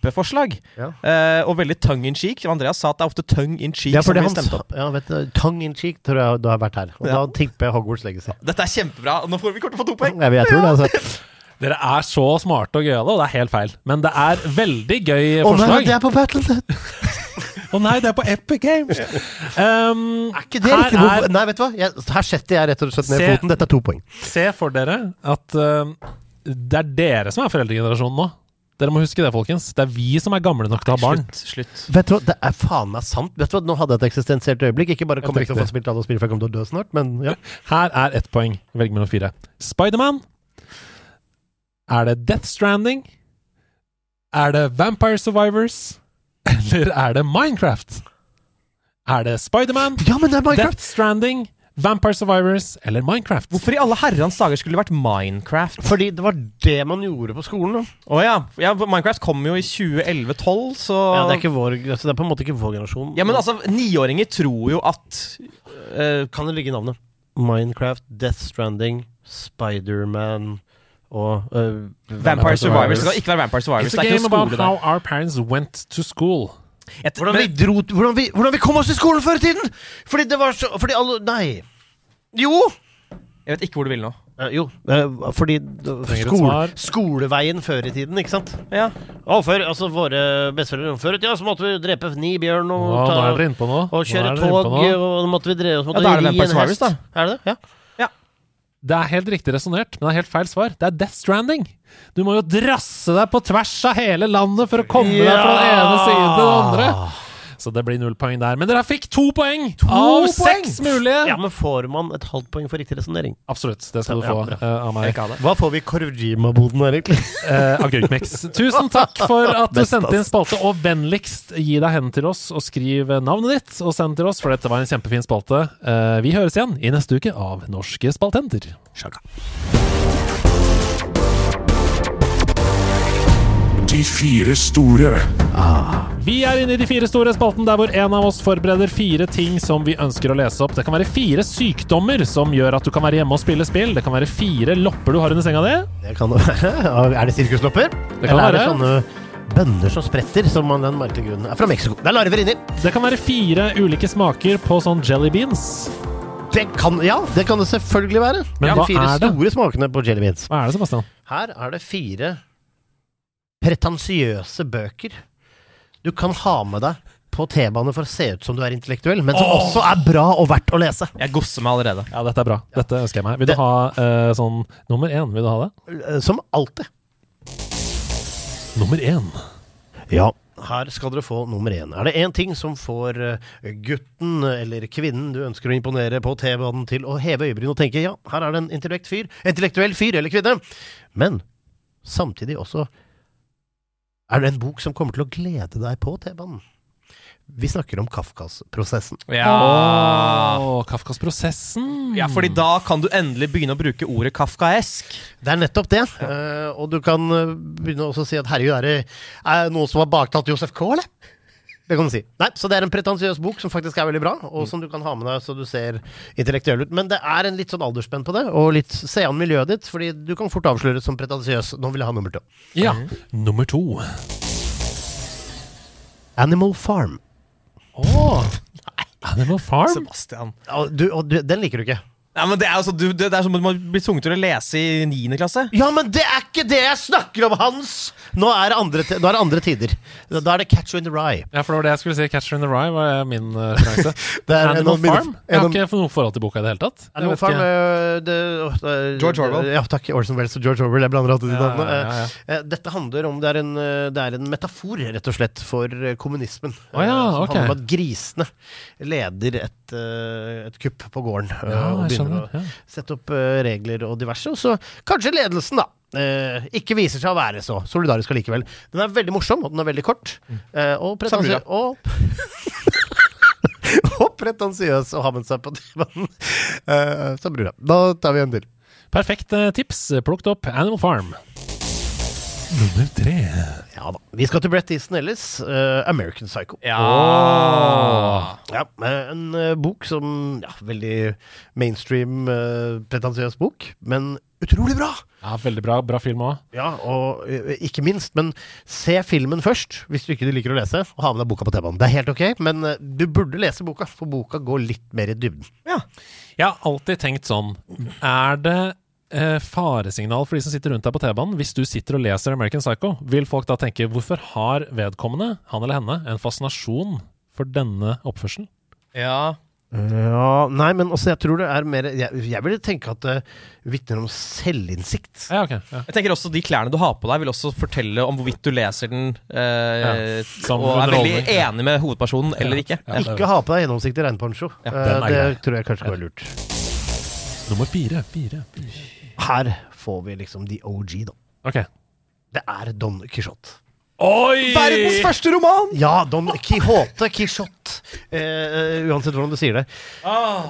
kjempeforslag, Ja. eh, og veldig tongue in cheek. Andreas sa at det er ofte tongue in cheek Ja, som blir stemt opp. ja, vet du, Tongue in cheek tror jeg du har vært her. Og Ja. da tipper jeg Hogwarts Legacy. Dette er kjempebra. Nå får vi kort til å få to poeng. Jeg, jeg tror det, altså. Dere er så smarte og gøyale, og det er helt feil. Men det er veldig gøy Å nei, det er på Battlenet! Å nei, det er på Epic Games! Um, Er ikke det riktig? er- Nei, vet du hva? Jeg, her setter jeg rett og slett ned Se- foten. Dette er to poeng. Se for dere at uh, det er dere som er foreldregenerasjonen nå. Dere må huske det, folkens. Det er vi som er gamle nok til å ha barn. Slutt. slutt. Vet du hva, Det er faen meg sant. Vet du hva, Nå hadde jeg et eksistensielt øyeblikk. Ikke bare kommer jeg til å få spilt alle spill, for jeg kommer til å dø snart, men ja. Her er ett poeng. Velg mellom fire. Spiderman. Er det Death Stranding? Er det Vampire Survivors? Eller er det Minecraft? Er det Spiderman, Ja, men det er Minecraft! Death Stranding, Vampire Survivors eller Minecraft? Hvorfor i alle herrens dager skulle det vært Minecraft? Fordi det var det man gjorde på skolen. Å oh, ja. ja. Minecraft kom jo i 2011-12, så Ja, det, er ikke vår, altså, det er på en måte ikke vår generasjon. Ja, men altså, niåringer tror jo at uh, Kan det ligge i navnet? Minecraft, Death Stranding, Spiderman og uh, Vampire Survivors. Det kan ikke være Vampire Survivors. It's Det a er ikke game about how der. our parents went to school. Et, Hvordan vi, dro, hvordan, vi, hvordan vi kom oss til skolen før i tiden! Fordi det var så Fordi alle Nei. Jo! jeg vet ikke hvor du vil nå. Eh, jo, eh, fordi et skole, svar. skoleveien før i tiden, ikke sant? Ja. Og før, altså Våre besteforeldre før i tida så måtte vi drepe ni bjørn og, nå ta, er dere inne på og Nå kjøre er dere tog, innpå nå. og da måtte vi drepe så måtte Ja, da er det vi ri Vampire en Survivors, hest. Er det det? Ja. Det er helt riktig resonnert, men det er helt feil svar. Det er Death Stranding. Du må jo drasse deg på tvers av hele landet for å komme deg fra den ene siden til den andre. Så det blir null poeng der. Men dere fikk to poeng av poeng? seks mulige! Ja, men får man et halvt poeng for riktig resonnering? Absolutt. Det skal du få ja, uh, av meg. Hva får vi i Korvjima-boden her, egentlig? uh, Agurkmix. Tusen takk for at du sendte inn spalte, og vennligst gi deg hen til oss og skriv navnet ditt og send til oss, for dette var en kjempefin spalte. Uh, vi høres igjen i neste uke av Norske spaltenter. De fire store. Vi er inne i De fire store spalten, der hvor en av oss forbereder fire ting som vi ønsker å lese opp. Det kan være fire sykdommer som gjør at du kan være hjemme og spille spill. Det kan være fire lopper du har under senga di. Det kan det være. Er det sirkuslopper? kan Eller er det være. sånne bønner som spretter, som av den merkelige grunnen er fra Mexico? Det er larver inni! Det kan være fire ulike smaker på sånn jelly beans. Det kan, ja, det kan det selvfølgelig være. Men Ja, hva de fire er det? store smakene på jelly beans. Hva er det, Sebastian? Her er det fire pretensiøse bøker du kan ha med deg på T-bane for å se ut som du er intellektuell, men som også er bra og verdt å lese. Jeg gosser meg allerede. Ja, dette er bra. Dette ønsker jeg meg. Vil du Det- ha eh, sånn nummer én? Vil du ha det? Eh, Som alltid. Nummer én. Ja, her skal dere få nummer én. Er det én ting som får eh, gutten eller kvinnen du ønsker å imponere på T-banen til å heve øyebryn og tenke ja, her er det en intellekt fyr, intellektuell fyr eller kvinne, men samtidig også er det en bok som kommer til å glede deg på T-banen. Vi snakker om Kafkas-prosessen. Ja. Åh, Kafkas Prosessen. ja, fordi da kan du endelig begynne å bruke ordet kafkaesk. Det er nettopp det. eh, og du kan eh, begynne også å si at herregud, er det er det noen som har baktalt Josef K., eller? Det kan du si. Nei, Så det er en pretensiøs bok som faktisk er veldig bra, og som du kan ha med deg så du ser intellektuell ut. Men det er en litt sånn aldersspenn på det, og litt se an miljøet ditt, fordi du kan fort avsløres som pretensiøs. Nå vil jeg ha nummer to. Ja. Nummer to. Animal Farm. Åh. Animal Farm? Sebastian. Ja, du, og du, den liker du ikke? Ja, men Det er jo så, du, det det er som om man blir tvunget til å lese i 9. klasse. Ja, men det er ikke det jeg snakker om, Hans! Nå er det andre, ti- nå er det andre tider. Da er det Catch you in the Rye. Ja, for det var det jeg skulle si. Catcher in the Rye var min uh, referanse. Det er en Animal av mine- Farm? en Jeg har av- ikke noe forhold til boka i det hele tatt. Jeg Animal vet Farm ikke. eh, det, George Orwell. Ja, takk. Orson Welles og George Orwell. Jeg blander alltid de Ja, navnene. ja, ja, Eh, eh, Dette handler om Det er en, eh, det er en metafor, rett og slett, for eh, kommunismen. Å ja, Eh, som ok. handler om at grisene leder et, eh, et kupp på gården. eh, Ja, og begynner å sette opp eh, regler og diverse. Og så kanskje ledelsen, da. Uh, ikke viser seg å være så solidarisk allikevel. Den er veldig morsom, og den er veldig kort. Uh, og pretensiøs og, og pretensiøs å ha med seg på T-banen. Uh, så bra. Da tar vi en til. Perfekt eh, tips. Plukket opp Animal Farm. Nummer tre. Ja da. Vi skal til Brett Easton Ellis, uh, 'American Psycho'. Ja. Ja, eh, En uh, bok som ja, Veldig mainstream, uh, pretensiøs bok, men utrolig bra! Ja, Veldig bra. Bra film òg. Ja, og ikke minst, men se filmen først, hvis du ikke liker å lese, og ha med deg boka på T-banen. Det er helt ok, men du burde lese boka, for boka går litt mer i dybden. Ja. Jeg har alltid tenkt sånn Er det faresignal for de som sitter rundt deg på T-banen? Hvis du sitter og leser American Psycho, vil folk da tenke hvorfor har vedkommende, han eller henne, en fascinasjon for denne oppførselen? ja. Ja, nei, men også, jeg tror det er mer Jeg, jeg vil tenke at det vitner om selvinnsikt. Ja, okay, Ja. Jeg tenker også De klærne du har på deg, vil også fortelle om hvorvidt du leser den eh, og er veldig enig med hovedpersonen eller ikke. Ja, det Ikke ha på deg gjennomsiktig regnponcho. Ja, Eh, det tror jeg kanskje kan være lurt. Nummer fire. fire. Her får vi liksom the OG, da. Okay. Det er Don Quijote. Oi! Verdens første roman! Ja, Don Quijote, Quijote, eh, uansett hvordan du sier det.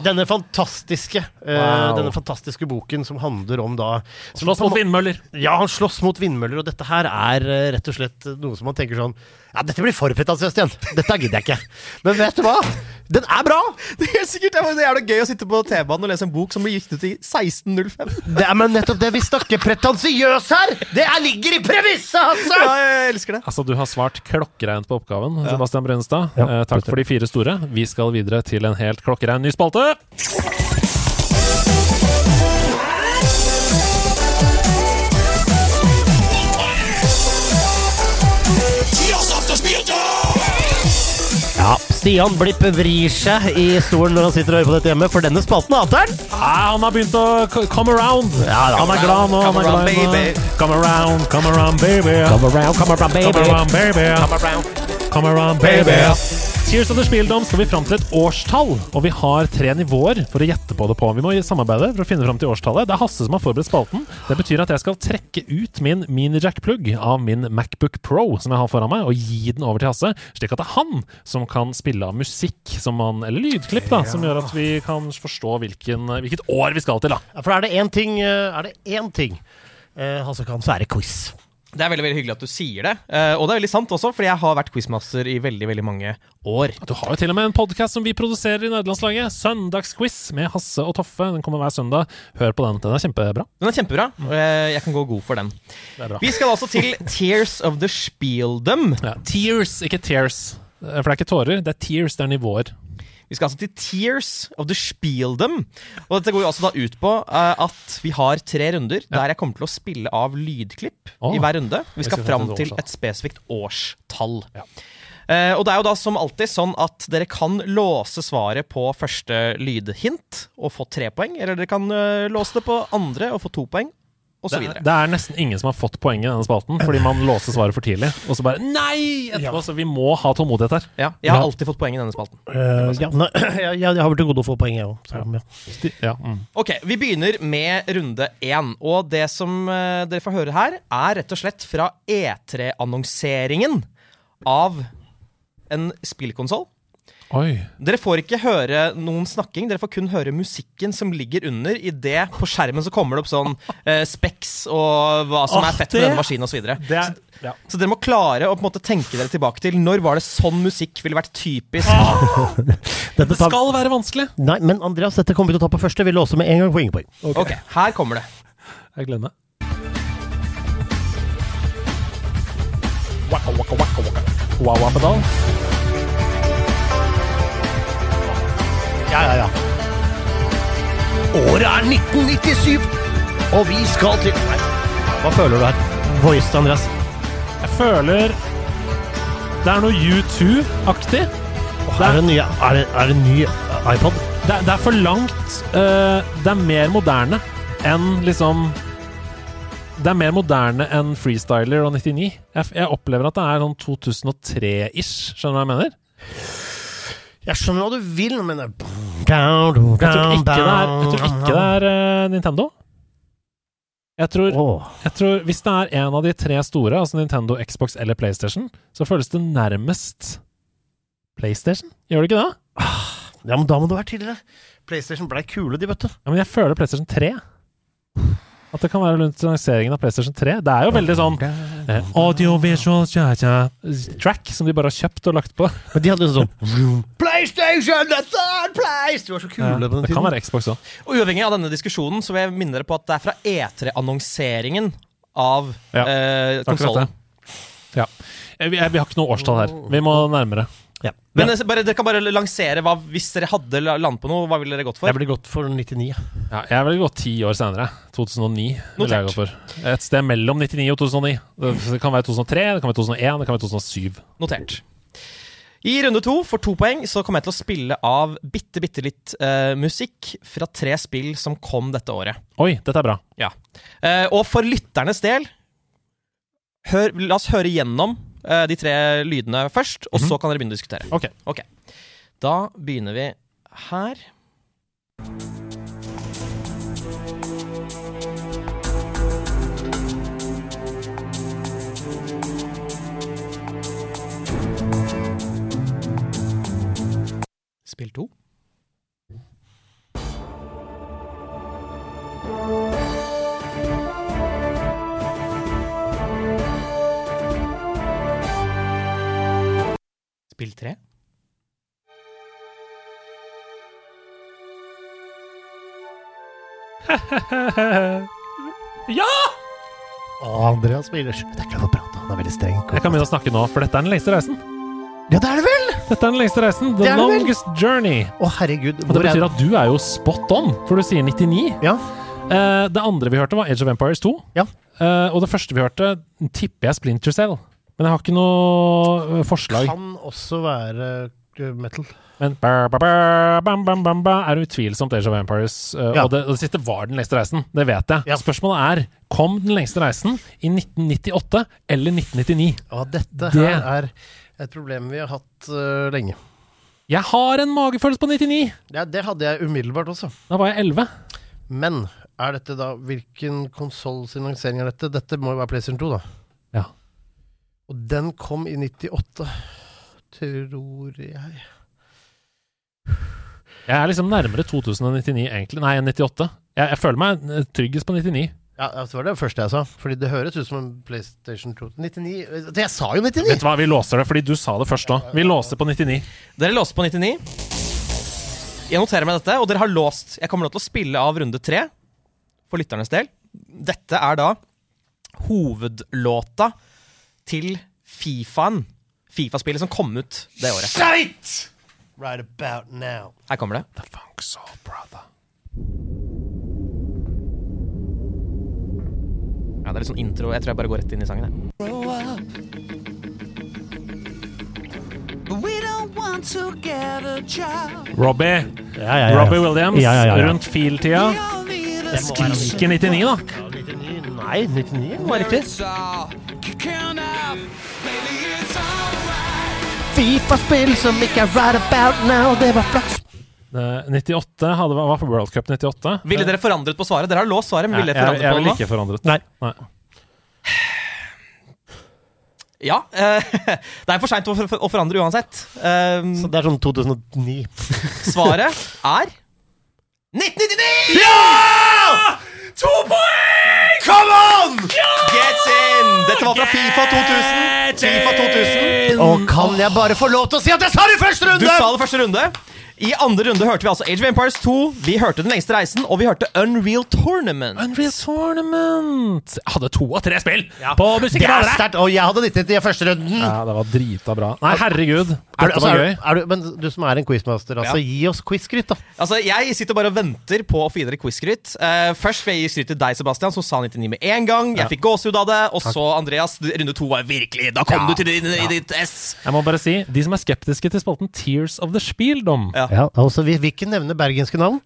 Denne fantastiske eh, Wow. Denne fantastiske boken som handler om da Slåss mot vindmøller. Ja, han slåss mot vindmøller, og dette her er eh, rett og slett noe som man tenker sånn Ja, dette blir for pretensiøst igjen. Dette gidder jeg ikke. Men vet du hva? Den er bra! Det er helt sikkert det er gøy å sitte på T-banen og lese en bok som ble gitt ut i 1605. Det er men nettopp det vi snakker pretensiøs her! Det er, ligger i premisset, altså! Ja, jeg elsker det. Altså, Du har svart klokkereint på oppgaven, Sebastian Brønnestad. Ja, eh, takk for de fire store. Vi skal videre til en helt klokkerein ny spalte. Stian Blipp vrir seg i stolen når han sitter og hører på dette hjemme, for denne spalten hater han! Ah, han har begynt å come around. Ja, da. han er glad nå. Come er around, baby. Come around, come around, baby. Come around, come around, baby. Come around, baby. Come around. Come around, baby. Of the Spieldom skal vi fram til et årstall, og vi har tre nivåer for å gjette på det på. Vi må samarbeide for å finne fram til årstallet. Det er Hasse som har forberedt spalten. Det betyr at jeg skal trekke ut min minijack-plugg av min Macbook Pro som jeg har foran meg, og gi den over til Hasse, slik at det er han som kan spille av musikk man, eller lydklipp, da, som gjør at vi kan forstå hvilken, hvilket år vi skal til, da. Ja, For er det én ting, eh, er det én ting eh, Hasse kan, så er det quiz. Det er veldig veldig hyggelig at du sier det. Uh, og det er veldig sant også, fordi jeg har vært quizmaster i veldig veldig mange år. Du har jo til og med en podkast som vi produserer i nederlandslaget. Søndagsquiz med Hasse og Toffe. Den kommer hver søndag. Hør på den. Den er kjempebra. Den er kjempebra, og jeg, jeg kan gå god for den. Vi skal altså til Tears of the Spieldom. Ja. Tears, ikke tears. Eh, For det er ikke tårer, det er tears, det er nivåer. Vi skal altså til Tears of the Spieldom. Og dette går jo altså da ut på uh, at vi har tre runder der jeg kommer til å spille av lydklipp oh. i hver runde. Vi skal fram til et spesifikt årstall. Ja. Uh, og det er jo da som alltid sånn at dere kan låse svaret på første lydhint og få tre poeng, eller dere kan uh, låse det på andre og få to poeng, Det, videre. det er nesten ingen som har fått poenget i denne spalten, fordi man låser svaret for tidlig. Og så bare Nei! Etterpå, Så vi må ha tålmodighet her. Ja, jeg har Ja. alltid fått poeng i denne spalten. Uh, ja, nei, jeg, jeg har vært til gode å få poeng, jeg òg. Ja. Ja, mm. Ok, Vi begynner med runde én. Og det som uh, dere får høre her, er rett og slett fra E3-annonseringen av en spillkonsoll. Oi. Dere får ikke høre noen snakking, dere får kun høre musikken som ligger under. I det på skjermen så kommer det opp sånn eh, Specs og hva som oh, er fett det- med denne maskinen osv. Så, ja. Så dere må klare å på en måte tenke dere tilbake til når var det sånn musikk ville vært typisk. Dette Det skal være vanskelig! nei, men Andreas, dette kommer vi til å ta på første. Vi låser med en gang poeng. poeng. Ok, her kommer det. Jeg gleder meg. Waka, waka, waka, waka. Wow-pedal. Ja, ja, ja. Året er 1997, og vi skal til Nei. Hva føler du her? Voice, Andreas. Jeg føler det er noe U2-aktig. Er det, nye, er, det, er det en ny iPod? Det, er- det er for langt eh, Det er mer moderne enn liksom Det er mer moderne enn Freestyler og 99. Jeg, f- jeg opplever at det er sånn 2003-ish. Skjønner du hva jeg mener? Jeg skjønner hva du vil, men Jeg tror ikke det er, ikke det er uh, Nintendo. Jeg tror, oh. jeg tror Hvis det er en av de tre store, altså Nintendo, Xbox eller PlayStation, så føles det nærmest PlayStation. Gjør det ikke det? Ja, men da må det være tidligere. PlayStation ble kule, de, vet du. Ja, men jeg føler PlayStation 3. At det kan være rundt lanseringen av PlayStation 3. Det er jo veldig sånn eh, audiovisual tja, tja, track som de bare har kjøpt og lagt på. Men de hadde jo sånn PlayStation, the third place! De var så kule Ja, på den det kan være Xbox òg. Og uavhengig av denne diskusjonen så vil jeg minne dere på at det er fra E3-annonseringen av Ja, eh, konsollen. Ja. Eh, Vi, vi har ikke noe årstall her. Vi må nærmere. Ja. Men ja. bare, dere kan bare lansere hva Hvis dere hadde la- landet på noe, hva ville dere gått for? Jeg ble gått for 99. Ja, jeg ville gått ti år senere. 2009 vil jeg gå for. Et sted mellom 99 og 2009. Det det kan være 2003, det kan være 2001, det kan være 2007. Notert. I runde to, for to poeng, så kommer jeg til å spille av bitte, bitte litt uh, musikk fra tre spill som kom dette året. Oi, dette er bra. Ja. Uh, og for lytternes del hør, La oss høre gjennom eh, de tre lydene først, og så kan dere begynne å diskutere. Ok. Ok. Da begynner vi her. Spill to. Spill tre. Ja! Andreas smiler. Det er ikke lov å prate, han er veldig streng. Jeg kan begynne å snakke nå, for dette er den lengste reisen. Ja, det er det vel! Dette er den lengste reisen. The longest vel. journey. Å, herregud. Og det betyr at du er jo spot on, for du sier 99. Ja. Eh, det andre vi hørte, var Age of Empires 2. Ja. Eh, og det første vi hørte, tipper jeg Splinter Cell. Men jeg har ikke noe eh, forslag. Kan også være uh, metal. Men ba, ba, ba, bam, bam, bam, er utvilsomt Age of Empires. eh, Ja. Og, det, og det siste var den lengste reisen. Det vet jeg. Ja. Spørsmålet er kom den lengste reisen i 1998 eller 1999. Ja, dette Det- her er Et problem vi har hatt uh, lenge. Jeg har en magefølelse på 99! Ja, det hadde jeg umiddelbart også. Da var jeg 11. Men er dette da Hvilken konsolls lansering er dette? Dette må jo være PlayStation 2, da. Og den kom i 98, tror jeg. Jeg er liksom nærmere 2099, egentlig. Nei, 98. Jeg, jeg føler meg eh, tryggest på 99. Ja, det var det første jeg sa. Fordi det høres ut som en PlayStation 2. 99 Jeg sa jo 99! Vet du hva, vi låser det, fordi du sa det først òg. Vi låser på 99. Dere låser på 99. Jeg noterer meg dette, og dere har låst Jeg kommer nå til å spille av runde tre for lytternes del. Dette er da hovedlåta til Fifaen. Fifa-spillet som kom ut det året. Shit! Right about now. Her kommer det. The Funk Soul Brother. Ja, det er litt sånn intro. Jeg tror jeg bare går rett inn i sangen. jeg. Robbie. Ja, ja, ja. Robbie Williams Ja, ja, ja, ja. rundt fil-tida. Skriker 99, da. Ja, 99. Nei, 99 var riktig. Fifa-spill som ikke er right about now, det var flaks. Eh, 98 hadde, var på World Cup 98. Ville dere forandret på svaret? Dere har låst svaret, men ville jeg, forandret jeg, jeg, jeg på ville ikke forandret. Nei. Nei. Ja. eh, det er for seint å, for- å forandre uansett. Um, Så det er sånn 2009. svaret er 1999! Ja! To poeng! Come on! Gets in! Dette var fra Fifa 2000. Fifa 2000. Og kan jeg bare få lov til å si at jeg sa det i første runde? Du sa det første runde. I andre runde hørte vi altså Age of Empires 2, vi hørte Den lengste reisen, og vi hørte Unreal Tournament. Unreal Tournament! Jeg hadde to av tre spill på Det er sterkt! Og jeg hadde 90 i første runden. Ja, det var drita bra. Nei, herregud. Er du, altså, er, gøy. du- er du, men du som er en quizmaster, altså, Ja. gi oss quiz-skryt, da. Altså, Jeg sitter bare og venter på å få gi dere quiz-skryt. Eh, først vil jeg gi skryt til deg, Sebastian, som sa 99 med en gang. Jeg fikk gåsehud av det. Og så, Andreas, runde to var virkelig Da kom du til din, i ditt S. Jeg må bare si, de som er skeptiske til spalten Tears of the Spieldom Ja. Ja, altså, vi vil ikke nevne bergenske navn.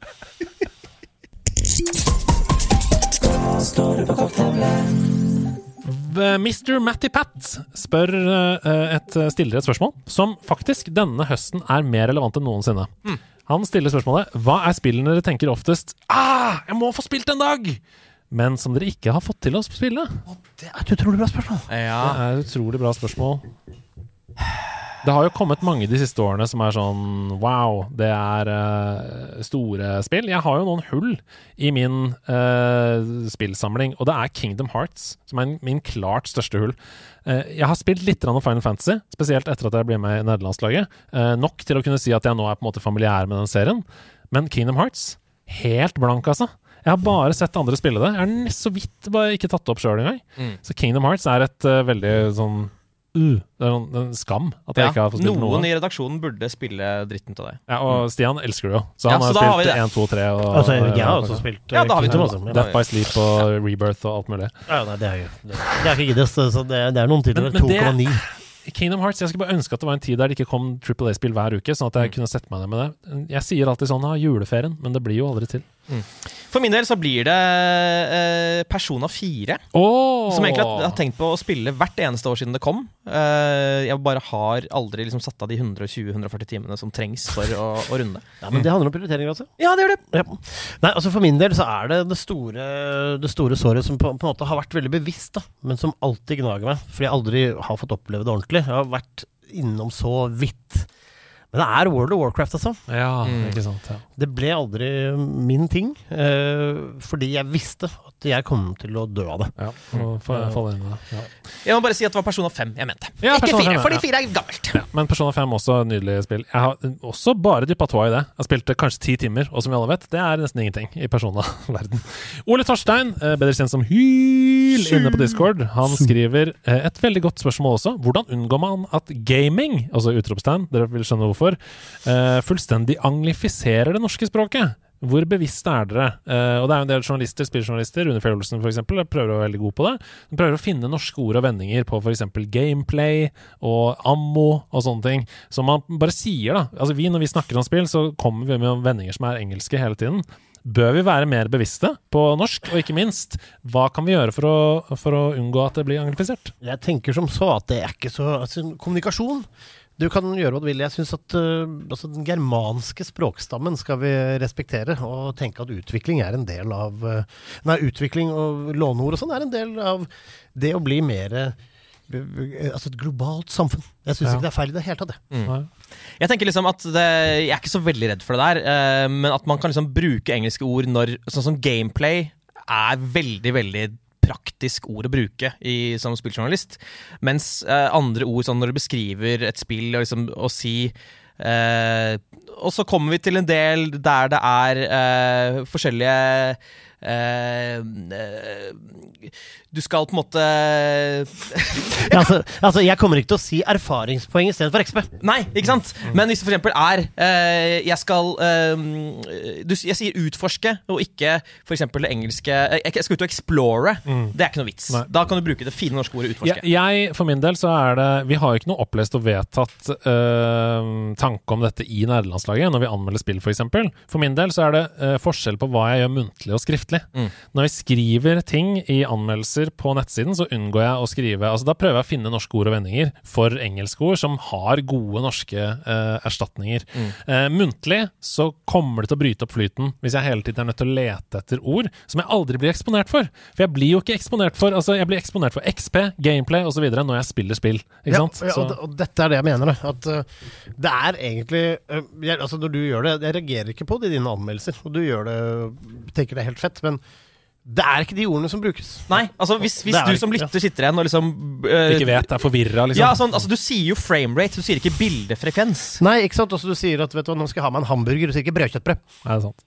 Mr. Matty Pat spør eh, et, stiller et spørsmål som faktisk denne høsten er mer relevant enn noensinne. Han stiller spørsmålet Hva er spillene dere tenker oftest Ah, jeg må få spilt en dag! Men som dere ikke har fått til å spille? Det er et utrolig bra spørsmål. Ja. Det er et utrolig bra spørsmål. Det har jo kommet mange de siste årene som er sånn wow, det er uh, store spill. Jeg har jo noen hull i min uh, spillsamling, og det er Kingdom Hearts som er min klart største hull. Uh, jeg har spilt litt grann Final Fantasy, spesielt etter at jeg ble med i nederlandslaget. Nok til å kunne si at jeg nå er på en måte familiær med den serien. Men Kingdom Hearts, helt blank, altså. Jeg har bare sett andre spille det. Jeg har nesten så vidt ikke tatt det opp sjøl engang. Mm. Så Kingdom Hearts er et veldig sånn uh, Det er en, en skam at jeg Ja, ikke har fått spilt noe. Noen i redaksjonen burde spille dritten til deg. Ja, og Stian elsker det jo, så Ja, han så har spilt det. 1, 2, 3 og Altså, jeg har også spilt Ja, da har vi Kingdom, det. altså. Death by Sleep og Rebirth og alt mulig. Ja, nei, det er jo det, det er ikke giddet, så så det, det er noen titler. Men- men det- 2,9. Kingdom Hearts, Jeg skulle bare ønske at det var en tid der det ikke kom Triple A-spill hver uke, sånn at jeg kunne sette meg ned med det. Jeg sier alltid sånn ha juleferien, men det blir jo aldri til. For min del så blir det eh, Persona 4. Oh! Som egentlig har, har tenkt på å spille hvert eneste år siden det kom. Eh, jeg bare har aldri liksom satt av de 120-140 timene som trengs for å, å runde. Ja, men det handler om prioriteringer, altså. Ja, det gjør det. Ja. Nei, altså For min del så er det det store, det store såret som på, på en måte har vært veldig bevisst, da, men som alltid gnager meg. Fordi jeg aldri har fått oppleve det ordentlig. Jeg har vært innom så vidt. Men det er World of Warcraft, altså. Ja, Mm. ikke sant. Ja. Det ble aldri min ting. uh, fordi jeg visste at jeg kom til å dø av det. ja. få falle inn det. Ja. Jeg må bare si at det var Persona 5 jeg mente. Ja, Ikke 4, 5, fordi 4 er gammelt. Ja, men Persona 5 er også et nydelig spill. Jeg har også bare dyppa tåa i det. Jeg spilte kanskje ti timer, og som vi alle vet, det er nesten ingenting i Persona-verden. Ole Torstein, eh, bedre kjent som Hyl, inne på Discord, han skriver eh, et veldig godt spørsmål også. Hvordan unngår man at gaming, altså utropstegn, dere vil skjønne hvorfor, eh, fullstendig anglifiserer det norske språket? Hvor bevisste er dere? Uh, og det er jo en del journalister, spilljournalister, Rune Fjell Olsen f.eks., prøver å være veldig god på det. De prøver å finne norske ord og vendinger på f.eks. gameplay og ammo og sånne ting. Som man bare sier, da. Altså vi, når vi snakker om spill, så kommer vi med vendinger som er engelske hele tiden. Bør vi være mer bevisste på norsk, og ikke minst, hva kan vi gjøre for å, for å unngå at det blir anglifisert? Jeg tenker som så at det er ikke så altså, Kommunikasjon du kan gjøre hva du vil. Jeg syns at uh, altså, den germanske språkstammen skal vi respektere, og tenke at utvikling er en del av uh, Nei, utvikling og låneord og sånn er en del av det å bli mer uh, Altså et globalt samfunn. Jeg syns Ja. ikke det er feil i det hele tatt, det. Nei. Jeg tenker liksom at det, Jeg er ikke så veldig redd for det der, men at man kan liksom bruke engelske ord når Sånn som gameplay er veldig, veldig praktisk ord å bruke i, som spilljournalist. Mens eh, andre ord, sånn når du beskriver et spill og liksom å si eh, Og så kommer vi til en del der det er eh, forskjellige Du skal på en måte Ja, altså, altså, jeg kommer ikke til å si erfaringspoeng istedenfor XP. Nei, ikke sant? Men hvis det for eksempel er eh, Jeg skal eh, du, Jeg sier utforske, og ikke for eksempel det engelske eh, Jeg, jeg skal ut og explore. Det er ikke noe vits. Nei. Da kan du bruke det fine norske ordet utforske. jeg, for min del, så er det Vi har jo ikke noe opplest og vedtatt uh, tanke om dette i nederlandslaget når vi anmelder spill, f.eks. For, eksempel. for min del så er det uh, forskjell på hva jeg gjør muntlig og skriftlig. Mm. Når jeg skriver ting i anmeldelser på nettsiden, så unngår jeg å skrive Altså Da prøver jeg å finne norske ord og vendinger for engelske ord som har gode norske øh, erstatninger. Mm. Eh, muntlig så kommer det til å bryte opp flyten hvis jeg hele tiden er nødt til å lete etter ord som jeg aldri blir eksponert for. For jeg blir jo ikke eksponert for Altså jeg blir eksponert for XP, gameplay osv. når jeg spiller spill. Ikke Ja, sant? ja, og, og dette er det jeg mener. At uh, det er egentlig uh, jeg, Altså Når du gjør det Jeg reagerer ikke på det i dine anmeldelser, og du gjør det tenker det er helt fett, men det er ikke de ordene som brukes. Nei, altså hvis, hvis du som lytter sitter igjen og liksom eh, ikke vet, er forvirra, liksom. Ja, sånn, altså Du sier jo framerate, du sier ikke bildefrekvens. Nei, ikke sant. Også du sier at vet du hva, nå skal jeg ha meg en hamburger, du sier ikke brødkjøttbrød. Nei, det er sant?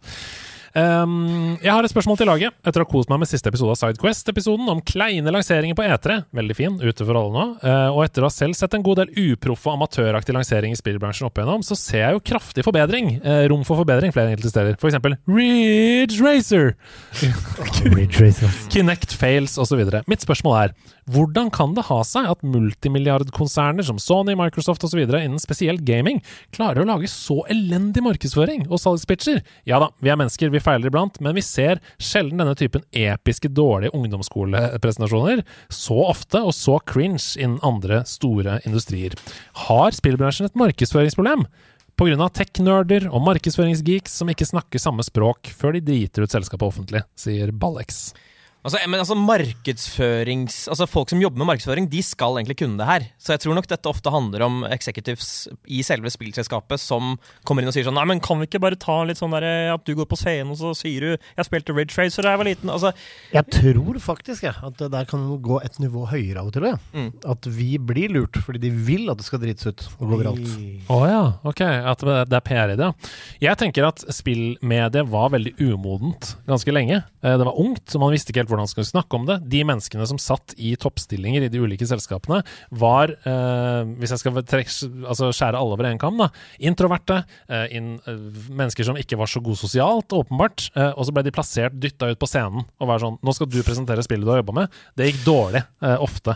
Ehm, jeg har et spørsmål til laget. Etter å ha kost meg med siste episode av Sidequest-episoden om kleine lanseringer på E3, veldig fin, ute for alle nå, uh, og etter å ha selv sett en god del uproffe og amatøraktig lansering i spillbransjen opp igjennom, så ser jeg jo kraftig forbedring. Uh, rom for forbedring flere enkelte steder. For eksempel Ridge Racer! Kinect fails osv. Mitt spørsmål er hvordan kan det ha seg at multimilliardkonserner som Sony, Microsoft osv. innen spesielt gaming klarer å lage så elendig markedsføring og salgspitcher? Ja da, vi er mennesker, vi feiler iblant, men vi ser sjelden denne typen episke dårlige ungdomsskolepresentasjoner så ofte og så cringe innen andre store industrier. Har spillbransjen et markedsføringsproblem? Pga. tech-nerder og markedsføringsgeeks som ikke snakker samme språk før de driter ut selskapet offentlig, sier Ballex. Altså, men altså markedsførings Altså Folk som jobber med markedsføring, de skal egentlig kunne det her. Så jeg tror nok dette ofte handler om executives i selve spillselskapet som kommer inn og sier sånn Nei, men kan vi ikke bare ta litt sånn der at du går på scenen og så sier du 'Jeg spilte Red Tracer da jeg var liten'. Altså, Jeg tror faktisk jeg, at det der kan gå et nivå høyere av og til. Mm. At vi blir lurt fordi de vil at det skal drites ut og gå viralt. Å ja, ok. At det er PR i det, ja. Jeg tenker at spillmediet var veldig umodent ganske lenge. Eh, Det var ungt, så man visste ikke helt hvordan man skulle snakke om det. De menneskene som satt i toppstillinger i de ulike selskapene, var, eh, hvis jeg skal trek- altså skjære alle over én kam, da, introverte. Eh, inn, eh, mennesker som ikke var så gode sosialt, åpenbart. Eh, og så ble de plassert, dytta ut på scenen og var sånn Nå skal du presentere spillet du har jobba med. Det gikk dårlig, eh, ofte.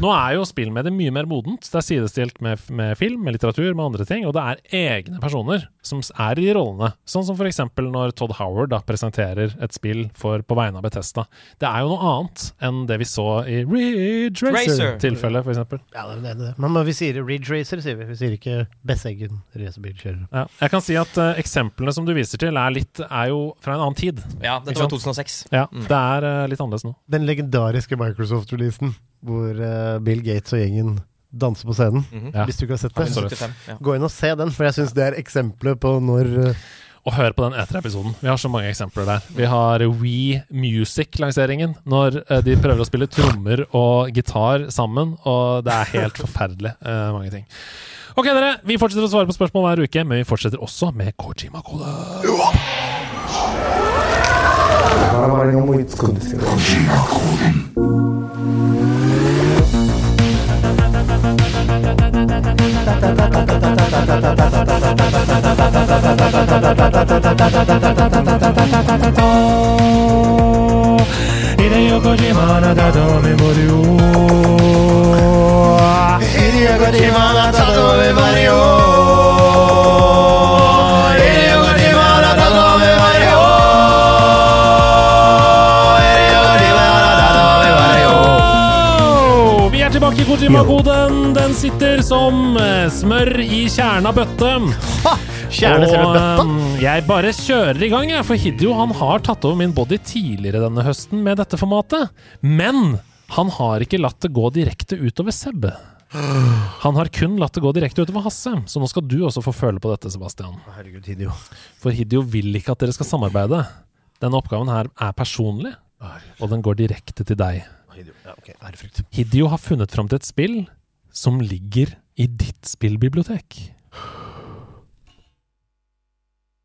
Nå er jo spillmediet mye mer modent. Det er sidestilt med, med film, med litteratur, med andre ting. Og det er egne personer som er i de rollene. Sånn som f.eks. når Todd Howard da presenterer et spill for, på vegne av Bethesda. Det er jo noe annet enn det vi så i Ridge Racer. Racer-tilfellet, f.eks. Ja, det er det, det. Men vi sier Ridge Racer, sier vi. Vi sier ikke Besseggen racerbilkjører. Ja. Jeg kan si at uh, eksemplene som du viser til, er, litt, er jo fra en annen tid. ja, det dette var 2006. Ja, Det er uh, litt annerledes nå. Den legendariske Microsoft-releasen hvor uh, Bill Gates og gjengen danser på scenen. Mhm. Ja. Hvis du ikke har sett det. Absolutt. 75, ja. Gå inn og se den, for jeg syns det er eksempelet på når Og hør på den E3-episoden. Vi har så mange eksempler der. Vi har We Music-lanseringen, når eh, de prøver å spille trommer og gitar sammen, og det er helt forferdelig uh, mange ting. Ok, dere. Vi fortsetter å svare på spørsmål hver uke, men vi fortsetter også med Kojima-kode. バ Hideo Kojima er tilbake i Kojima-koden. Den sitter som eh, smør i kjerna bøtte. Kjerne selv bøtta. eh, jeg bare kjører i gang, jeg. For Hideo han har tatt over min body tidligere denne høsten med dette formatet. Men han har ikke latt det gå direkte utover Seb. Han har kun latt det gå direkte utover Hasse. Så nå skal du også få føle på dette, Sebastian. Herregud, Hideo. For Hideo vil ikke at dere skal samarbeide. Denne oppgaven her er personlig, og den går direkte til deg. Ja, ok, ærefrykt. Har funnet fram til et spill som ligger i ditt spillbibliotek.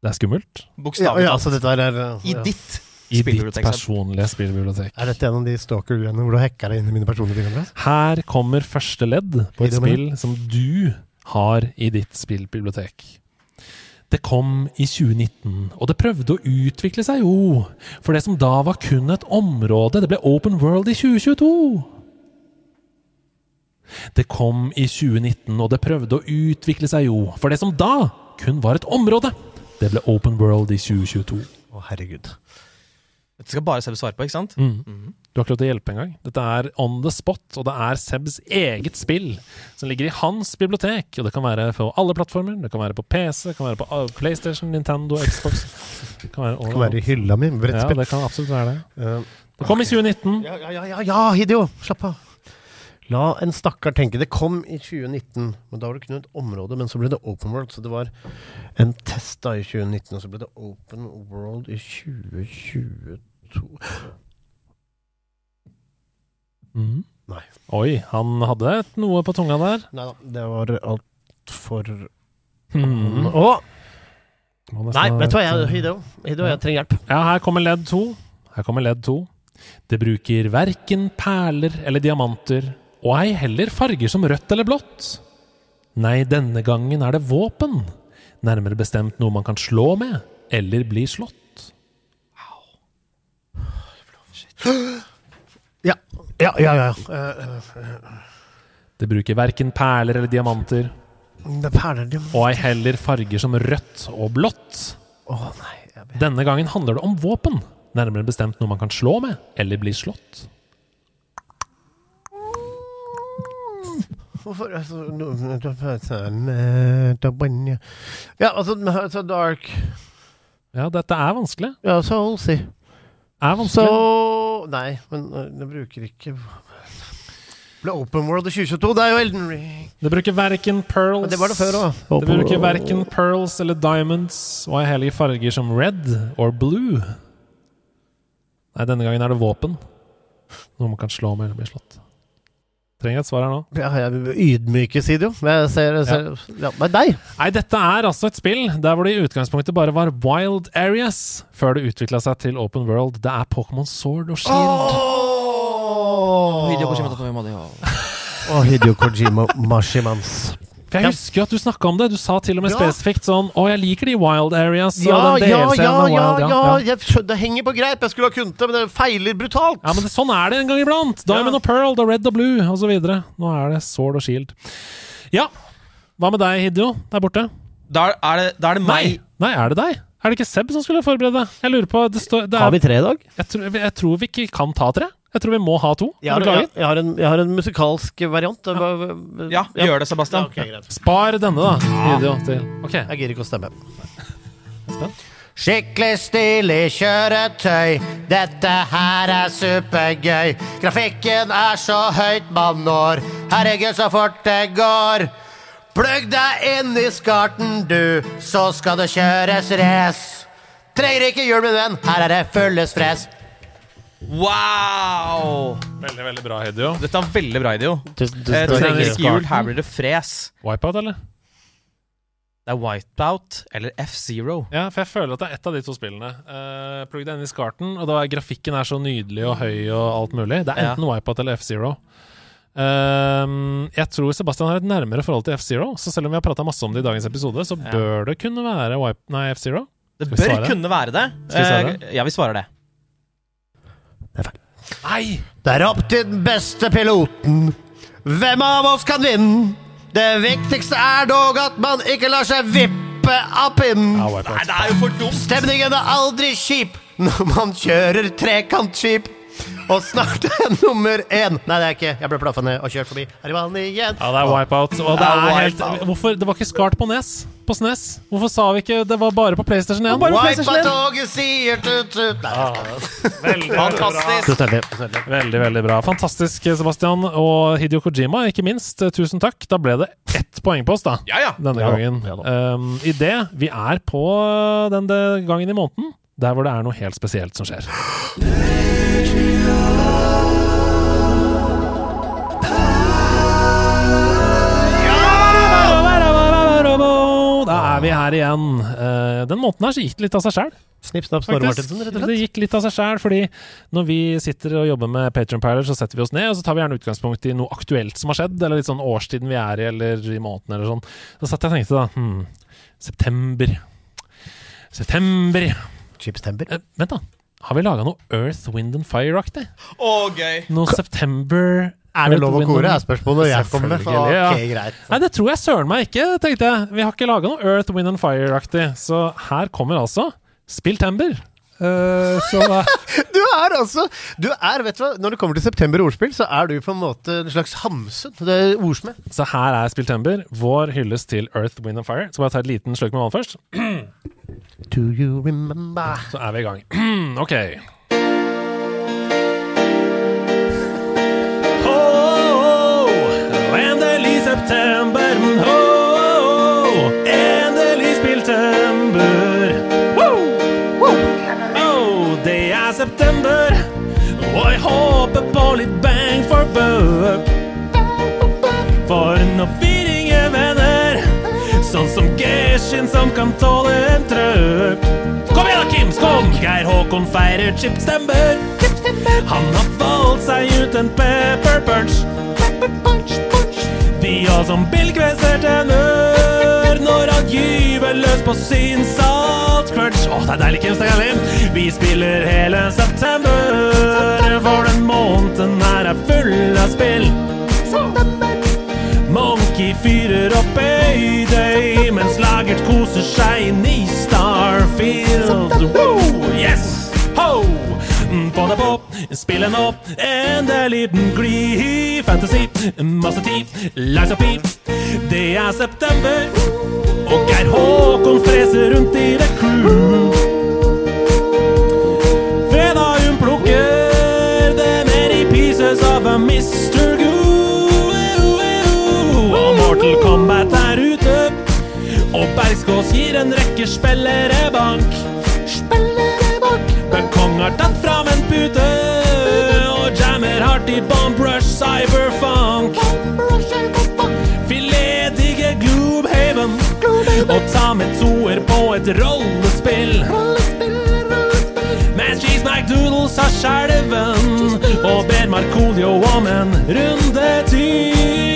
Det er skummelt. Bokstavelig ja, talt. så er uh, I ja. ditt I ditt personlige spillbibliotek. Er dette en av de stalker-greiene hvor du hacka deg inn i mine personlige ting? Her kommer første ledd på et spill som du har i ditt spillbibliotek. Det kom i 2019, og det prøvde å utvikle seg jo. For det som da var kun et område, det ble open world i 2022. Det kom i 2019, og det prøvde å utvikle seg jo. For det som da kun var et område, det ble open world i 2022. Å, herregud. Dette skal bare Seb svare på, ikke sant? Mm. Du har ikke lov til å hjelpe engang. Dette er on the spot, og det er Sebs eget spill som ligger i hans bibliotek. Og det kan være på alle plattformer. Det kan være på PC, det kan være på uh, PlayStation, Nintendo, Xbox. Det kan være, Det kan være i hylla mi. ja, det kan absolutt være det. Uh, Det kom i 2019. ja, ja, ja, ja, ja, Hideo! Slapp av. La en stakkar tenke. Det kom i 2019, men da var det kun et område. Men så ble det Open World, så det var en test da i 2019, og så ble det Open World i 2022. Mm. Nei. Oi, han hadde noe på tunga der. Nei da, det var altfor mm. Å! Nei, vet du hva, jeg, Hideo, Hideo, jeg trenger hjelp. Ja, her kommer ledd to. Her kommer ledd to. Det bruker verken perler eller diamanter, og ei heller farger som rødt eller blått. Nei, denne gangen er det våpen. Nærmere bestemt noe man kan slå med, eller bli slått. Ja, ja, ja. ja. Eh, Det bruker verken perler eller diamanter, det er perler diamanter. og ei heller farger som rødt og blått. Å nei. Denne gangen handler det om våpen. Nærmere bestemt noe man kan slå med, eller bli slått. Hvorfor altså, Ja, altså, altså dark Ja, dette er vanskelig. Ja, Soulsy. Er vanskelig. Så Nei, men det bruker ikke ble Open World i 2022. Det er jo Elden Ring. Det bruker verken pearls Men det var det før òg. Det bruker verken pearls eller diamonds og er heller i farger som red or blue. Nei, denne gangen er det våpen. Noe man kan slå med eller bli slått. Trenger et svar her nå? Ja, jeg ydmykes i jo. Men jeg ser, ser ja. Nei, deg! Nei, dette er altså et spill der hvor det i utgangspunktet bare var wild areas, før det utvikla seg til open world. Det er Pokémon Sword og Shield. Å, Hideo Kojima Mashimans. For jeg Ja. husker at du snakka om det. Du sa til og med Ja. spesifikt sånn Å, jeg liker de wild areas. og Ja, den ja, ja, ja, wild, ja, jeg det henger på greip. Jeg skulle ha kunnet det, men det feiler brutalt. Ja, men det, sånn er det en gang iblant. Diamond Ja. og Pearl og Red og Blue osv. Nå er det Sword og Shield. Ja, hva med deg, Hideo, der borte? Da er det, da er det Nei, meg. nei, er det deg? Er det ikke Seb som skulle forberede? Jeg lurer på det står, det er, Har vi tre i dag? jeg, tror, jeg tror vi ikke kan ta tre. Jeg tror vi må ha to. Jeg har, jeg, jeg har, en, jeg har en musikalsk variant. Ja, Ja, gjør det, Sebastian. Ja, okay, greit. Spar denne, da. Hideo, til. Ok, Jeg gidder ikke å stemme. spent. Skikkelig stilig kjøretøy. Dette her er supergøy. Grafikken er så høyt man når. Herregud, så fort det går. Plugg deg inn i skarten, du, så skal det kjøres race. Trenger ikke hjul, min venn. Her er det fulles fres. Wow! Veldig, veldig bra, Hideo. Dette er veldig bra, Idio. Tusen, Eh, trenger ikke hjul, her blir det fres. Wipeout, eller? Det er Wipeout eller F-Zero. Ja, for jeg føler at det er ett av de to spillene. Uh, Plugg deg inn i skarten, og da er grafikken er så nydelig og høy og alt mulig. Det er Ja. enten Wipeout eller F-Zero. Uh, jeg tror Sebastian har et nærmere forhold til F-Zero, så selv om vi har prata masse om det i dagens episode, så Ja. bør det kunne være Wipe... Nei, F-Zero. Det bør kunne være det. Skal vi svare Uh, Ja, vi svarer det. Nei! Det er opp til den beste piloten. Hvem av oss kan vinne? Det viktigste er dog at man ikke lar seg vippe av pinnen. Nei, det er jo for dumt! Stemningen er aldri kjip når man kjører trekantskip. Og snart er nummer én. Nei, det er ikke. Jeg ble plaffa ned og kjørt forbi. Er i vann igjen. Ja, det er wipeout. Og det er helt Hvorfor? Det var ikke skart på Nes? På SNES? Hvorfor sa vi ikke det var bare på PlayStation 1? Wipe-toget sier tut-tut. Nei, Veldig, Fantastisk! Veldig snedig. Veldig, veldig bra. Fantastisk, Sebastian. Og Hidio Kojima, ikke minst. Eh, Tusen takk. Da ble det ett poeng på oss, da. Ja, ja. Denne Ja gangen. ja da. Um, I det vi er på denne gangen i måneden der hvor det er noe helt spesielt som skjer. Da er vi her igjen. Uh, Den måten her så gikk det litt av seg sjæl. Snipp, snapp, Snorre Martinsen, rett og slett. Det gikk litt av seg sjæl, fordi når vi sitter og jobber med Patreon Piler, så setter vi oss ned, og så tar vi gjerne utgangspunkt i noe aktuelt som har skjedd, eller litt sånn årstiden vi er i, eller i måneden, eller sånn. Så satt jeg og tenkte da hmm, September. September. Chipstemper. Eh, vent, da. Har vi laga noe Earth, Wind and Fire-aktig? Oh, gøy! Noe September Er det lov å kore, er spørsmålet jeg kommer med. Ja. Ok, greit. Nei, det tror jeg søren meg ikke, tenkte jeg. Vi har ikke laga noe Earth, Wind and Fire-aktig. Så her kommer altså Spilltember. Uh, så da Du er altså Du er, vet du hva, Når det kommer til september ordspill, så er du på en måte en slags Hamsun. Det er ordsmed. Så her er Spilltember, vår hyllest til Earth, Wind and Fire. Skal bare ta et liten slurk med vann først, Do you remember? så er vi i gang. ok. Håper på litt bang for buck. For noen ingen venner, sånn som Geshin som kan tåle en trøkk. Kom igjen Kim Skog! Geir Håkon feirer chipstember. Han har valgt seg ut en pepper punch. De har som bilkveser tenner når han gyver løs på sin salt Å, det er deilig, Kim Stengali. Vi spiller hele september, for den måneden her er full av spill. Monkey fyrer opp Øydøy mens Lagert koser seg i Starfield. Woo! Yes! Få deg på, spill en opp, enda liten glee. Fantasy, masse tid, lies up pip. Det er september, og Geir Håkon freser rundt i det crew. Fredag hun plukker det mer i pieces of a Mr. Goo. Og Mortal Kombat er ute. Og Bergskås gir en rekke spillere bank. Bøkong har tatt fram pute og jammer hardt i Bomb Rush Cyberfunk. Filetdigge Gloobhaven og ta med toer på et rollespill. Mens Cheese McDoodles har skjelven og ber Markolio om en runde til.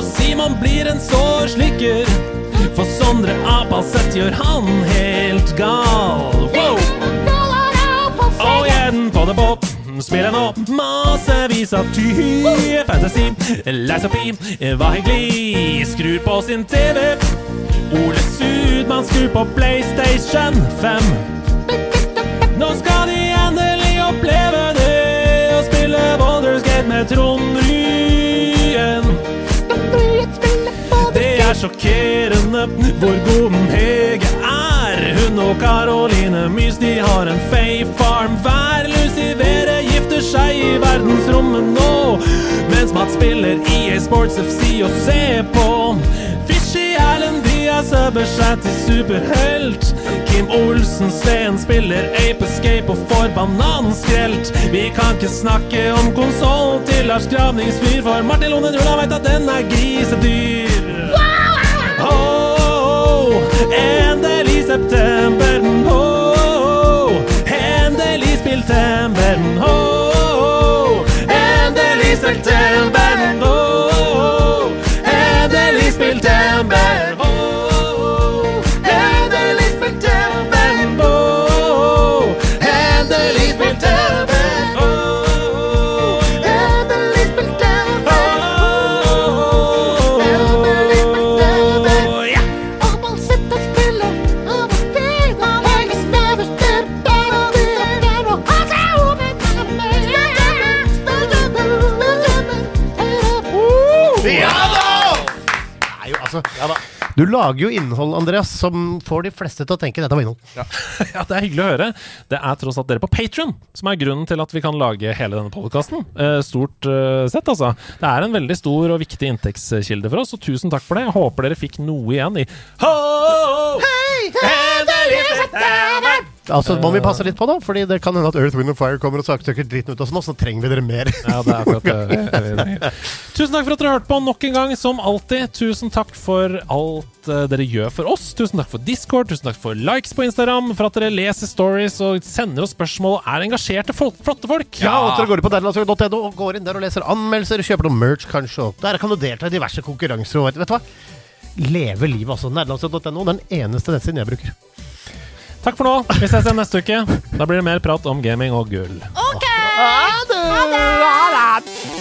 Og Simon blir en sår slikker, for Sondre Apalseth gjør han helt gal. Wow! Og igjen på det pop. Spiller nå massevis av ty fantasy. Les opp i, var hyggelig. Skrur på sin TV. Ole Sudmann skrur på PlayStation 5. Nå skal de endelig oppleve det å spille Baldur's Gate med Trond er sjokkerende hvor god den Hege er. Hun og Caroline Mys de har en Fay Farm hver. Lucivere gifter seg i verdensrommet nå. Mens Mats spiller EA Sports FC og ser på. Fishy Erlend Diaz øver seg til superhelt. Kim Olsen Steen spiller Ape Escape og får bananskrelt. Vi kan ikke snakke om konsoll til Lars Gravningsfyr, for Martin Lone Drula veit at den er grisedyr. Endelig september. ho. endelig spilltember. ho. endelig september. ho. endelig spilltember. Oh, Du lager jo innhold, Andreas, som får de fleste til å tenke dette var innhold. Ja, Det er hyggelig å høre. Det er tross alt dere på Patron som er grunnen til at vi kan lage hele denne podkasten. Eh, stort eh, sett, altså. Det er en veldig stor og viktig inntektskilde for oss, og tusen takk for det. Jeg håper dere fikk noe igjen i Ho! Hei! september! Altså, må vi passe litt på, da, Fordi det kan hende at Earth, Wind and Fire kommer og saksøker dritten ut av oss nå, så trenger vi dere mer. Ja, det er akkurat det. Tusen takk for at dere hørte på nok en gang, som alltid. Tusen takk for alt eh, dere gjør for oss. Tusen takk for Discord, tusen takk for likes på Instagram, for at dere leser stories og sender oss spørsmål og er engasjerte folk, flotte folk. Ja, og at dere går på nederlandslaget.no og går inn der og leser anmeldelser, kjøper noe merch kanskje, og der kan du delta i diverse konkurranser og vet, vet du hva? Leve livet, altså. Nederlandslaget.no, den eneste nettsiden jeg bruker. Takk for nå. Vi ses igjen neste uke. Da blir det mer prat om gaming og gull. Ok! Ha det!